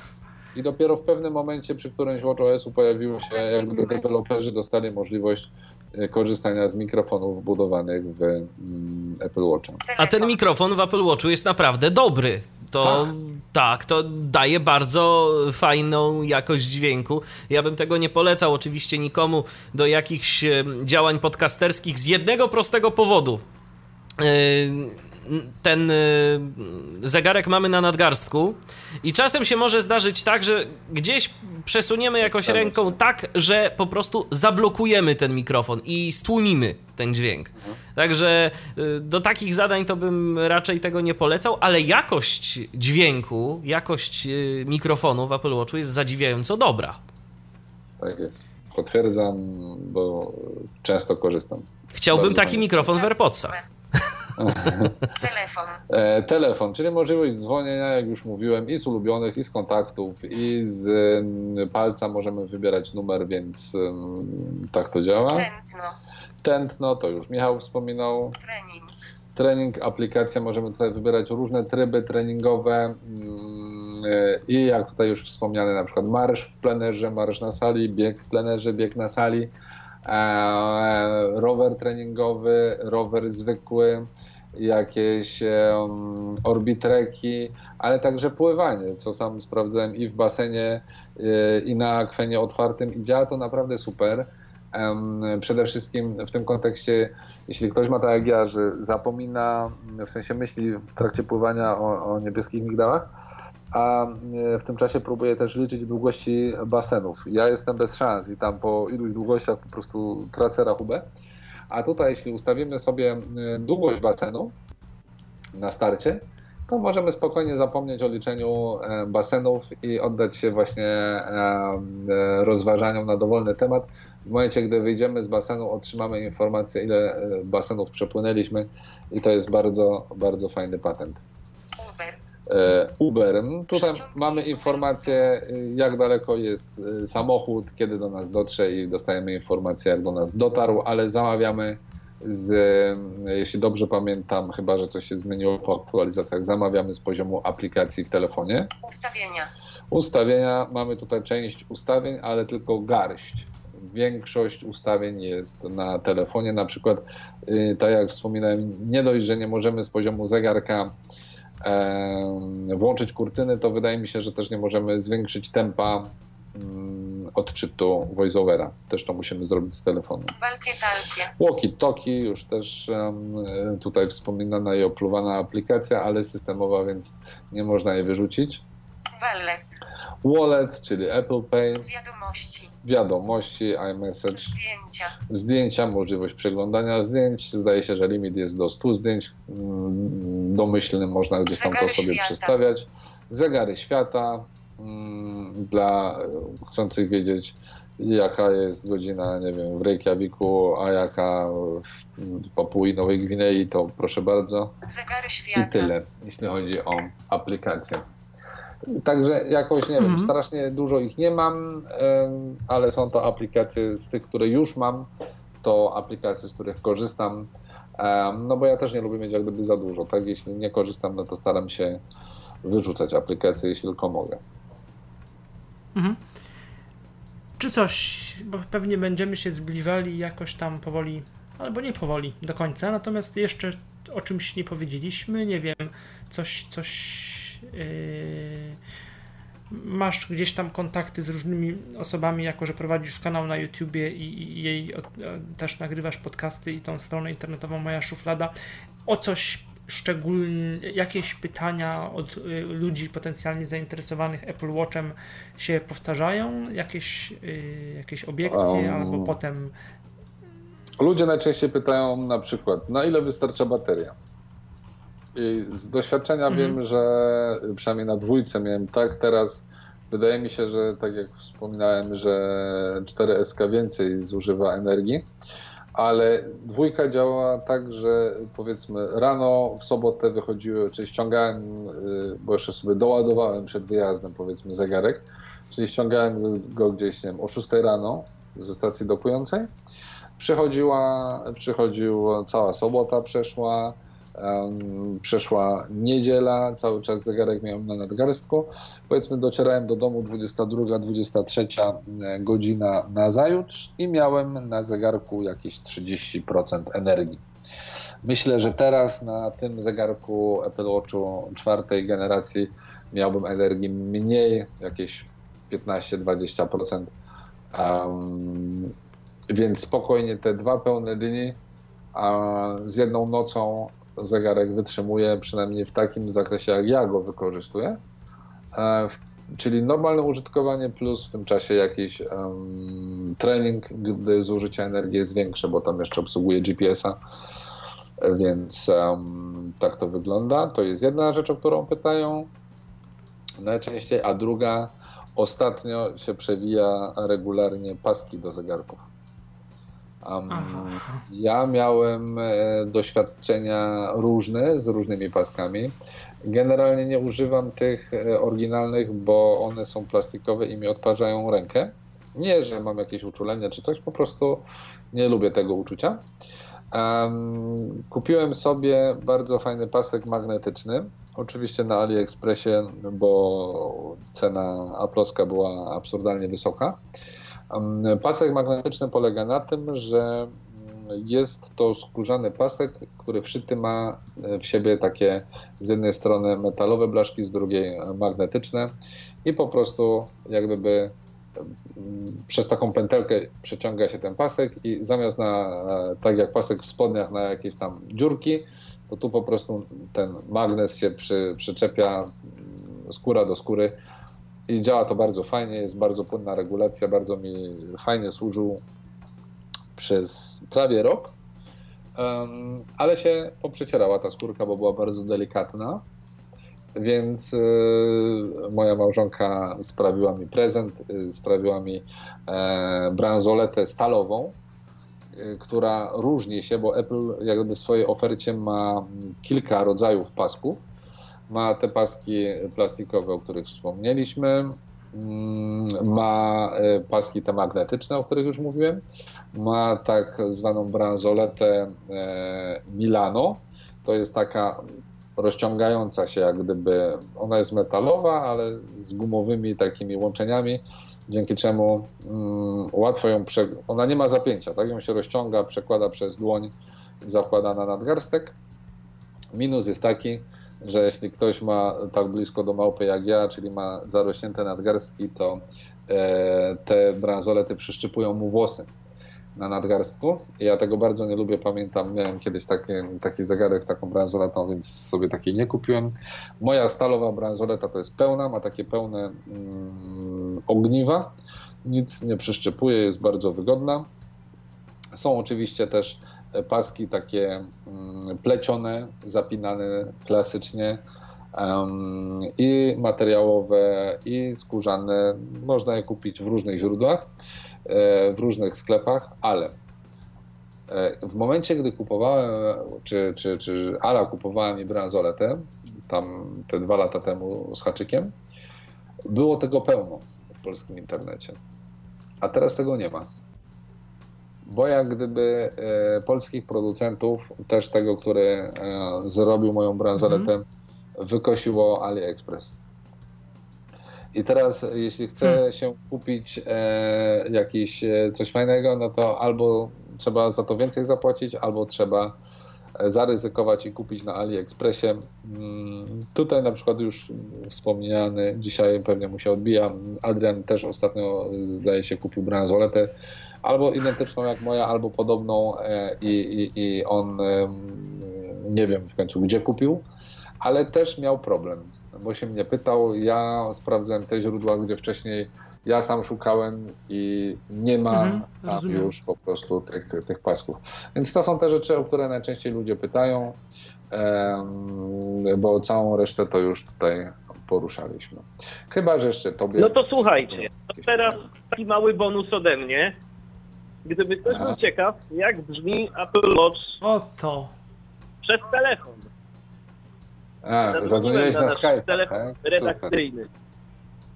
I dopiero w pewnym momencie przy którymś WatchOS-u pojawiło się, jakby deweloperzy dostali możliwość e, korzystania z mikrofonów wbudowanych w mm, Apple Watcha. A ten mikrofon w Apple Watchu jest naprawdę dobry. To tak. to daje bardzo fajną jakość dźwięku. Ja bym tego nie polecał oczywiście nikomu do jakichś działań podcasterskich z jednego prostego powodu. E, Ten e, zegarek mamy na nadgarstku i czasem się może zdarzyć tak, że gdzieś przesuniemy jakoś Przemyśl. ręką tak, że po prostu zablokujemy ten mikrofon i stłumimy ten dźwięk. Także y, do takich zadań to bym raczej tego nie polecał, ale jakość dźwięku, jakość y, mikrofonu w Apple Watchu jest zadziwiająco dobra. Tak jest. Potwierdzam, bo często korzystam. Chciałbym Bardzo taki mikrofon w AirPodsach. Telefon. E, telefon, czyli możliwość dzwonienia, jak już mówiłem, i z ulubionych, i z kontaktów, i z mm, palca możemy wybierać numer, więc mm, tak to działa. Tętno. Tętno, to już Michał wspominał. Trening. Trening, aplikacja, możemy tutaj wybierać różne tryby treningowe mm, i jak tutaj już wspomniane, na przykład marsz w plenerze, marsz na sali, bieg w plenerze, bieg na sali, e, rower treningowy, rower zwykły, jakieś um, orbitreki, ale także pływanie, co sam sprawdzałem i w basenie, e, i na akwenie otwartym i działa to naprawdę super. Przede wszystkim w tym kontekście, jeśli ktoś ma tak jak ja, że zapomina, w sensie myśli w trakcie pływania o, o niebieskich migdałach, a e, w tym czasie próbuje też liczyć długości basenów. Ja jestem bez szans i tam po iluś długościach po prostu tracę rachubę. A tutaj, jeśli ustawimy sobie e, długość basenu na starcie, to możemy spokojnie zapomnieć o liczeniu e, basenów i oddać się właśnie rozważaniom na dowolny temat. W momencie, gdy wyjdziemy z basenu, otrzymamy informację, ile basenów przepłynęliśmy i to jest bardzo, bardzo fajny patent. E, Uberem. Tutaj mamy informację, jak daleko jest e, samochód, kiedy do nas dotrze i dostajemy informację, jak do nas dotarł, ale zamawiamy z, e, jeśli dobrze pamiętam, chyba że coś się zmieniło po aktualizacjach, zamawiamy z poziomu aplikacji w telefonie. Ustawienia. Ustawienia, mamy tutaj część ustawień, ale tylko garść. Większość ustawień jest na telefonie, na przykład, tak jak wspominałem, nie dość, że nie możemy z poziomu zegarka włączyć kurtyny, to wydaje mi się, że też nie możemy zwiększyć tempa mm, odczytu voiceovera. Też to musimy zrobić z telefonu. Walkie-talkie. Walkie-talkie, już też tutaj wspominana i opluwana aplikacja, ale systemowa, więc nie można jej wyrzucić. Wallet. Wallet, czyli Apple Pay. Wiadomości. Wiadomości, iMessage. Zdjęcia. Zdjęcia, możliwość przeglądania zdjęć. Zdaje się, że limit jest do 100 zdjęć. Mm, domyślny można gdzieś tam to sobie świata. przestawiać. Zegary świata mm, dla chcących wiedzieć, jaka jest godzina, nie wiem, w Reykjaviku, a jaka w Papui Nowej Gwinei, to proszę bardzo. Zegary świata. I tyle, jeśli chodzi o aplikację. Także jakoś, nie mhm. wiem, strasznie dużo ich nie mam, ale są to aplikacje z tych, które już mam, to aplikacje, z których korzystam. No bo ja też nie lubię mieć jak gdyby za dużo, tak? Jeśli nie korzystam, no to staram się wyrzucać aplikacje, jeśli tylko mogę. Mhm. Czy coś, bo pewnie będziemy się zbliżali jakoś tam powoli, albo nie powoli do końca, natomiast jeszcze o czymś nie powiedzieliśmy, nie wiem, coś, coś masz gdzieś tam kontakty z różnymi osobami, jako że prowadzisz kanał na YouTubie i, jej też nagrywasz podcasty i tą stronę internetową Moja Szuflada, o coś szczególnie, jakieś pytania od y, ludzi potencjalnie zainteresowanych Apple Watchem się powtarzają? Jakieś, y, jakieś obiekcje um, albo potem... Ludzie najczęściej pytają na przykład, na ile wystarcza bateria? Z doświadczenia mhm. wiem, że przynajmniej na dwójce miałem tak, teraz wydaje mi się, że tak jak wspominałem, że 4SK więcej zużywa energii, ale dwójka działa tak, że powiedzmy rano w sobotę wychodziły, czy ściągałem, y, bo jeszcze sobie doładowałem przed wyjazdem powiedzmy zegarek, czyli ściągałem go gdzieś nie wiem, o 6 rano ze stacji dokującej. Przychodziła, przychodziła cała sobota przeszła, Przeszła niedziela, cały czas zegarek miałem na nadgarstku. Powiedzmy, docierałem do domu 22-23 e, godzina na zajutrz i miałem na zegarku jakieś 30% energii. Myślę, że teraz na tym zegarku Apple Watchu czwartej generacji miałbym energii mniej, jakieś 15-20%. Um, więc spokojnie te dwa pełne dni a z jedną nocą zegarek wytrzymuje, przynajmniej w takim zakresie, jak ja go wykorzystuję. E, czyli normalne użytkowanie plus w tym czasie jakiś um, trening, gdy zużycie energii jest większe, bo tam jeszcze obsługuje GPS-a. Więc um, tak to wygląda. To jest jedna rzecz, o którą pytają najczęściej, a druga, ostatnio się przewija regularnie paski do zegarków. Um, ja miałem e, doświadczenia różne z różnymi paskami. Generalnie nie używam tych e, oryginalnych, bo one są plastikowe i mi odparzają rękę. Nie, że mam jakieś uczulenie czy coś, po prostu nie lubię tego uczucia. Um, kupiłem sobie bardzo fajny pasek magnetyczny. Oczywiście na AliExpressie, bo cena aploska była absurdalnie wysoka. Pasek magnetyczny polega na tym, że mm, jest to skórzany pasek, który wszyty ma e, w siebie takie z jednej strony metalowe blaszki, z drugiej magnetyczne i po prostu jak gdyby przez taką pętelkę przeciąga się ten pasek i zamiast na, tak jak pasek w spodniach na jakieś tam dziurki, to tu po prostu ten magnes się przy, przyczepia mm, skóra do skóry i działa to bardzo fajnie, jest bardzo płynna regulacja, bardzo mi fajnie służył przez prawie rok, um, ale się poprzecierała ta skórka, bo była bardzo delikatna, więc y, moja małżonka sprawiła mi prezent, y, sprawiła mi e, bransoletę stalową, y, która różni się, bo Apple jakby w swojej ofercie ma kilka rodzajów pasków. Ma te paski plastikowe, o których wspomnieliśmy, mm, ma e, paski te magnetyczne, o których już mówiłem, ma tak zwaną bransoletę e, Milano. To jest taka rozciągająca się, jak gdyby ona jest metalowa, ale z gumowymi takimi łączeniami, dzięki czemu mm, łatwo ją, prze... ona nie ma zapięcia, tak ją się rozciąga, przekłada przez dłoń, zakłada na nadgarstek. Minus jest taki, że jeśli ktoś ma tak blisko do małpy jak ja, czyli ma zarośnięte nadgarstki, to e, te bransolety przyszczypują mu włosy na nadgarstku. Ja tego bardzo nie lubię. Pamiętam, miałem kiedyś taki, taki zegarek z taką bransoletą, więc sobie takiej nie kupiłem. Moja stalowa bransoleta to jest pełna, ma takie pełne mm, ogniwa. Nic nie przyszczepuje, jest bardzo wygodna. Są oczywiście też paski takie mm, plecione, zapinane klasycznie i materiałowe, i skórzane. Można je kupić w różnych źródłach. E, w różnych sklepach, ale e, w momencie, gdy kupowałem, czy, czy, czy Ala kupowała mi bransoletę, tam te dwa lata temu z haczykiem, było tego pełno w polskim internecie. A teraz tego nie ma. Bo jak gdyby e, polskich producentów, też tego, który zrobił moją bransoletę, mm. wykosiło AliExpress. I teraz, jeśli chce hmm. się kupić e, jakiś e, coś fajnego, no to albo trzeba za to więcej zapłacić, albo trzeba e, zaryzykować i kupić na AliExpressie. Mm, tutaj na przykład już wspomniany, dzisiaj pewnie mu się odbija, Adrian też ostatnio zdaje się kupił bransoletę, albo identyczną jak moja, albo podobną e, i, i, i on nie wiem w końcu gdzie kupił, ale też miał problem bo się mnie pytał. Ja sprawdzałem te źródła, gdzie wcześniej ja sam szukałem i nie ma mhm, tam rozumiem. już po prostu tych, tych pasków. Więc to są te rzeczy, o które najczęściej ludzie pytają, bo całą resztę to już tutaj poruszaliśmy. Chyba, że jeszcze tobie... No to słuchajcie, to teraz taki mały bonus ode mnie. Gdyby ktoś był ciekaw, jak brzmi Apple Watch Oto. przez telefon. A, zadzwoniłeś na, na Skype. Telefon tak? redakcyjny.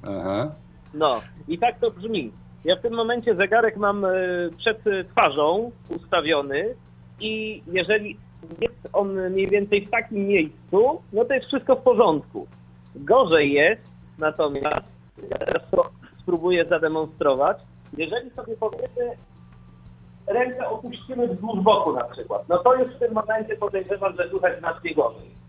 Aha. No i tak to brzmi. Ja w tym momencie zegarek mam e, przed twarzą ustawiony i jeżeli jest on mniej więcej w takim miejscu, no to jest wszystko w porządku. Gorzej jest natomiast, ja teraz to spróbuję zademonstrować, jeżeli sobie powiemy rękę opuścimy wzdłuż boku na przykład, no to już w tym momencie podejrzewam, że słuchać znacznie gorzej.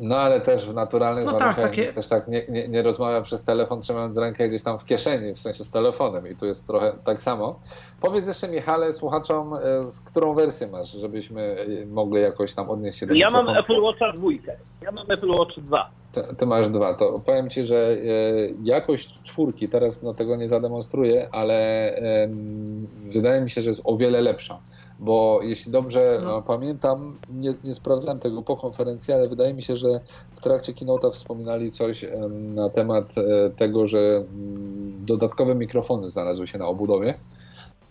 No ale też w naturalnych no tak, warunkach. tak, takie... też tak nie, nie, nie rozmawia przez telefon, trzymając rękę gdzieś tam w kieszeni, w sensie z telefonem. I tu jest trochę tak samo. Powiedz jeszcze Michale, słuchaczom, e, z którą wersję masz, żebyśmy e, mogli jakoś tam odnieść się do Ja mam Apple Watcha dwójkę, ja mam Apple Watch 2. Ty, ty, masz dwa, to powiem Ci, że e, jakość czwórki, teraz no, tego nie zademonstruję, ale wydaje mi się, że jest o wiele lepsza bo jeśli dobrze no. pamiętam, nie, nie, sprawdzałem tego po konferencji, ale wydaje mi się, że w trakcie keynote'a wspominali coś na temat e, tego, że mm, dodatkowe mikrofony znalazły się na obudowie.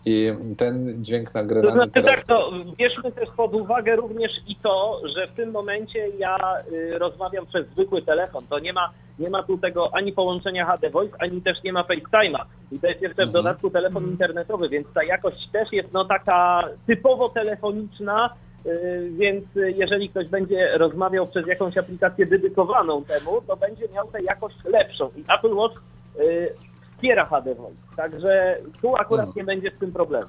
I ten dźwięk nagrywany To znaczy teraz... tak, to bierzmy też pod uwagę również i to, że w tym momencie ja y, rozmawiam przez zwykły telefon. To nie ma, nie ma tu tego ani połączenia HD Voice, ani też nie ma FaceTime'a. I to jest jeszcze w mhm. dodatku telefon internetowy, więc ta jakość też jest no taka typowo telefoniczna, y, więc jeżeli ktoś będzie rozmawiał przez jakąś aplikację dedykowaną temu, to będzie miał tę jakość lepszą. I Apple Watch y, wspiera HD Voice. Także tu akurat hmm. nie będzie z tym problemu.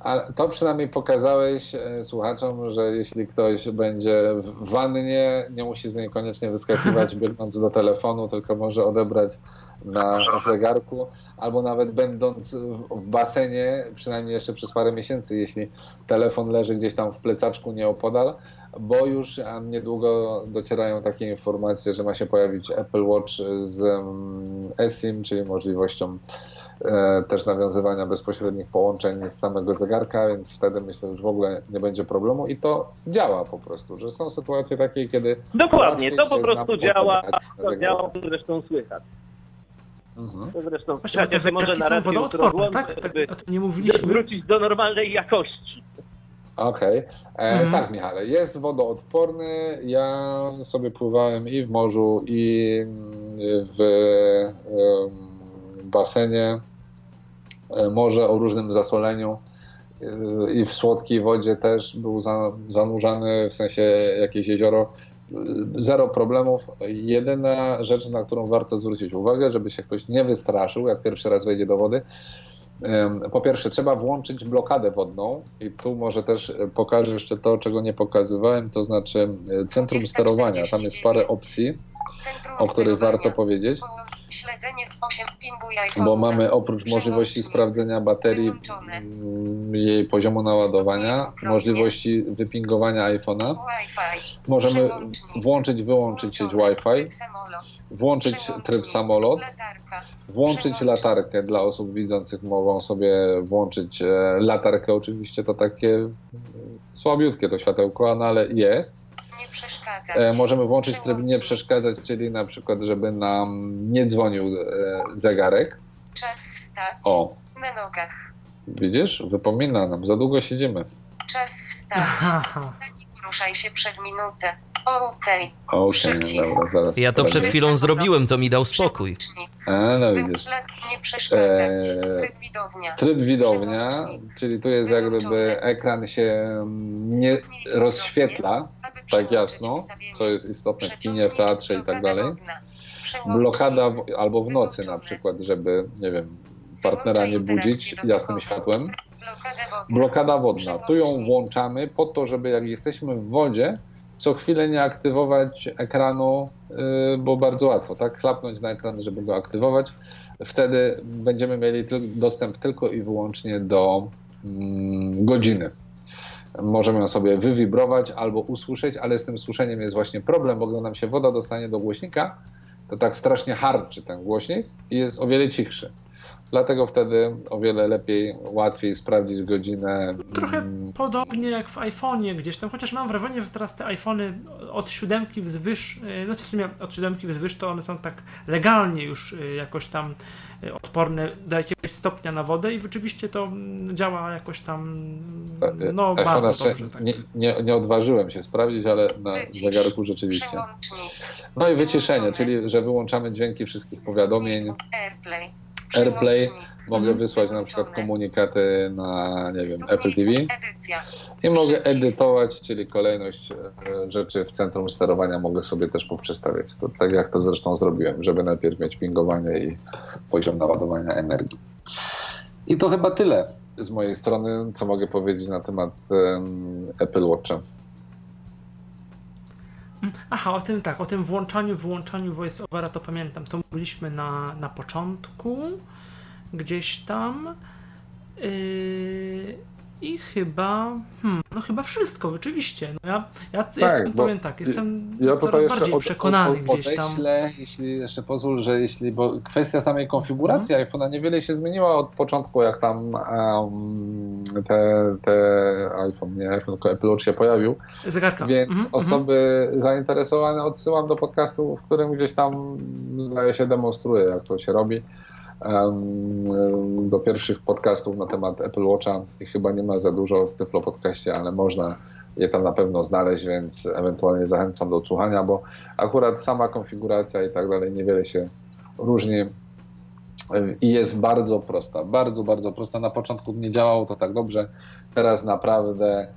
Ale to przynajmniej pokazałeś e, słuchaczom, że jeśli ktoś będzie w wannie, nie musi z niej koniecznie wyskakiwać biegnąc do telefonu, tylko może odebrać na zegarku, albo nawet będąc w basenie, przynajmniej jeszcze przez parę miesięcy, jeśli telefon leży gdzieś tam w plecaczku nieopodal, bo już niedługo docierają takie informacje, że ma się pojawić Apple Watch z mm, eSIM, czyli możliwością E, też nawiązywania bezpośrednich połączeń z samego zegarka, więc wtedy myślę, że już w ogóle nie będzie problemu i to działa po prostu, że są sytuacje takie, kiedy... Dokładnie, to po prostu działa, to działa, zresztą słychać. Mhm. To zresztą Właśnie, te może na są wodoodporne, tak? tak o tym nie mówiliśmy. Wrócić do normalnej jakości. Okej, okay. mhm. tak Michale, jest wodoodporny, ja sobie pływałem i w morzu i w... Um, basenie, e, morze o różnym zasoleniu e, i w słodkiej wodzie też był zanurzany, w sensie jakieś jezioro. Zero problemów. Jedyna rzecz, na którą warto zwrócić uwagę, żeby się ktoś nie wystraszył, jak pierwszy raz wejdzie do wody, po pierwsze, trzeba włączyć blokadę wodną i tu może też pokażę jeszcze to, czego nie pokazywałem, to znaczy e, centrum sterowania. Tam jest parę opcji, o których warto powiedzieć. Śledzenie 8 Bo mamy oprócz możliwości sprawdzenia baterii, mm, jej poziomu naładowania, możliwości wypingowania iPhone'a, możemy włączyć, wyłączyć sieć Wi-Fi, włączyć tryb samolot, włączyć latarkę dla osób widzących, mogą sobie włączyć e, latarkę, oczywiście to takie mm, słabiutkie to światełko, no ale jest nie przeszkadzać. E, możemy włączyć tryb nie przeszkadzać, czyli na przykład, żeby nam nie dzwonił e, zegarek. Czas wstać. O. Na nogach. Widzisz? Wypomina nam, za długo siedzimy. Czas wstać. Wstań i poruszaj się przez minutę. Okej. Okay. Okay, dobra, zaraz. Ja to przed chwilą zrobiłem, to mi dał spokój. A, no widzisz. Nie przeszkadzać. E, tryb widownia. Tryb widownia, czyli tu jest jak gdyby ekran się nie rozświetla tak jasno, co jest istotne w kinie, w teatrze i tak dalej. Blokada w, albo w nocy na przykład, żeby, nie wiem, partnera nie budzić jasnym światłem. Blokada wodna. Tu ją włączamy po to, żeby jak jesteśmy w wodzie, co chwilę nie aktywować ekranu, y, bo bardzo łatwo, tak? Chlapnąć na ekran, żeby go aktywować. Wtedy będziemy mieli dostęp tylko i wyłącznie do mm, godziny możemy ją sobie wywibrować albo usłyszeć, ale z tym słyszeniem jest właśnie problem, bo gdy nam się woda dostanie do głośnika, to tak strasznie harczy ten głośnik i jest o wiele cichszy. Dlatego wtedy o wiele lepiej, łatwiej sprawdzić godzinę. Trochę mm. podobnie jak w iPhone'ie gdzieś tam, chociaż mam wrażenie, że teraz te iPhony od siódemki wzwyż, y, no to w sumie od siódemki wzwyż to one są tak legalnie już y, jakoś tam y, odporne do jakiegoś stopnia na wodę i rzeczywiście to mm, działa jakoś tam no bardzo dobrze. Tak. Nie, nie, nie, odważyłem się sprawdzić, ale na zegarku rzeczywiście. No i wyciszenie, czyli że wyłączamy dźwięki wszystkich powiadomień. AirPlay AirPlay mogę mhm. wysłać na przykład komunikaty na, nie wiem, Apple TV i mogę edytować, czyli kolejność e, rzeczy w centrum sterowania mogę sobie też poprzestawiać. To tak jak to zresztą zrobiłem, żeby najpierw mieć pingowanie i poziom naładowania energii. I to chyba tyle z mojej strony, co mogę powiedzieć na temat um, Apple Watcha. Aha, o tym tak, o tym włączaniu, wyłączaniu voiceovera to pamiętam. To mówiliśmy na, na początku, gdzieś tam. Yy, I chyba, hmm, no chyba wszystko, rzeczywiście. No ja, ja tak, jestem, powiem tak, jestem ja coraz bardziej od, przekonany od, od, gdzieś tam. jeśli jeszcze pozwól, że jeśli, bo kwestia samej konfiguracji hmm. iPhone'a niewiele się zmieniła od początku, jak tam um, te, te iPhone, nie iPhone, tylko Apple Watch się pojawił. Zegarka. Więc mm -hmm. osoby zainteresowane odsyłam do podcastu, w którym gdzieś tam zdaje się demonstruje, jak to się robi do pierwszych podcastów na temat Apple Watcha i chyba nie ma za dużo w Tyflo podcaście, ale można je tam na pewno znaleźć, więc ewentualnie zachęcam do odsłuchania, bo akurat sama konfiguracja i tak dalej niewiele się różni i jest bardzo prosta, bardzo, bardzo prosta. Na początku nie działało to tak dobrze, teraz naprawdę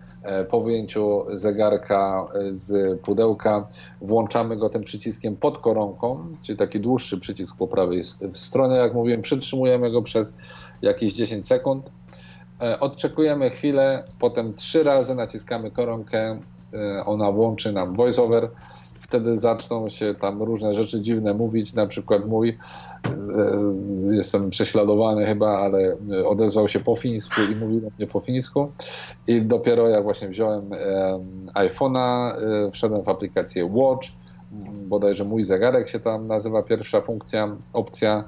po wyjęciu zegarka e, z pudełka włączamy go tym przyciskiem pod koronką, czyli taki dłuższy przycisk po prawej stronie. Jak mówiłem, przytrzymujemy go przez jakieś 10 sekund E, odczekujemy chwilę, potem trzy razy naciskamy koronkę, e, ona włączy nam voiceover. Wtedy zaczną się tam różne rzeczy dziwne mówić, na przykład mój, e, jestem prześladowany chyba, ale odezwał się po fińsku i mówił do mnie po fińsku. I dopiero jak właśnie wziąłem iPhone'a, wszedłem w aplikację Watch, bodajże mój zegarek się tam nazywa, pierwsza funkcja, opcja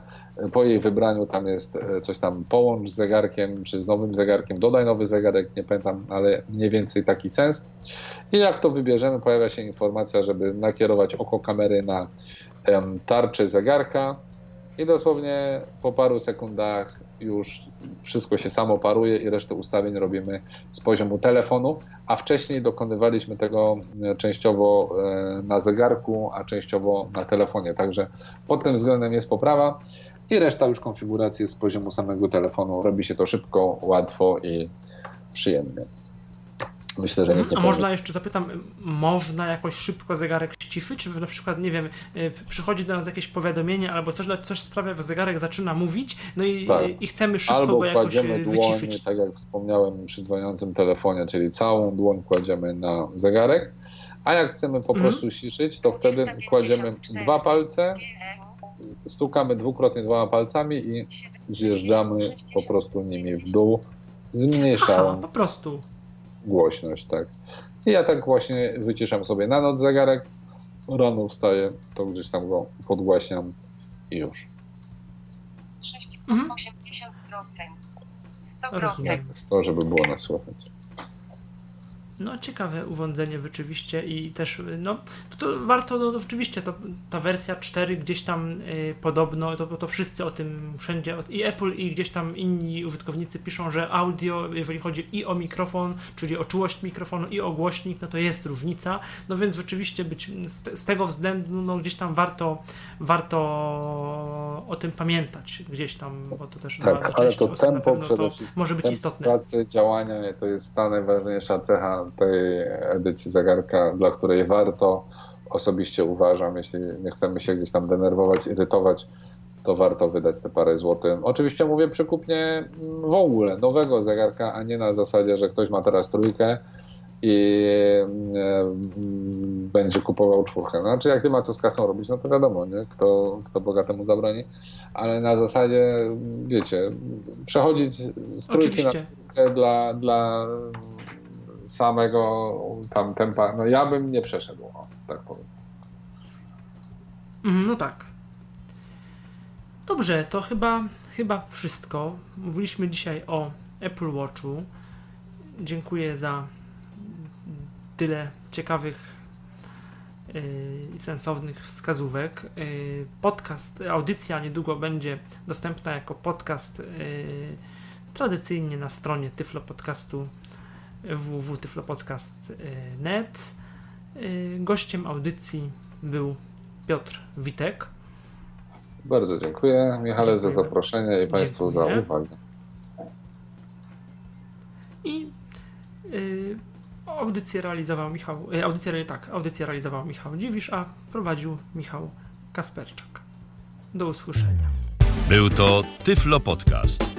po jej wybraniu tam jest e, coś tam połącz z zegarkiem, czy z nowym zegarkiem, dodaj nowy zegarek, nie pamiętam, ale mniej więcej taki sens. I jak to wybierzemy, pojawia się informacja, żeby nakierować oko kamery na tarczę zegarka i dosłownie po paru sekundach już wszystko się samo paruje i resztę ustawień robimy z poziomu telefonu, a wcześniej dokonywaliśmy tego e, częściowo e, na zegarku, a częściowo na telefonie. Także pod tym względem jest poprawa i reszta już konfiguracji z poziomu samego telefonu. Robi się to szybko, łatwo i przyjemnie. Myślę, że nikt nie A można jeszcze zapytam, można jakoś szybko zegarek ściszyć, czy na przykład, nie wiem, y, przychodzi do nas jakieś powiadomienie albo coś, coś sprawia, że zegarek zaczyna mówić, no i, tak. i chcemy szybko albo go jakoś y, kładziemy dłoń, tak jak wspomniałem przy dzwoniącym telefonie, czyli całą dłoń kładziemy na zegarek, a jak chcemy po mhm. prostu ściszyć, to wtedy kładziemy dwa palce stukamy dwukrotnie dwoma palcami i zjeżdżamy po prostu nimi w dół, zmniejszając Aha, po prostu. głośność, tak. I ja tak właśnie wyciszam sobie na noc zegarek, rano wstaję, to gdzieś tam go podgłaśniam i już. 6,80%. Mhm. 100%. Tak, to, żeby było nas słychać. No, ciekawe urządzenie rzeczywiście i też, no, to, to warto, no, rzeczywiście, to, ta wersja 4 gdzieś tam y, podobno, to, to wszyscy o tym wszędzie, i Apple i gdzieś tam inni użytkownicy piszą, że audio, jeżeli chodzi i o mikrofon, czyli o czułość mikrofonu i o głośnik, no to jest różnica, no więc rzeczywiście być, z, z tego względu, no gdzieś tam warto, warto o tym pamiętać, gdzieś tam, bo to też tak, ale to tempo przede wszystkim, może być istotne. pracy, działania, to jest ta najważniejsza cecha tej edycji zegarka, dla której warto, osobiście uważam, jeśli nie chcemy się gdzieś tam denerwować, irytować, to warto wydać te parę złotych. Oczywiście mówię przy kupnie w ogóle nowego zegarka, a nie na zasadzie, że ktoś ma teraz trójkę i e, będzie kupował czwórkę. Znaczy, jak nie ma co z kasą robić, no to wiadomo, nie? Kto, kto bogatemu zabroni, ale na zasadzie, wiecie, przechodzić z trójki Oczywiście. na dla, dla samego tam tempa, no ja bym nie przeszedł, o, tak powiem. Mhm, no tak. Dobrze, to chyba, chyba wszystko. Mówiliśmy dzisiaj o Apple Watchu. Dziękuję za tyle ciekawych y, i sensownych wskazówek. Y, podcast, audycja niedługo będzie dostępna jako podcast y, tradycyjnie na stronie Tyflo Podcastu www.tyflopodcast.net. Y, gościem audycji był Piotr Witek. Bardzo dziękuję Michale za zaproszenie i Państwu dziękuję. za uwagę. I y, audycję realizował Michał, y, audycję, tak, audycję realizował Michał Dziwisz, a prowadził Michał Kasperczak. Do usłyszenia. Był to Tyflo Podcast.